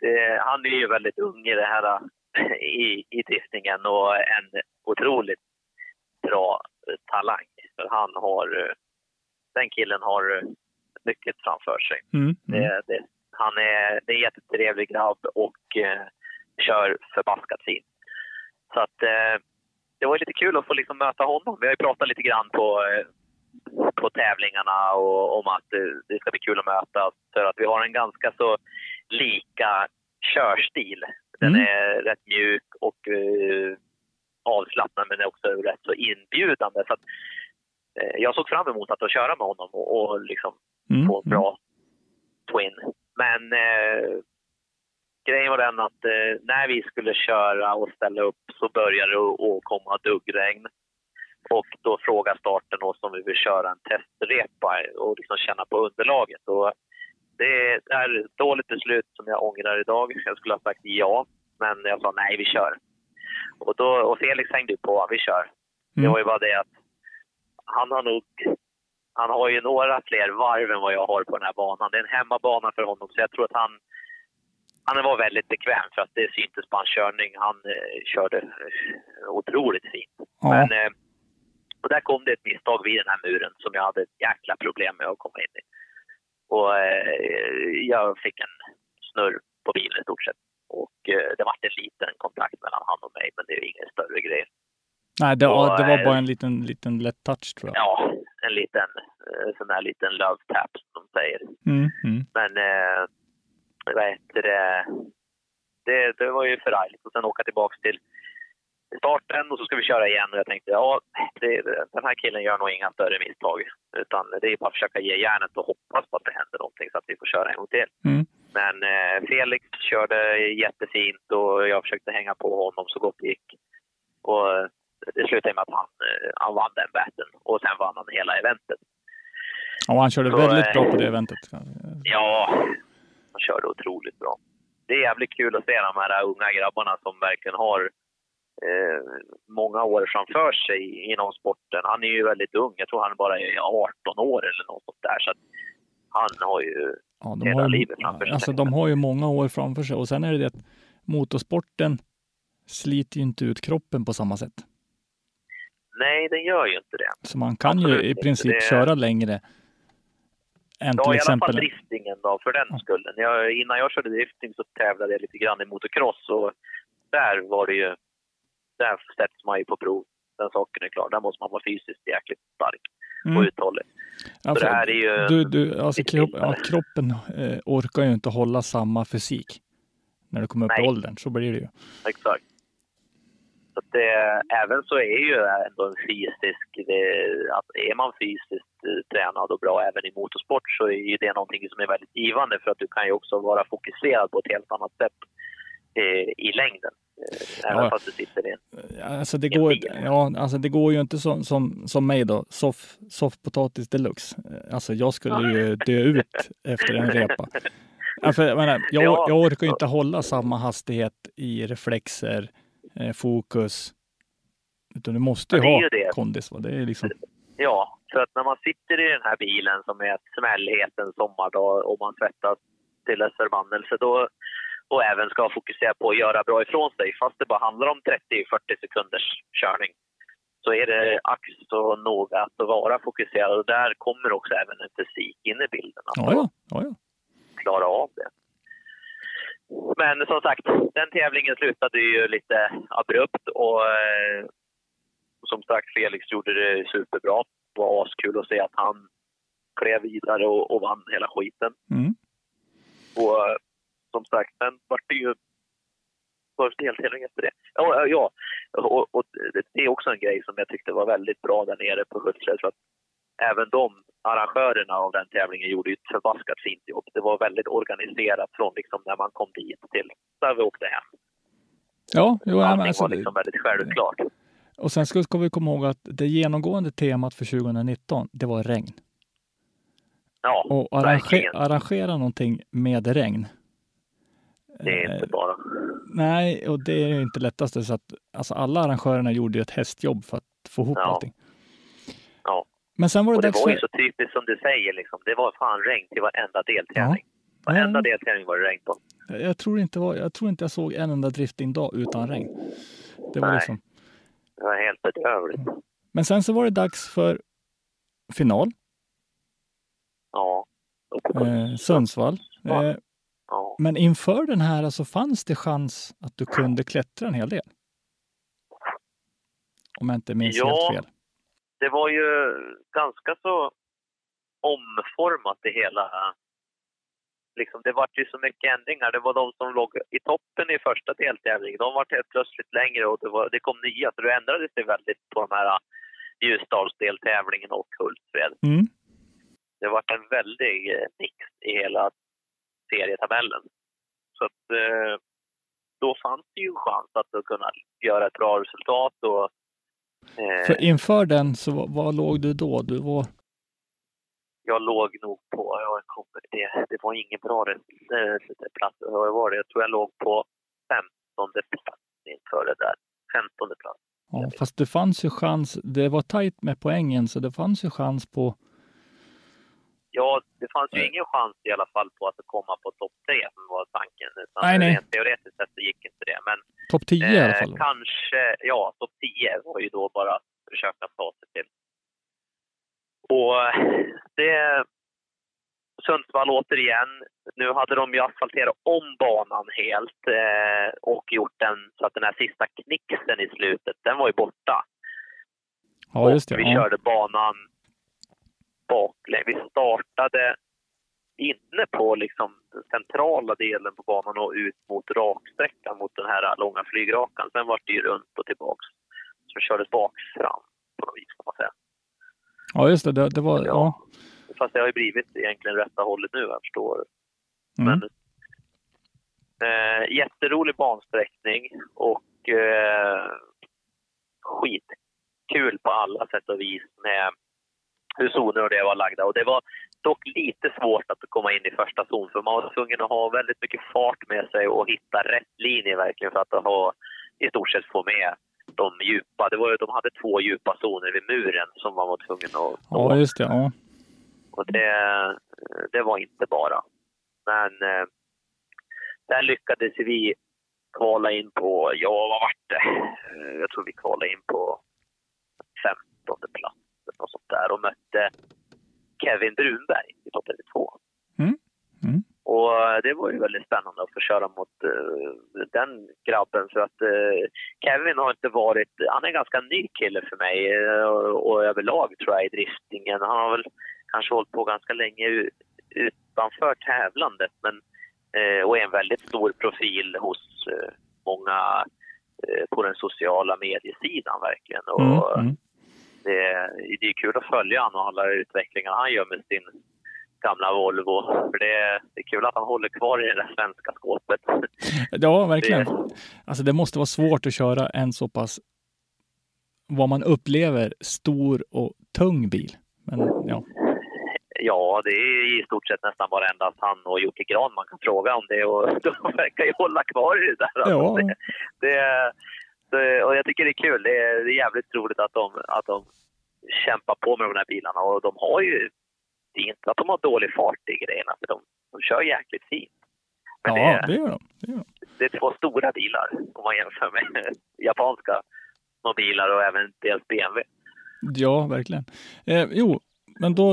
det, han är ju väldigt ung i det här eh, i, i driftningen och en otroligt bra eh, talang. För han har, eh, den killen har eh, mycket framför sig. Mm. Mm. Det, det, han är, det är en jättetrevlig grabb och eh, kör förbaskat fint. Så att eh, det var lite kul att få liksom möta honom. Vi har ju pratat lite grann på, eh, på tävlingarna och om att eh, det ska bli kul att mötas. För att vi har en ganska så lika körstil. Den Mm. är rätt mjuk och eh, avslappnad men är också rätt så inbjudande. Så att, eh, jag såg fram emot att köra med honom och, och liksom Mm. få en bra twin. Men eh, grejen var den att eh, när vi skulle köra och ställa upp så började det att- komma duggregn. Och då frågade starten oss om vi vill köra en testrepa och liksom känna på underlaget. Och det är ett dåligt beslut som jag ångrar idag. Jag skulle ha sagt ja, men jag sa nej, vi kör. Och, då, och Felix hängde på, vi kör. Det Mm. var ju bara det att han har nog han har ju några fler varv än vad jag har på den här banan. Det är en hemmabana för honom, så jag tror att han, han var väldigt bekväm för att det syntes på hans körning. Han eh, körde eh, otroligt fint. Ja. Men, eh, och där kom det ett misstag vid den här muren som jag hade ett jäkla problem med att komma in i. Och eh, jag fick en snurr på bilen i stort sett. Och eh, det var en liten kontakt mellan han och mig, men det är ingen större grej. Nej, det, Och, det var eh, bara en liten, liten lätt touch tror jag. Ja, en liten sån här liten love tap som de säger. Mm. Mm. Men vad heter det? det? Det var ju förargligt. Och sen åka tillbaka till starten och så ska vi köra igen. Och jag tänkte, ja, det, den här killen gör nog inga större misstag. Utan det är bara att försöka ge järnet och hoppas på att det händer någonting så att vi får köra en gång till. Mm. Men eh, Felix körde jättefint och jag försökte hänga på honom så gott det gick. Och eh, det slutade med att han, eh, han vann den batten och sen vann han hela eventet. Ja, han körde Så, väldigt eh, bra på det eventet. Ja, han körde otroligt bra. Det är jävligt kul att se de här unga grabbarna som verkligen har eh, många år framför sig inom sporten. Han är ju väldigt ung. Jag tror han bara är 18 år eller något sånt där. Så att han har ju Ja, de, hela har livet framför sig. alltså, de har ju många år framför sig och sen är det det att motorsporten sliter ju inte ut kroppen på samma sätt. Nej, den gör ju inte det. Så man kan Absolut ju i princip Det- köra längre än Ja, till i alla fall exempel. driftingen då, för den skullen. Jag, innan jag körde drifting så tävlade jag lite grann i motocross och där var det ju... Där sätts man ju på prov. Den saken är klar. Där måste man vara fysiskt jäkligt stark och Mm. uthållig. Ja, det här är ju... du, du, alltså kropp, ja, kroppen eh, orkar ju inte hålla samma fysik när du kommer upp i Nej. åldern. Så blir det ju. Exakt. Så att det, även så är ju ändå en fysisk, det, att är man fysiskt eh, tränad och bra även i motorsport så är ju det någonting som är väldigt givande för att du kan ju också vara fokuserad på ett helt annat sätt eh, i längden. Eh, även Ja. fast du sitter i en... Alltså det, går, ja, alltså det går ju inte som, som, som mig då, soff, soffpotatis deluxe. Alltså jag skulle ju dö ut efter en repa. Ja, för, jag, menar, jag, Ja. jag orkar ju inte hålla samma hastighet i reflexer, fokus. Utan du måste ju Ja, det är ha ju det. kondis. Va? Det är liksom, Ja, för att när man sitter i den här bilen som är smällhet en sommardag och man svettas till dess förbannelse då, och även ska fokusera på att göra bra ifrån sig, fast det bara handlar om 30-40 sekunders körning, så är det ax så noga att vara fokuserad. Och där kommer också även en fysik in i bilden, att ja, ja, ja, ja. klara av det. Men som sagt, den tävlingen slutade ju lite abrupt och eh, som sagt, Felix gjorde det superbra. Det var askul att se att han klev vidare och, och vann hela skiten. Mm. Och eh, som sagt, sen vart det ju först deltävling efter det. Ja, ja och, och det- det är också en grej som jag tyckte var väldigt bra där nere på Hultsfred. Även de arrangörerna av den tävlingen gjorde ett förbaskat fint jobb. Det var väldigt organiserat från liksom när man kom dit till där vi åkte hem. Ja, jo, Allting alltså, var liksom väldigt självklart. och sen ska, vi komma ihåg att det genomgående temat för 2019, det var regn. Ja, Och arrange, verkligen. arrangera någonting med regn. Det är inte bara... Nej, och det är ju inte lättaste. Så att, alltså alla arrangörerna gjorde ett hästjobb för att få ihop Ja. allting. Ja. Men sen var det Och det var ju för... så typiskt som du säger, liksom. det var fan regn till varenda deltävling. Varenda Ja. deltävling var det regn på. Jag tror, inte var, jag tror inte jag såg en enda drifting-dag utan regn. Det var Nej. liksom... Det var helt bedrövligt. Men sen så var det dags för final, Ja. eh, Sundsvall. Eh, ja. men inför den här så fanns det chans att du kunde klättra en hel del. Om jag inte minns Ja. helt fel. Det var ju ganska så omformat det hela. Liksom, det var ju så mycket ändringar. Det var de som låg i toppen i första deltävlingen. De var helt plötsligt längre och det, var, det kom nya. Så det ändrades det väldigt på de här Ljusdalsdeltävlingen och Hultsfred. Mm. det varit en väldig eh, mix i hela serietabellen. Så att, eh, då fanns det ju en chans att kunna göra ett bra resultat. Och, För inför den så var, var låg du då? Du var... jag låg nog på, jag kommer, det, det var ingen bra eh, plats. Vad var det? Jag tror jag låg på 15 plats inför det där. 15 plats. Ja, fast det fanns ju chans. Det var tajt med poängen så det fanns ju chans på... Ja, det fanns ju ingen chans i alla fall på att komma på topp tre som var tanken. Utan Nej, nej. Rent teoretiskt sett så gick inte det. Men Topp 10 i alla Eh, fall. kanske, ja, topp 10 var ju då bara att försöka ta sig till. Och eh, det... Sundsvall återigen. Nu hade de ju asfalterat om banan helt eh, och gjort den så att den här sista knixen i slutet, den var ju borta. Ja, just det. Och vi Ja. körde banan baklänges. Vi startade inne på liksom den centrala delen på banan och ut mot raksträckan mot den här långa flygrakan. Sen var det ju runt och tillbaks. Så vi kördes bak fram på något vis kan man säga. ja, just det. Det, det var... Ja. Fast det har ju blivit egentligen rätta hållet nu, jag förstår. Mm. Men, eh, jätterolig bansträckning och eh, skitkul på alla sätt och vis med hur zoner och det var lagda. Och det var dock lite svårt att komma in i första zon för man var tvungen att ha väldigt mycket fart med sig och hitta rätt linje verkligen för att ha, i stort sett få med de djupa. Det var, ju- de hade två djupa zoner vid muren som man var tvungen att ja, just det. Ja. och det, det var inte bara. Men eh, där lyckades vi kvala in på, ja vad vart det? Eh, Jag tror vi kvalade in på 15 plats eller något sånt där och mötte Kevin Brunberg i topp 32. Mm. Mm. Och det var ju väldigt spännande att få köra mot eh, den grabben för att eh, Kevin har inte varit, han är en ganska ny kille för mig eh, och, och överlag tror jag i driftingen. Han har väl kanske hållit på ganska länge utanför tävlandet men, och är en väldigt stor profil hos många på den sociala mediesidan verkligen. Och, Mm, mm. Det, det är kul att följa honom och alla utvecklingar han gör med sin gamla Volvo. För det, det är kul att han håller kvar i det där svenska skåpet. Ja, verkligen. Det- Alltså det måste vara svårt att köra en så pass, vad man upplever, stor och tung bil. Men ja, Ja, det är i stort sett nästan varenda han och Jocke Gran man kan fråga om det och de verkar ju hålla kvar i det där. Alltså, Ja. Det, det, och jag tycker det är kul. Det är, det är jävligt roligt att de, att de kämpar på med de här bilarna och de har ju, det är inte att de har dålig fart i grejerna för de, de kör jäkligt fint. Men ja det, det gör de. Det gör de. det är två stora bilar om man jämför med japanska små bilar och även dels BMW. Ja, verkligen. Eh, jo, men då,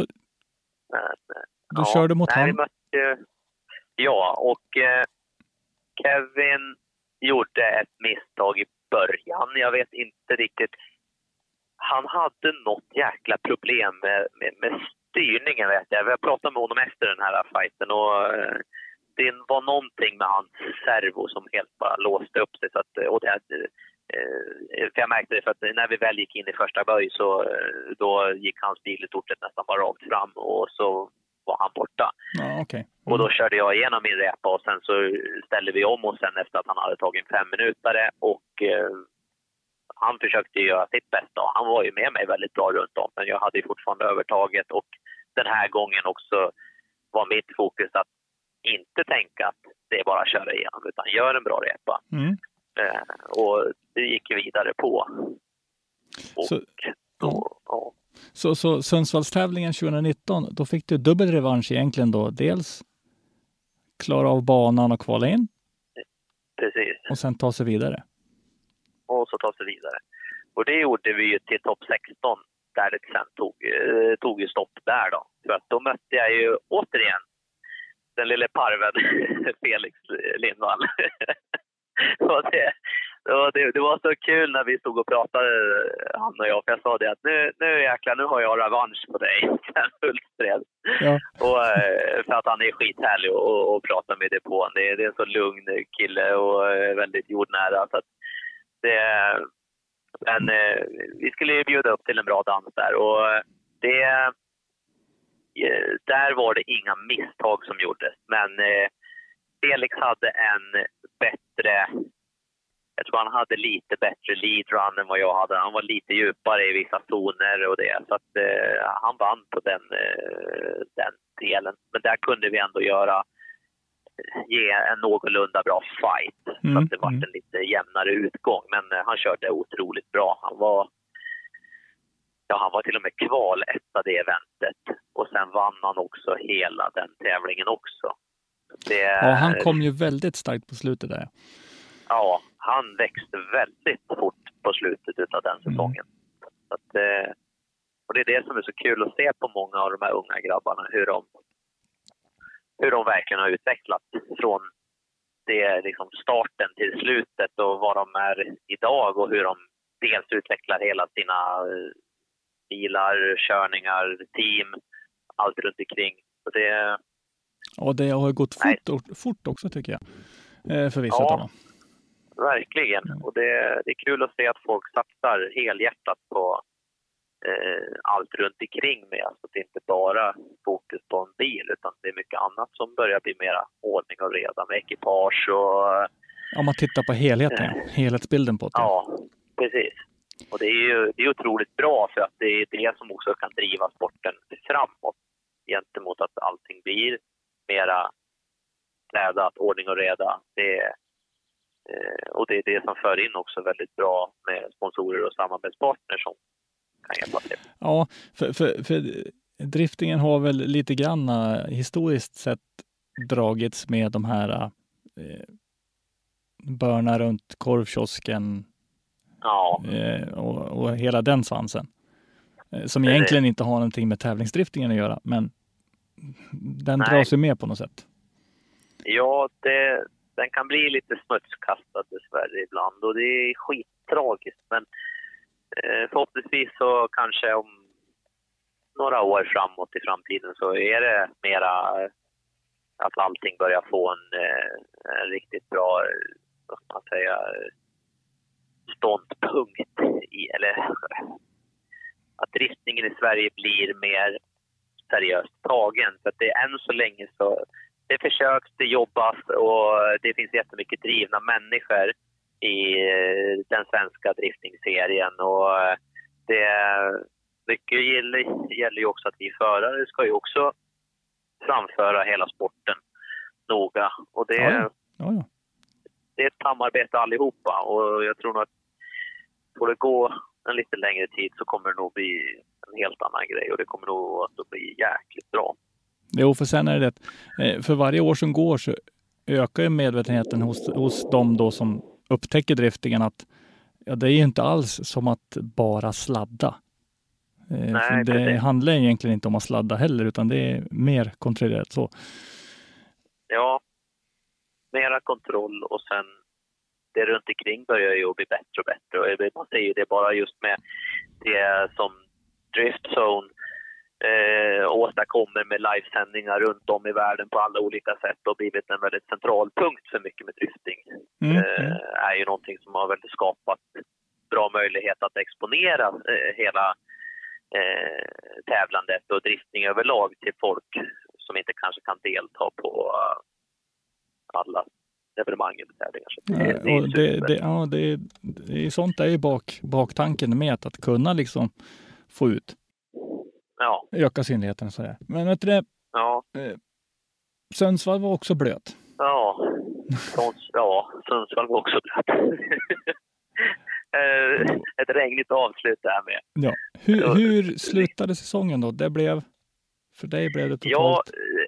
Men, eh, du körde mot nej, vi han. mötte, ju- ja, och eh, Kevin gjorde ett misstag i början. Jag vet inte riktigt. Han hade något jäkla problem med, med, med styrningen vet jag. Vi har pratat med honom efter den här fighten och eh, det var någonting med hans servo som helt bara låste upp sig. Så att, eh, och det, eh, för jag märkte det för att när vi väl gick in i första böj så då gick hans bil i stort sett nästan bara rakt fram och så var han borta. Ja, okej. Och då körde jag igenom min repa och sen så ställde vi om och sen efter att han hade tagit en fem minutare och eh, han försökte göra sitt bästa och han var ju med mig väldigt bra runt om men jag hade ju fortfarande övertaget och den här gången också var mitt fokus att inte tänka att det är bara att köra igenom utan gör en bra repa. Mm. Eh, och det gick vi vidare på. Och Så- då, ja. Så, så Sundsvallstävlingen 2019, då fick du dubbel revansch egentligen då. Dels klara av banan och kvala in precis. och sen ta sig vidare. och så ta sig vidare. Och det gjorde vi ju till topp 16 där det sen tog, eh, tog ju stopp där då. För att då mötte jag ju återigen den lille parven Felix Lindvall. och det, och det, det var så kul när vi stod och pratade, han och jag, för jag sa det att nu, nu jäklar, nu har jag revansch på dig, Sven Hultstred. Ja. Och, eh, för att han är skithärlig att- att prata med depån. Det, det är en så lugn kille och eh, väldigt jordnära. Så det, men eh, vi skulle ju bjuda upp till en bra dans där och det, där var det inga misstag som gjordes. Men Felix hade en bättre, jag tror han hade lite bättre lead run än vad jag hade. Han var lite djupare i vissa zoner och det. Så att eh, han vann på den, eh, den delen. Men där kunde vi ändå göra ge en någorlunda bra fight. så Mm, att det var mm. en lite jämnare utgång. Men eh, han körde otroligt bra. Han var, ja, han var till och med kval etta det eventet. Och sen vann han också hela den tävlingen också. Det, Ja, han kom ju väldigt starkt på slutet där. Ja, han växte väldigt fort på slutet av den säsongen. Så att, eh, och det är det som är så kul att se på många av de här unga grabbarna, hur de, hur de verkligen har utvecklats från det, liksom starten till slutet och vad de är idag och hur de dels utvecklar hela sina eh, bilar, körningar, team, allt runt omkring. Så det, Och det har gått fort, fort också tycker jag. Eh, För vissa Ja. av dem. Verkligen. Och det, det är kul att se att folk satsar helhjärtat på eh, allt runt omkring med. Alltså det är inte bara fokus på en bil utan det är mycket annat som börjar bli mera ordning och reda med ekipage och Om man tittar på helheten, ja. helhetsbilden på det. ja, precis. Och det är ju det är otroligt bra för att det är det som också kan driva sporten framåt gentemot att allting blir mera städat, ordning och reda. Det, är, eh, och det är det som för in också väldigt bra med sponsorer och samarbetspartners som kan hjälpa till. Ja, för, för, för driftingen har väl lite grann eh, historiskt sett dragits med de här eh, börna runt korvkiosken Ja, eh, och, och hela den svansen. Eh, som egentligen inte har någonting med tävlingsdriftingen att göra, men den Nej. dras ju med på något sätt. Ja, det, den kan bli lite smutskastad dessvärre ibland och det är skittragiskt. Men eh, förhoppningsvis så kanske om några år framåt i framtiden så är det mera eh, att allting börjar få en, eh, en riktigt bra, eh, vad ska man säga, ståndpunkt i, eller att ristningen i Sverige blir mer seriöst tagen. För att det är än så länge så det försöks, det jobbas och det finns jättemycket drivna människor i den svenska driftingserien. Och det, mycket gäller, gäller ju också att vi förare ska ju också framföra hela sporten noga. Och det, ja. Ja, ja. det är ett samarbete allihopa och jag tror nog att får det gå en lite längre tid så kommer det nog bli en helt annan grej och det kommer nog att bli jäkligt bra. Jo, för sen är det det, eh, för varje år som går så ökar ju medvetenheten hos, hos de då som upptäcker driftingen att ja, det är ju inte alls som att bara sladda. Eh, Nej, det precis. handlar egentligen inte om att sladda heller, utan det är mer kontrollerat så. Ja, mera kontroll och sen det runt omkring börjar ju bli bättre och bättre. Och man ser ju det bara just med det som Driftzone eh, åstadkommer med livesändningar runt om i världen på alla olika sätt och blivit en väldigt central punkt för mycket med drifting. Mm, eh, mm. är ju någonting som har väldigt skapat bra möjlighet att exponera eh, hela eh, tävlandet och driftning överlag till folk som inte kanske kan delta på eh, alla evenemang eller tävlingar. Så det, det är och det, super. det, ja, det, det är sånt är ju bak, baktanken med att kunna liksom få ut, Ja, öka synligheten. Så där. Men vet du det, ja, Sundsvall var också blöt. ja. Sunds, ja, Sundsvall var också blöt. Eh, Ett regnigt avslut där med. Ja. Hur, hur slutade säsongen då? Det blev, för dig blev det Ja, totalt... eh,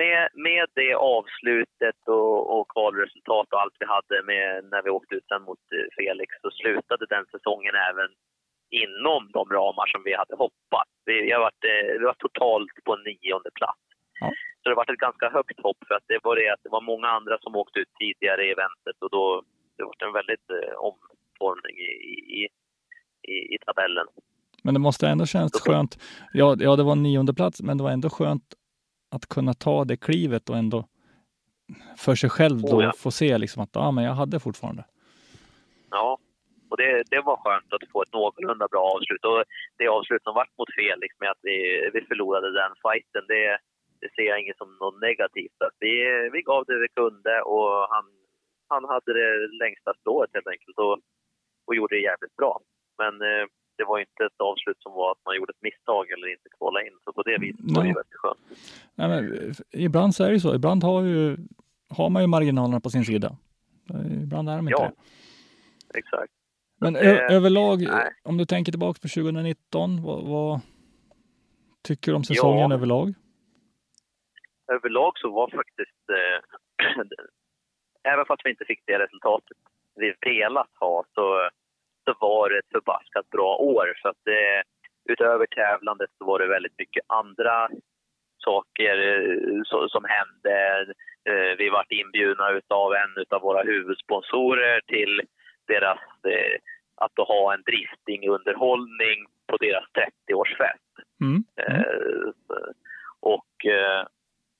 med, med det avslutet och, och kvalresultat och allt vi hade med när vi åkte ut sen mot eh, Felix så slutade den säsongen även inom de ramar som vi hade hoppat. Vi, har varit, eh, vi var totalt på nionde plats. Ja. Så det varit ett ganska högt hopp för att det var det att det var många andra som åkte ut tidigare i eventet och då det var en väldigt eh, omformning i, i, i, i tabellen. Men det måste ändå känns skönt. Ja, ja, det var nionde plats, men det var ändå skönt att kunna ta det klivet och ändå för sig själv då Oh ja. få se liksom att ja, men jag hade fortfarande. Ja, och det, det var skönt att få ett någorlunda bra avslut. Och det avslut som vart mot Felix med att vi, vi förlorade den fighten, det, det ser jag inget som något negativt. Att vi, vi gav det vi kunde och han, han hade det längsta strået helt enkelt och, och gjorde det jävligt bra. Men eh, det var inte ett avslut som var att man gjorde ett misstag eller inte kvala in. Så på det viset var det ju väldigt skönt. Nej, men, ibland så är det så. Ibland har, ju, har man ju marginalerna på sin sida. Eh, Ibland är de inte Ja. det. Exakt. Men ö- överlag, nej. om du tänker tillbaka på 2019, vad, vad tycker du om säsongen Ja. överlag? överlag så var faktiskt, eh, även fast vi inte fick det resultatet vi velat ha, så, så var det ett förbaskat bra år. För att eh, utöver tävlandet så var det väldigt mycket andra saker eh, så, som hände. Eh, vi vart inbjudna av en av våra huvudsponsorer till deras, eh, att ha en driftingunderhållning på deras 30-årsfest. Mm. Mm. Eh, och eh,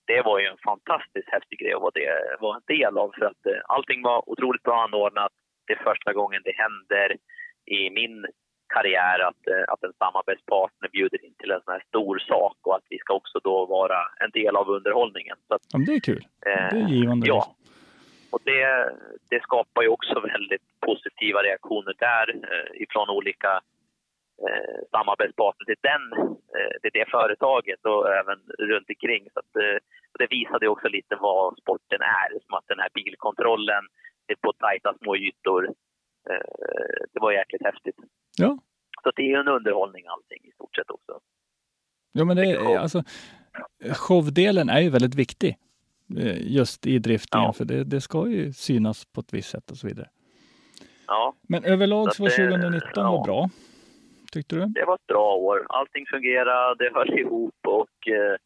det var ju en fantastiskt häftig grej att vara, en del av för att eh, allting var otroligt bra anordnat. Det är första gången det händer i min karriär att, eh, att en samarbetspartner bjuder in till en sån här stor sak och att vi ska också då vara en del av underhållningen. Så att, Ja, det är kul. eh, Det är givande. Ja, liksom. Och det, det skapar ju också väldigt positiva reaktioner där eh, ifrån olika eh, samarbetspartner till, den, eh, till det företaget och även runt omkring. Så att, eh, det visade också lite vad sporten är. Som att den här bilkontrollen det är på tajta små ytor. Eh, det var jäkligt häftigt. Ja. Så det är en underhållning allting i stort sett också. Ja, men det är, alltså, showdelen är ju väldigt viktig just i driftingen, Ja. för det, det ska ju synas på ett visst sätt och så vidare. Ja, Men överlag så var Så att det- 2019 ja. var bra, tyckte du? det var ett bra år. Allting fungerade, det höll ihop och eh,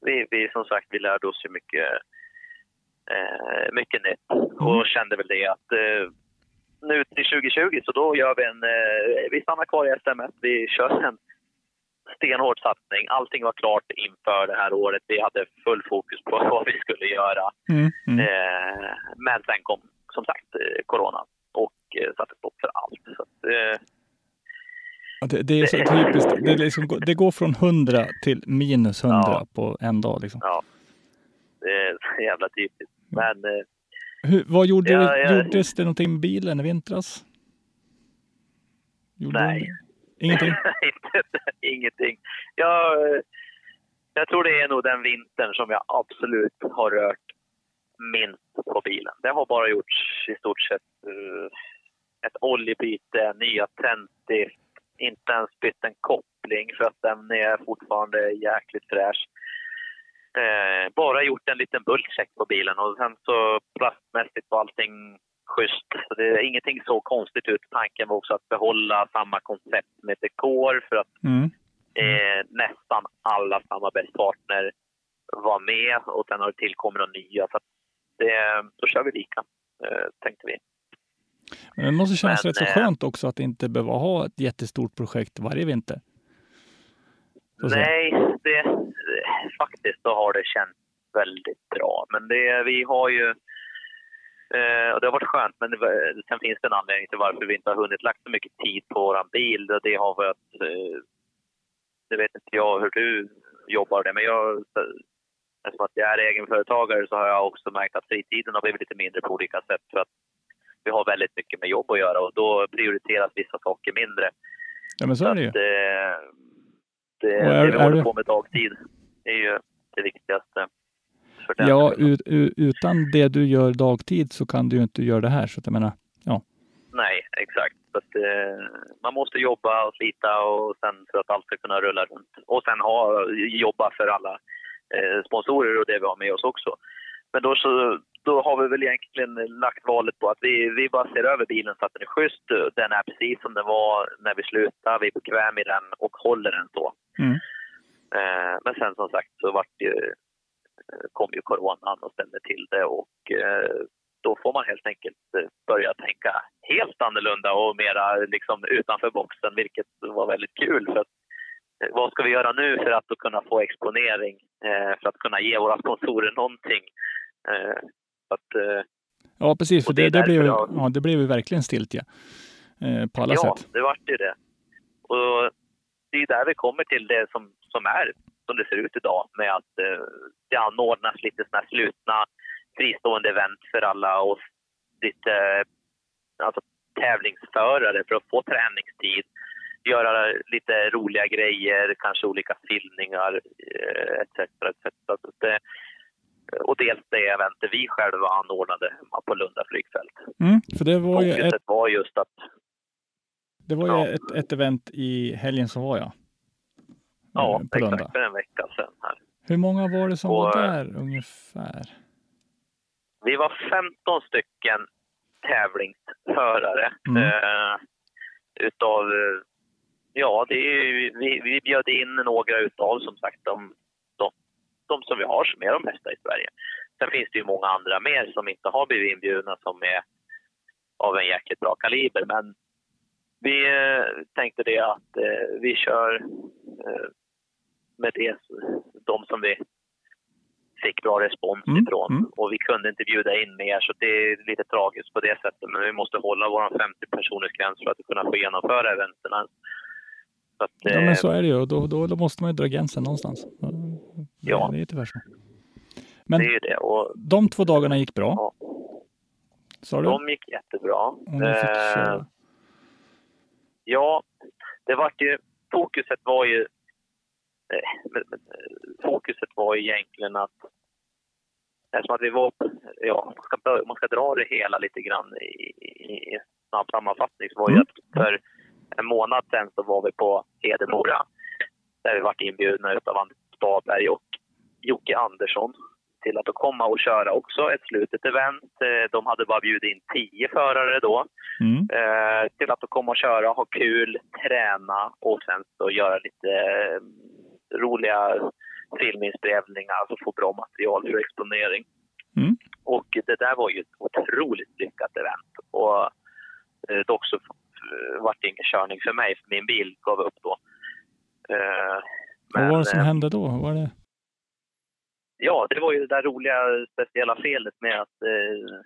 vi, vi som sagt vi lärde oss ju mycket Eh, mycket nytt. Och kände väl det att eh, nu till 2020 så då gör vi en... Eh, vi stannar kvar i SMS. Vi kör en stenhård satsning. Allting var klart inför det här året. Vi hade full fokus på vad vi skulle göra. Mm, mm. Eh, men sen kom som sagt eh, corona och eh, satte stopp för allt. Så att, eh, Ja, det, det är så typiskt. Det, liksom, det går från 100 till minus 100 Ja. på en dag. Liksom. ja, det är så jävla typiskt. Men Hur, vad gjorde, Ja, ja. gjordes det någonting med bilen i vintras? Gjorde Nej. Ingenting? ingenting. Jag, jag tror det är nog den vintern som jag absolut har rört minst på bilen. Det har bara gjorts i stort sett uh, ett oljebyte, nya tändstift, inte ens bytt en koppling för att den är fortfarande jäkligt fräsch. Uh, bara gjort en liten bultcheck på bilen och sen så plastmässigt var allting schysst. Så det är ingenting så konstigt ut. Tanken var också att behålla samma koncept med dekor för att Mm. eh, nästan alla samarbetspartner var med och sen har det tillkommit några nya. Så det, då kör vi lika, eh, tänkte vi. Men det måste kännas Men, rätt så eh, skönt också att inte behöva ha ett jättestort projekt varje vinter. Nej, det, faktiskt så har det känts väldigt bra. Men det, vi har ju... Eh, och det har varit skönt, men det, sen finns det en anledning till varför vi inte har hunnit lagt så mycket tid på vår bil. Det har varit... Eh, det vet inte jag hur du jobbar det, men jag... Eftersom att jag är egenföretagare så har jag också märkt att fritiden har blivit lite mindre på olika sätt. För att vi har väldigt mycket med jobb att göra och då prioriteras vissa saker mindre. Ja, men så är det ju. att, eh, det, är- det vi håller på med dagtid är ju det viktigaste. För den Ja, ut, utan det du gör dagtid så kan du ju inte göra det här. Så att jag menar, ja. Nej, exakt. Så att, eh, man måste jobba och slita och sen för att allt ska kunna rulla runt. Och sen ha, jobba för alla eh, sponsorer och det vi har med oss också. Men då, så, då har vi väl egentligen lagt valet på att vi, vi bara ser över bilen så att den är schysst. Den är precis som den var när vi slutade. Vi är bekväm i den och håller den så. Mm. Eh, men sen som sagt så vart ju, kom ju coronan och ställde till det och eh, då får man helt enkelt eh, börja tänka helt annorlunda och mera liksom utanför boxen, vilket var väldigt kul. För att, eh, vad ska vi göra nu för att kunna få exponering, eh, för att kunna ge våra sponsorer någonting? Eh, att, eh, Ja, precis. För det det, blev, jag- ja, det blev ju verkligen stiltje eh, på alla ja, sätt. det vart ju det. Och det är där vi kommer till det som, som är, som det ser ut idag, med att eh, det anordnas lite såna här slutna fristående event för alla och lite eh, alltså, tävlingsförare för att få träningstid. Göra lite roliga grejer, kanske olika filmningar etc. etc. Så det, och dels det eventet vi själva anordnade hemma på Lunda flygfält. Mm, för det var ju ett, var just att det var ju Ja. ett, ett event i helgen som var, ja. Ja, Eh, på exakt. För en vecka sedan. Här. Hur många var det som Och, var eh, där ungefär? Vi var 15 stycken tävlingsförare. Mm. Eh, utav, ja, det är, vi, vi bjöd in några utav som sagt de, de, de som vi har som är de bästa i Sverige. Sen finns det ju många andra mer som inte har blivit inbjudna som är av en jäkligt bra kaliber. Men vi tänkte det att eh, vi kör eh, med det, de som vi fick bra respons Mm, ifrån. mm. Och vi kunde inte bjuda in mer så det är lite tragiskt på det sättet. Men vi måste hålla vår 50 personers gräns för att kunna få genomföra eventen. Så att, Ja, eh, men så är det ju. Då, då, då måste man ju dra gränsen någonstans. Det, Ja. Det är tyvärr så. Men det är det. Och de två dagarna gick bra, ja, sa du? de gick jättebra. Fick Eh. Ja, det vart ju... Fokuset var ju... eh, men- men, eh, Fokuset var egentligen att... Eftersom att vi var... Ja, man ska, börja, man ska dra det hela lite grann i, i, i snabb sammanfattning. Så var ju Mm. att för en månad sedan så var vi på Hedemora. Där vi vart inbjudna av Anders Spadberg och Jocke Andersson till att komma och köra också ett slutet event. Eh, De hade bara bjudit in tio förare då Mm. eh, till att komma och köra, ha kul, träna och sen så göra lite eh, roliga filminspelningar, alltså få bra material för exponering. Mm. Och det där var ju ett otroligt lyckat event. Och eh, dock så eh, vart det ingen körning för mig, för min bil gav upp då. Eh, Vad var det som eh, hände då? Var det... Ja, det var ju det där roliga speciella felet med att eh,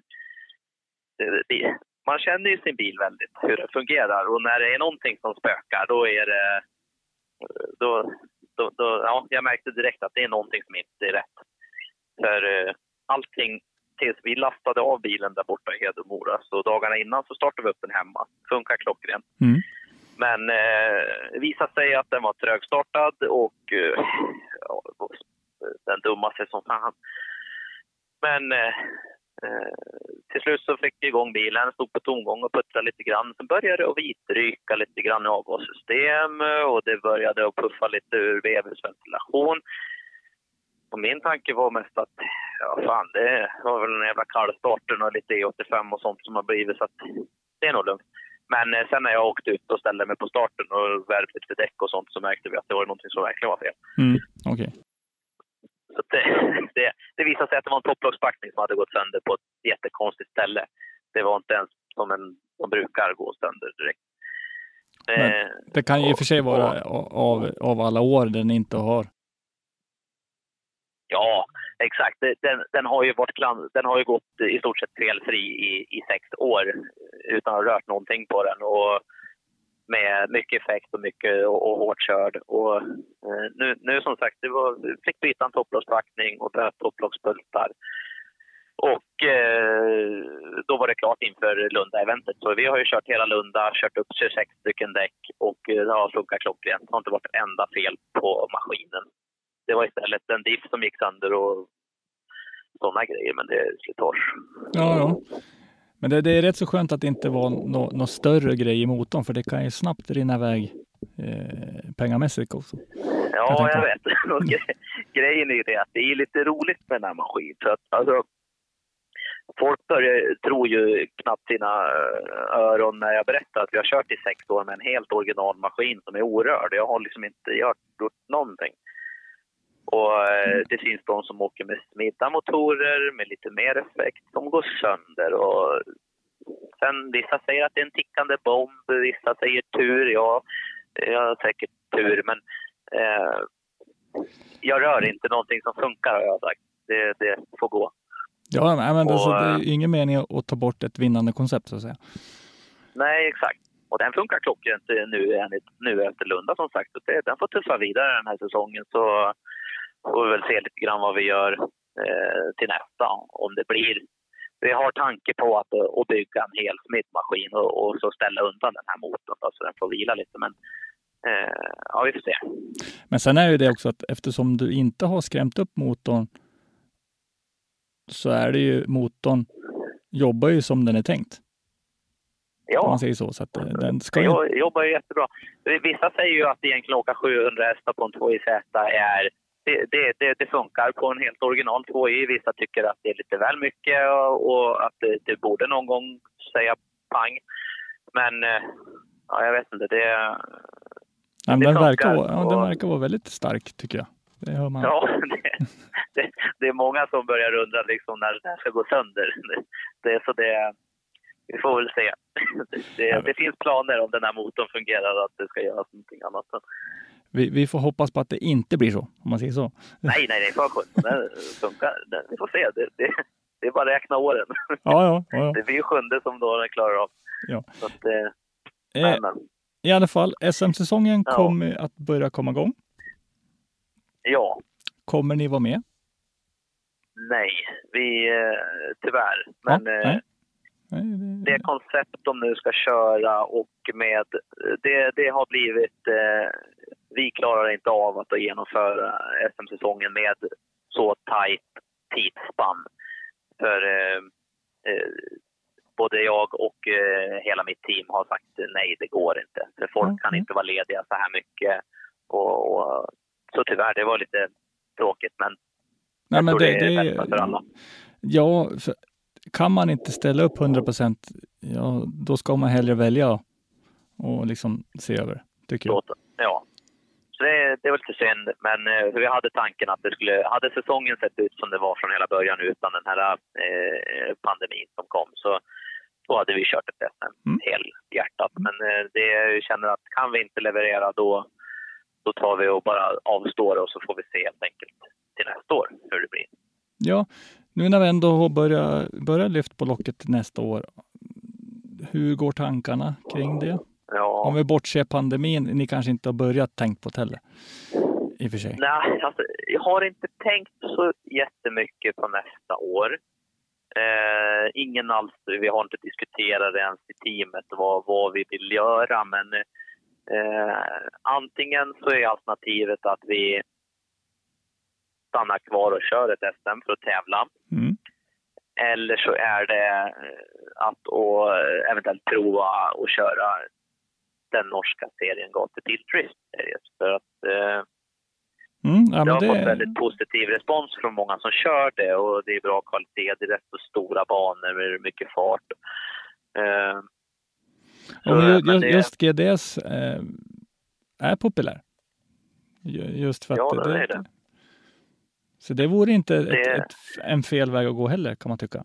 man känner ju sin bil väldigt, hur den fungerar. Och när det är någonting som spökar, då är det... Då, då, då, ja, jag märkte direkt att det är någonting som inte är rätt. För eh, allting, tills vi lastade av bilen där borta i Hedemora, så dagarna innan så startade vi upp den hemma. Funkar klockrent. Mm. Men eh, det visade sig att den var trögstartad och eh, ja, den dummade sig som fan. Men eh, Eh, till slut så fick vi igång bilen, stod på tomgång och puttrade lite grann. Sen började det att vitryka lite grann i avgassystem eh, och det började att puffa lite ur vevhusventilation. Och min tanke var mest att ja, fan, det var väl den jävla kallstarten och lite E85 och sånt som har blivit så att det är nog lugnt. Men eh, sen när jag åkte ut och ställde mig på starten och värmde lite däck och sånt så märkte vi att det var någonting som verkligen var fel. Mm. okay. Så det, det, det visade sig att det var en topplockspackning som hade gått sönder på ett jättekonstigt ställe. Det var inte ens som en som brukar gå sönder direkt. Men Eh, Det kan ju i och för sig vara av, av alla år den inte har. Ja, exakt. Den, den, har ju varit klan, den har ju gått i stort sett felfri i, i sex år utan att ha rört någonting på den. Och med mycket effekt och mycket och, och hårt körd. Och, eh, nu, nu som sagt, det var, vi fick byta en topplockspackning och byta topplockspultar. Och eh, då var det klart inför Lunda-eventet. Så vi har ju kört hela Lunda, kört upp 26 stycken däck och eh, det har funkat klockrent. Det har inte varit ett enda fel på maskinen. Det var istället en diff som gick sönder och sådana grejer, men det är slitage. Ja, ja. Men det, det är rätt så skönt att det inte var någon nå större grej i motorn, för det kan ju snabbt rinna iväg eh, pengamässigt också. Ja, tänka. jag vet. Grejen är ju det att det är lite roligt med den här maskinen. För att, alltså, folk börjar, tror ju knappt sina eh, öron när jag berättar att vi har kört i sex år med en helt originalmaskin som är orörd. Jag har liksom inte gjort någonting. Och eh, det finns de som åker med smidda motorer med lite mer effekt som går sönder. Och sen vissa säger att det är en tickande bomb, vissa säger tur. Ja, jag har säkert tur, men eh, jag rör inte någonting som funkar har jag sagt. Det, det får gå. Ja, men alltså, Och, det eh, är ju ingen mening att ta bort ett vinnande koncept så att säga. Nej, exakt. Och den funkar klockrent nu, enligt- nu efter Lunda som sagt. Så det, den får tuffa vidare den här säsongen. Så får vi väl se lite grann vad vi gör eh, till nästa. Om det blir... Vi har tanke på att, att bygga en hel smittmaskin och, och så ställa undan den här motorn då, så den får vila lite. Men eh, ja, vi får se. Men sen är ju det också att eftersom du inte har skrämt upp motorn så är det ju motorn jobbar ju som den är tänkt. Om Ja. man säger så. så att eh, den ska ju... Jobbar ju jättebra. Vissa säger ju att egentligen åka 700 hästar på en 2JZ är... Det, det, det, det funkar på en helt original 2J. Vissa tycker att det är lite väl mycket och, och att det, det borde någon gång säga pang. Men eh, ja, jag vet inte. Det, Nej, men den, verkar vara, ja, den och- verkar vara väldigt stark tycker jag. Det hör man. ja, det, är många som börjar undra liksom när det här ska gå sönder. Det, det, så det, vi får väl se. Det, det finns planer om den här motorn fungerar att det ska göras någonting annat. Vi, vi får hoppas på att det inte blir så, om man säger så. Nej, nej, nej, för sjutton. Den funkar. Vi får se. Det, det, det är bara att räkna åren. Ja, ja, ja. ja. Det blir ju sjunde som då klarar av. Ja. Så att, eh, Eh, I alla fall, SM-säsongen Ja. kommer att börja komma igång. ja, Kommer ni vara med? nej, vi eh, tyvärr. Men ja, eh, nej. Det, det koncept de nu ska köra och med det, det har blivit... Eh, vi klarar inte av att genomföra SM-säsongen med så tajt tidsspann. För eh, eh, både jag och eh, hela mitt team har sagt nej, det går inte. För folk Mm, kan inte vara lediga så här mycket. Och, och, så tyvärr, det var lite tråkigt. Men nej, jag men det, det är det, bästa för alla. Ja, för kan man inte ställa upp 100 procent, ja, då ska man hellre välja och liksom se över, tycker jag. Ja. Så det, det var lite synd, men eh, vi hade tanken att det skulle, hade säsongen sett ut som det var från hela början utan den här eh, pandemin som kom så då hade vi kört ett SM Mm. helhjärtat. Men eh, det jag känner att kan vi inte leverera då, då tar vi och bara avstår och så får vi se helt enkelt till nästa år hur det blir. Ja, nu när vi ändå har börjat, lyfta på locket nästa år. Hur går tankarna kring det? Ja. Om vi bortser pandemin, ni kanske inte har börjat tänkt på det heller. I och för sig. Nej, alltså, jag har inte tänkt så jättemycket på nästa år. Eh, ingen alls, vi har inte diskuterat det ens i teamet vad, vad vi vill göra men eh, antingen så är alternativet att vi stannar kvar och kör ett SM för att tävla. Mm. Eller så är det eh, att och, eventuellt prova att köra den norska serien Gatubil Drift Series. För att eh, Mm, ja, men har fått det, väldigt positiv respons från många som kör det och det är bra kvalitet. Det är rätt så stora banor med mycket fart. Eh, så, ju- men ju- det- just GDS eh, är populär. Ju- Just för att Ja, den är det. Så det vore inte ett, Det- ett, en fel väg att gå heller kan man tycka.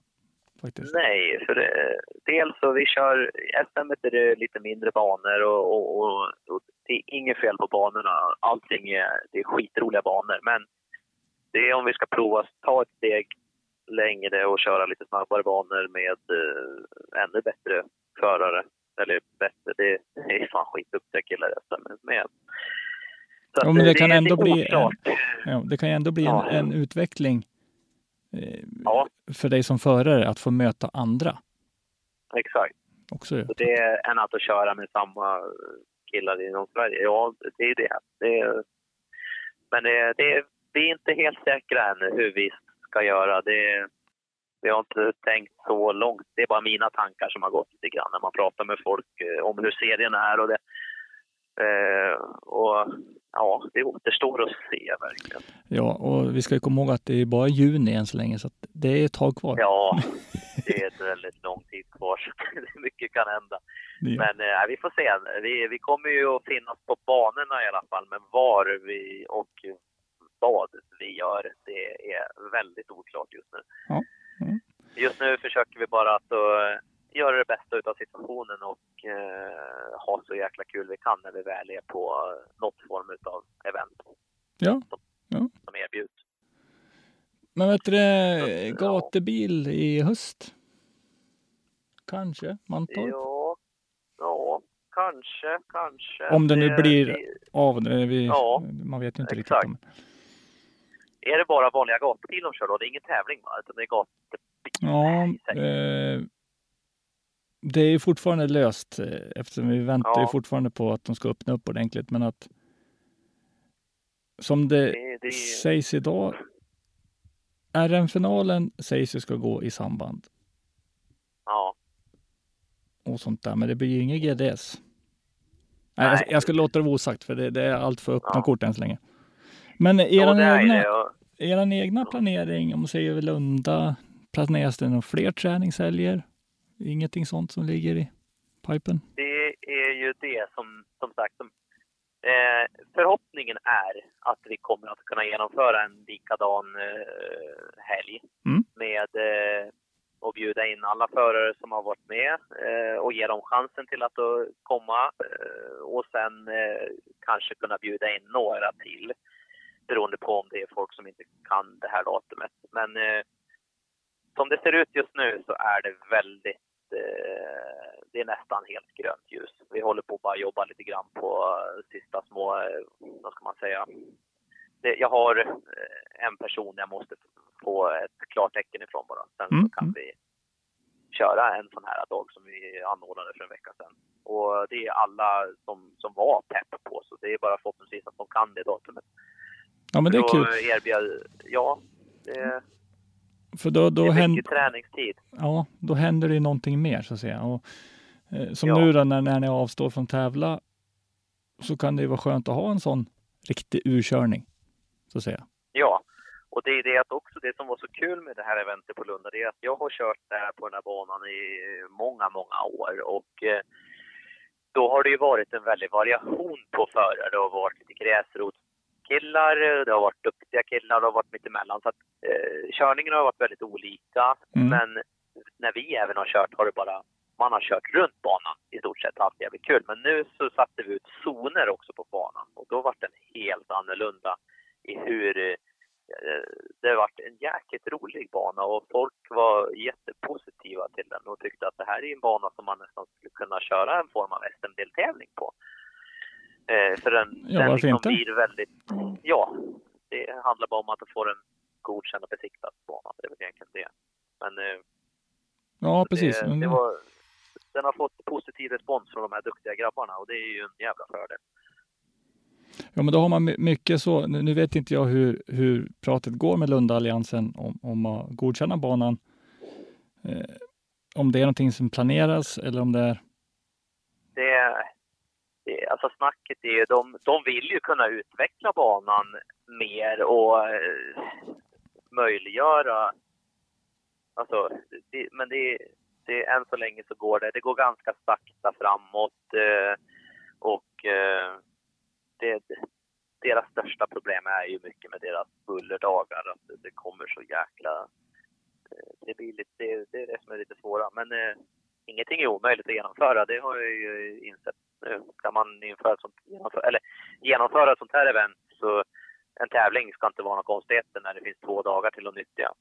Faktiskt. Nej, för det, dels så vi kör SM är det lite mindre banor och, och, och, och det är inget fel på banorna. Allting är, det är skitroliga banor. Men det är om vi ska prova att ta ett steg längre och köra lite snabbare banor med eh, ännu bättre förare. Eller bättre, det, det är fan skitduktiga killar SM med. Så Ja, men det eh, kan är ändå bli oklart. Ja, det kan ändå bli en, Ja. en utveckling eh, Ja, för dig som förare att få möta andra exakt. också. Så det är än att att köra med samma killar inom Sverige. Ja, det är det. det är, men det, det, vi är inte helt säkra än hur vi ska göra. Det, vi har inte tänkt så långt. Det är bara mina tankar som har gått lite grann när man pratar med folk eh, om hur serien är. Och det, eh, och ja, det återstår att se verkligen. Ja, och vi ska ju komma ihåg att det är bara juni än så länge, så det är ett tag kvar. Ja, det är ett väldigt lång tid kvar. Så mycket kan hända. Det- Men eh, vi får se. Vi, vi kommer ju att finnas på banorna i alla fall, men var vi och vad vi gör, det är väldigt oklart just nu. Ja. Mm. Just nu försöker vi bara att eh, göra det bästa av situationen och eh, ha så jäkla kul vi kan när vi väl är på något form av event Ja, som erbjuds. men vet du det, gatubil i höst? Kanske, Mantorp? Ja, ja, kanske, kanske. Om det nu blir det- av. Vi, Ja, man vet ju inte exakt. riktigt. Om, Är det bara vanliga gatubil de kör då? Det är ingen tävling va? Utan det är gatubil ja, eh, det är ju fortfarande löst eh, eftersom vi väntar ju Ja. fortfarande på att de ska öppna upp ordentligt. Men att som det, Det, det, sägs idag, RM-finalen sägs ju ska gå i samband ja, och sånt där, men det blir ju inget GDS. Nej, Nej. Jag, ska låta det vara osagt för det, det är allt för öppna Ja. kort än så länge. Men är egna, eran egna planering, om man säger Lunda, planeras det några fler träningshelger? Ingenting sånt som ligger i pipen? det är ju det som, som sagt, som, eh, förhoppningen är att vi kommer att kunna genomföra en likadan eh, helg Mm. med eh, och bjuda in alla förare som har varit med eh, och ge dem chansen till att eh, komma eh, och sen eh, kanske kunna bjuda in några till beroende på om det är folk som inte kan det här datumet. Men eh, som det ser ut just nu så är det väldigt eh, det är nästan helt grönt ljus. Vi håller på att bara jobba lite grann på eh, sista små, eh, vad ska man säga. Jag har eh, en person jag måste få ett klartecken ifrån bara. Sen Mm, så kan vi köra en sån här dag som vi anordnade för en vecka sedan. Och det är alla som, som var pepp på, så det är bara förhoppningsvis att de kan det datumet. Ja, men det är Då kul. Erbjöd, ja, det, För då, det då, är händer, mycket träningstid. ja, då händer det ju någonting mer så att säga. Och, eh, som Ja. nu då när, när ni avstår från tävla så kan det ju vara skönt att ha en sån riktig urkörning. Så att säga. Ja, och det är det att också det som var så kul med det här eventet på Lunda, det är att jag har kört där på den här banan i många, många år och eh, då har det ju varit en väldig variation på förare. Det har varit lite mycket gräsrotskillar, det har varit duktiga killar, det har varit mitt emellan. Så att, eh, körningen har varit väldigt olika. Mm. Men när vi även har kört har det bara, man har kört runt banan i stort sett, haft jävligt kul. Men nu så satte vi ut zoner också på banan och då var den helt annorlunda i hur eh, det har varit en jäkligt rolig bana och folk var jättepositiva till den och tyckte att det här är en bana som man nästan skulle kunna köra en form av SM-deltävling på. Eh, för den, Ja, den liksom inte? blir väldigt, ja, det handlar bara om att du får en godkänd och besiktad bana. Det är väl egentligen det. Men eh, Ja, precis. Det, det var, den har fått positiv respons från de här duktiga grabbarna och det är ju en jävla fördel. Ja, men då har man my- mycket så. Nu vet inte jag hur, hur pratet går med Lundaalliansen om, om att godkänna banan. Eh, om det är någonting som planeras eller om det är... det, Eh, alltså snacket är ju, de, de vill ju kunna utveckla banan mer och eh, möjliggöra, alltså, det, men det, det, än så länge så går det, det går ganska sakta framåt eh, och det, deras största problem är ju mycket med deras bullerdagar, att det, kommer så jäkla, det blir lite, det, det är det som är lite svåra, men eh, ingenting är omöjligt att genomföra. Det har jag ju insett. Kan man införa ett sånt, genomföra, eller genomföra ett sånt här event så en tävling ska inte vara några konstigheter när det finns två dagar till att nyttja.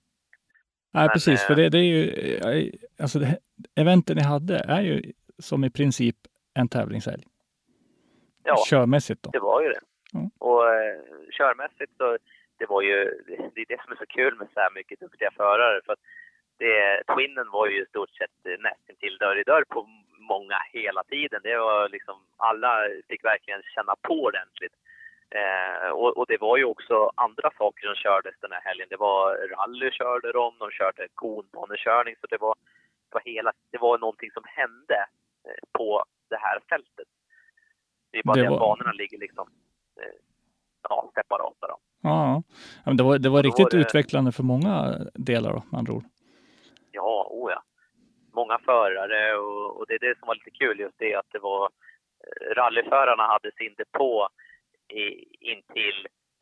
Nej, Men, precis. eh, För det, det är ju... eh, Alltså, det, eventen ni hade är ju som i princip en tävlingshelg. Ja, Körmässigt då. det var ju det. Mm. Och eh, körmässigt så, det var ju, det är det som är så kul med så här mycket duktiga förare. För att det, Twinnen var ju i stort sett eh, nästintill dörr i dörr på många hela tiden. Det var liksom, alla fick verkligen känna på ordentligt. Eh, och, och det var ju också andra saker som kördes den här helgen. Det var rally körde de, de körde konbanekörning, så det var, det var hela, det var någonting som hände eh, på det här fältet. Det är bara Det det, var- att banorna ligger liksom eh, ja, separata då. Ja. Men det var, det var riktigt var det- utvecklande för många delar då, med andra ord. Ja, oh ja. Många förare och, och det är det som var lite kul just det att det var eh, rallyförarna hade sin depå i, intill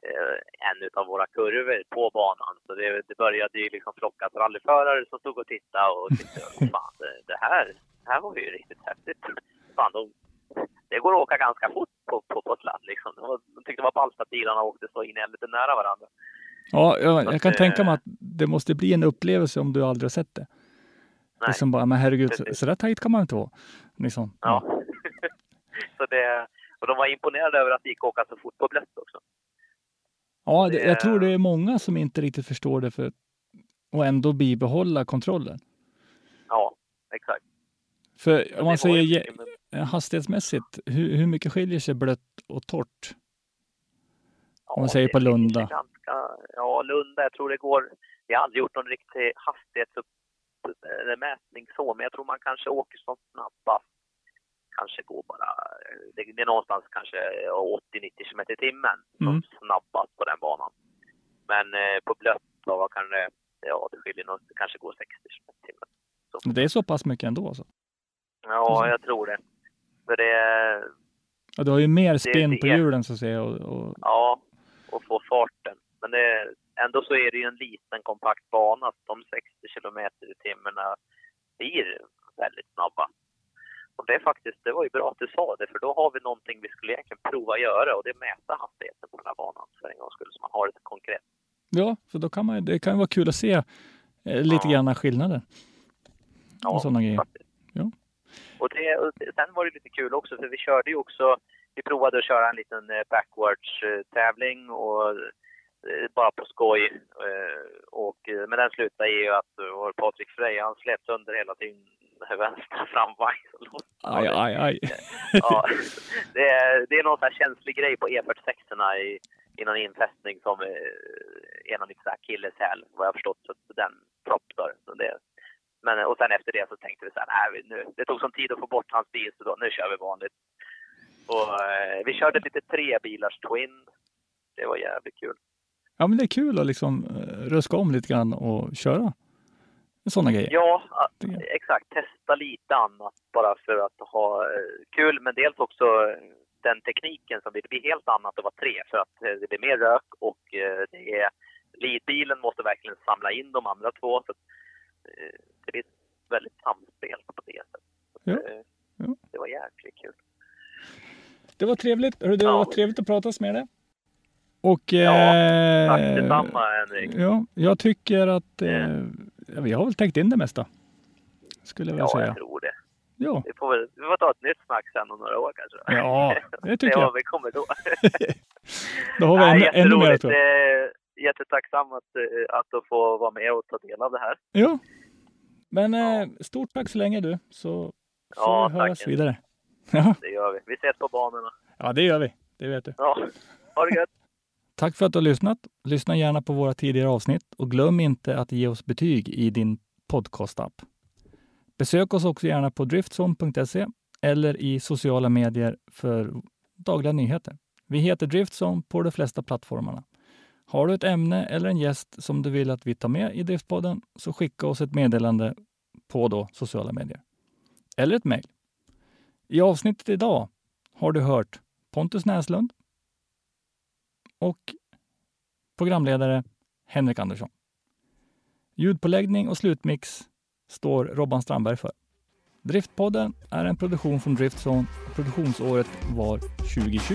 eh, en av våra kurvor på banan. Så det, det började ju liksom flockas rallyförare som stod och tittade och tyckte fan det, här, det här var ju riktigt häftigt. Fan, de, det går att åka ganska fort på, på, på sladd liksom. De, de tyckte det var ballt att bilarna åkte så in lite nära varandra. Ja, jag, jag Att, kan eh, tänka mig att det måste bli en upplevelse om du aldrig har sett det. Nej. Liksom bara, men herregud, Precis. så där tajt kan man inte vara. Liksom. Ja. så det, och de var imponerade över att det gick att åka så fort på blött också. Ja, det, Det- jag tror det är många som inte riktigt förstår det för och ändå bibehålla kontrollen. Ja, exakt. För om man säger mycket med- hastighetsmässigt, hur, hur mycket skiljer sig blött och torrt? om man säger på Lunda. Ganska, ja, Lunda, jag tror det går... Vi har aldrig gjort någon riktig hastighetsmätning så, men jag tror man kanske åker som snabbast. Kanske går bara... Det, det är någonstans kanske 80-90 km i timmen som Mm. snabbast på den banan. Men eh, på blött, då vad kan det... Ja, det skiljer nog... Det kanske går 60 km i timmen. Så. Det är så pass mycket ändå alltså. Ja, jag tror det. För det... Ja, du har ju mer spinn på hjulen så att säga. Och, och, Ja, och få farten. Men det, ändå så är det ju en liten kompakt bana. så De 60 kilometer i timmen blir väldigt snabba. Och det är faktiskt, det var ju bra att du sa det, för då har vi någonting vi skulle egentligen prova att göra och det är mäta hastigheten på den här banan för en gångs skull, så man har det konkret. ja, för då kan man, det kan ju vara kul att se eh, lite Ja. grann skillnader. och sådana grejer. faktiskt. Ja. Och, det, och det- sen var det lite kul också, för vi körde ju också, vi provade att köra en liten eh, backwards-tävling och eh, bara på skoj. Eh, Och, eh, men den slutade i att eh, Patrik Frey, han slet sönder hela sin vänstra framvagn. Aj, aj, aj. Ja, det, är, det är någon sån här känslig grej på E46 i, i någon infästning som eh, är så här akilleshäl, vad jag förstått. Så den proppar. Men, och sen efter det så tänkte vi så här, nej, nu, det tog sån tid att få bort hans bil så då, nu kör vi vanligt. Och, eh, vi körde lite tre bilars twin. Det var jävligt kul. Ja, men det är kul att liksom eh, ruska om lite grann och köra sådana grejer. Ja, exakt. Testa lite annat bara för att ha eh, kul. Men dels också, eh, den tekniken som det blir helt annat att vara tre för att det blir mer rök och det är, leadbilen måste verkligen samla in de andra två. Så det blir ett väldigt samspel på det sättet. Ja, ja. Det var jäkligt kul. Det var trevligt. Det Ja. var trevligt att prata med dig. Och... Ja, Tack eh, detsamma Henrik. Ja, jag tycker att eh, ja, vi har väl täckt in det mesta. Skulle jag vilja Ja, säga. jag tror det. Ja, Vi får, väl, vi får ta ett nytt snack sen om några år kanske. Ja, det tycker jag. var vi kommer då. då har vi Nej, ännu, ännu mer jag. Eh, Jättetacksam att, eh, att få vara med och ta del av det här. Ja. Men eh, stort tack så länge du, så får Ja, vi höras tack. vidare. Ja. Det gör vi. Vi ses på banorna. ja, det gör vi. Det vet du. Ja, ha det gött. Tack för att du har lyssnat. Lyssna gärna på våra tidigare avsnitt och glöm inte att ge oss betyg i din podcastapp. Besök oss också gärna på driftzone.se eller i sociala medier för dagliga nyheter. Vi heter Driftzone på de flesta plattformarna. Har du ett ämne eller en gäst som du vill att vi tar med i Driftpodden så skicka oss ett meddelande på då sociala medier. Eller ett mejl. I avsnittet idag har du hört Pontus Näslund och programledare Henrik Andersson. Ljudpåläggning och slutmix står Robban Strandberg för. Driftpodden är en produktion från Driftzone. Produktionsåret var 2020.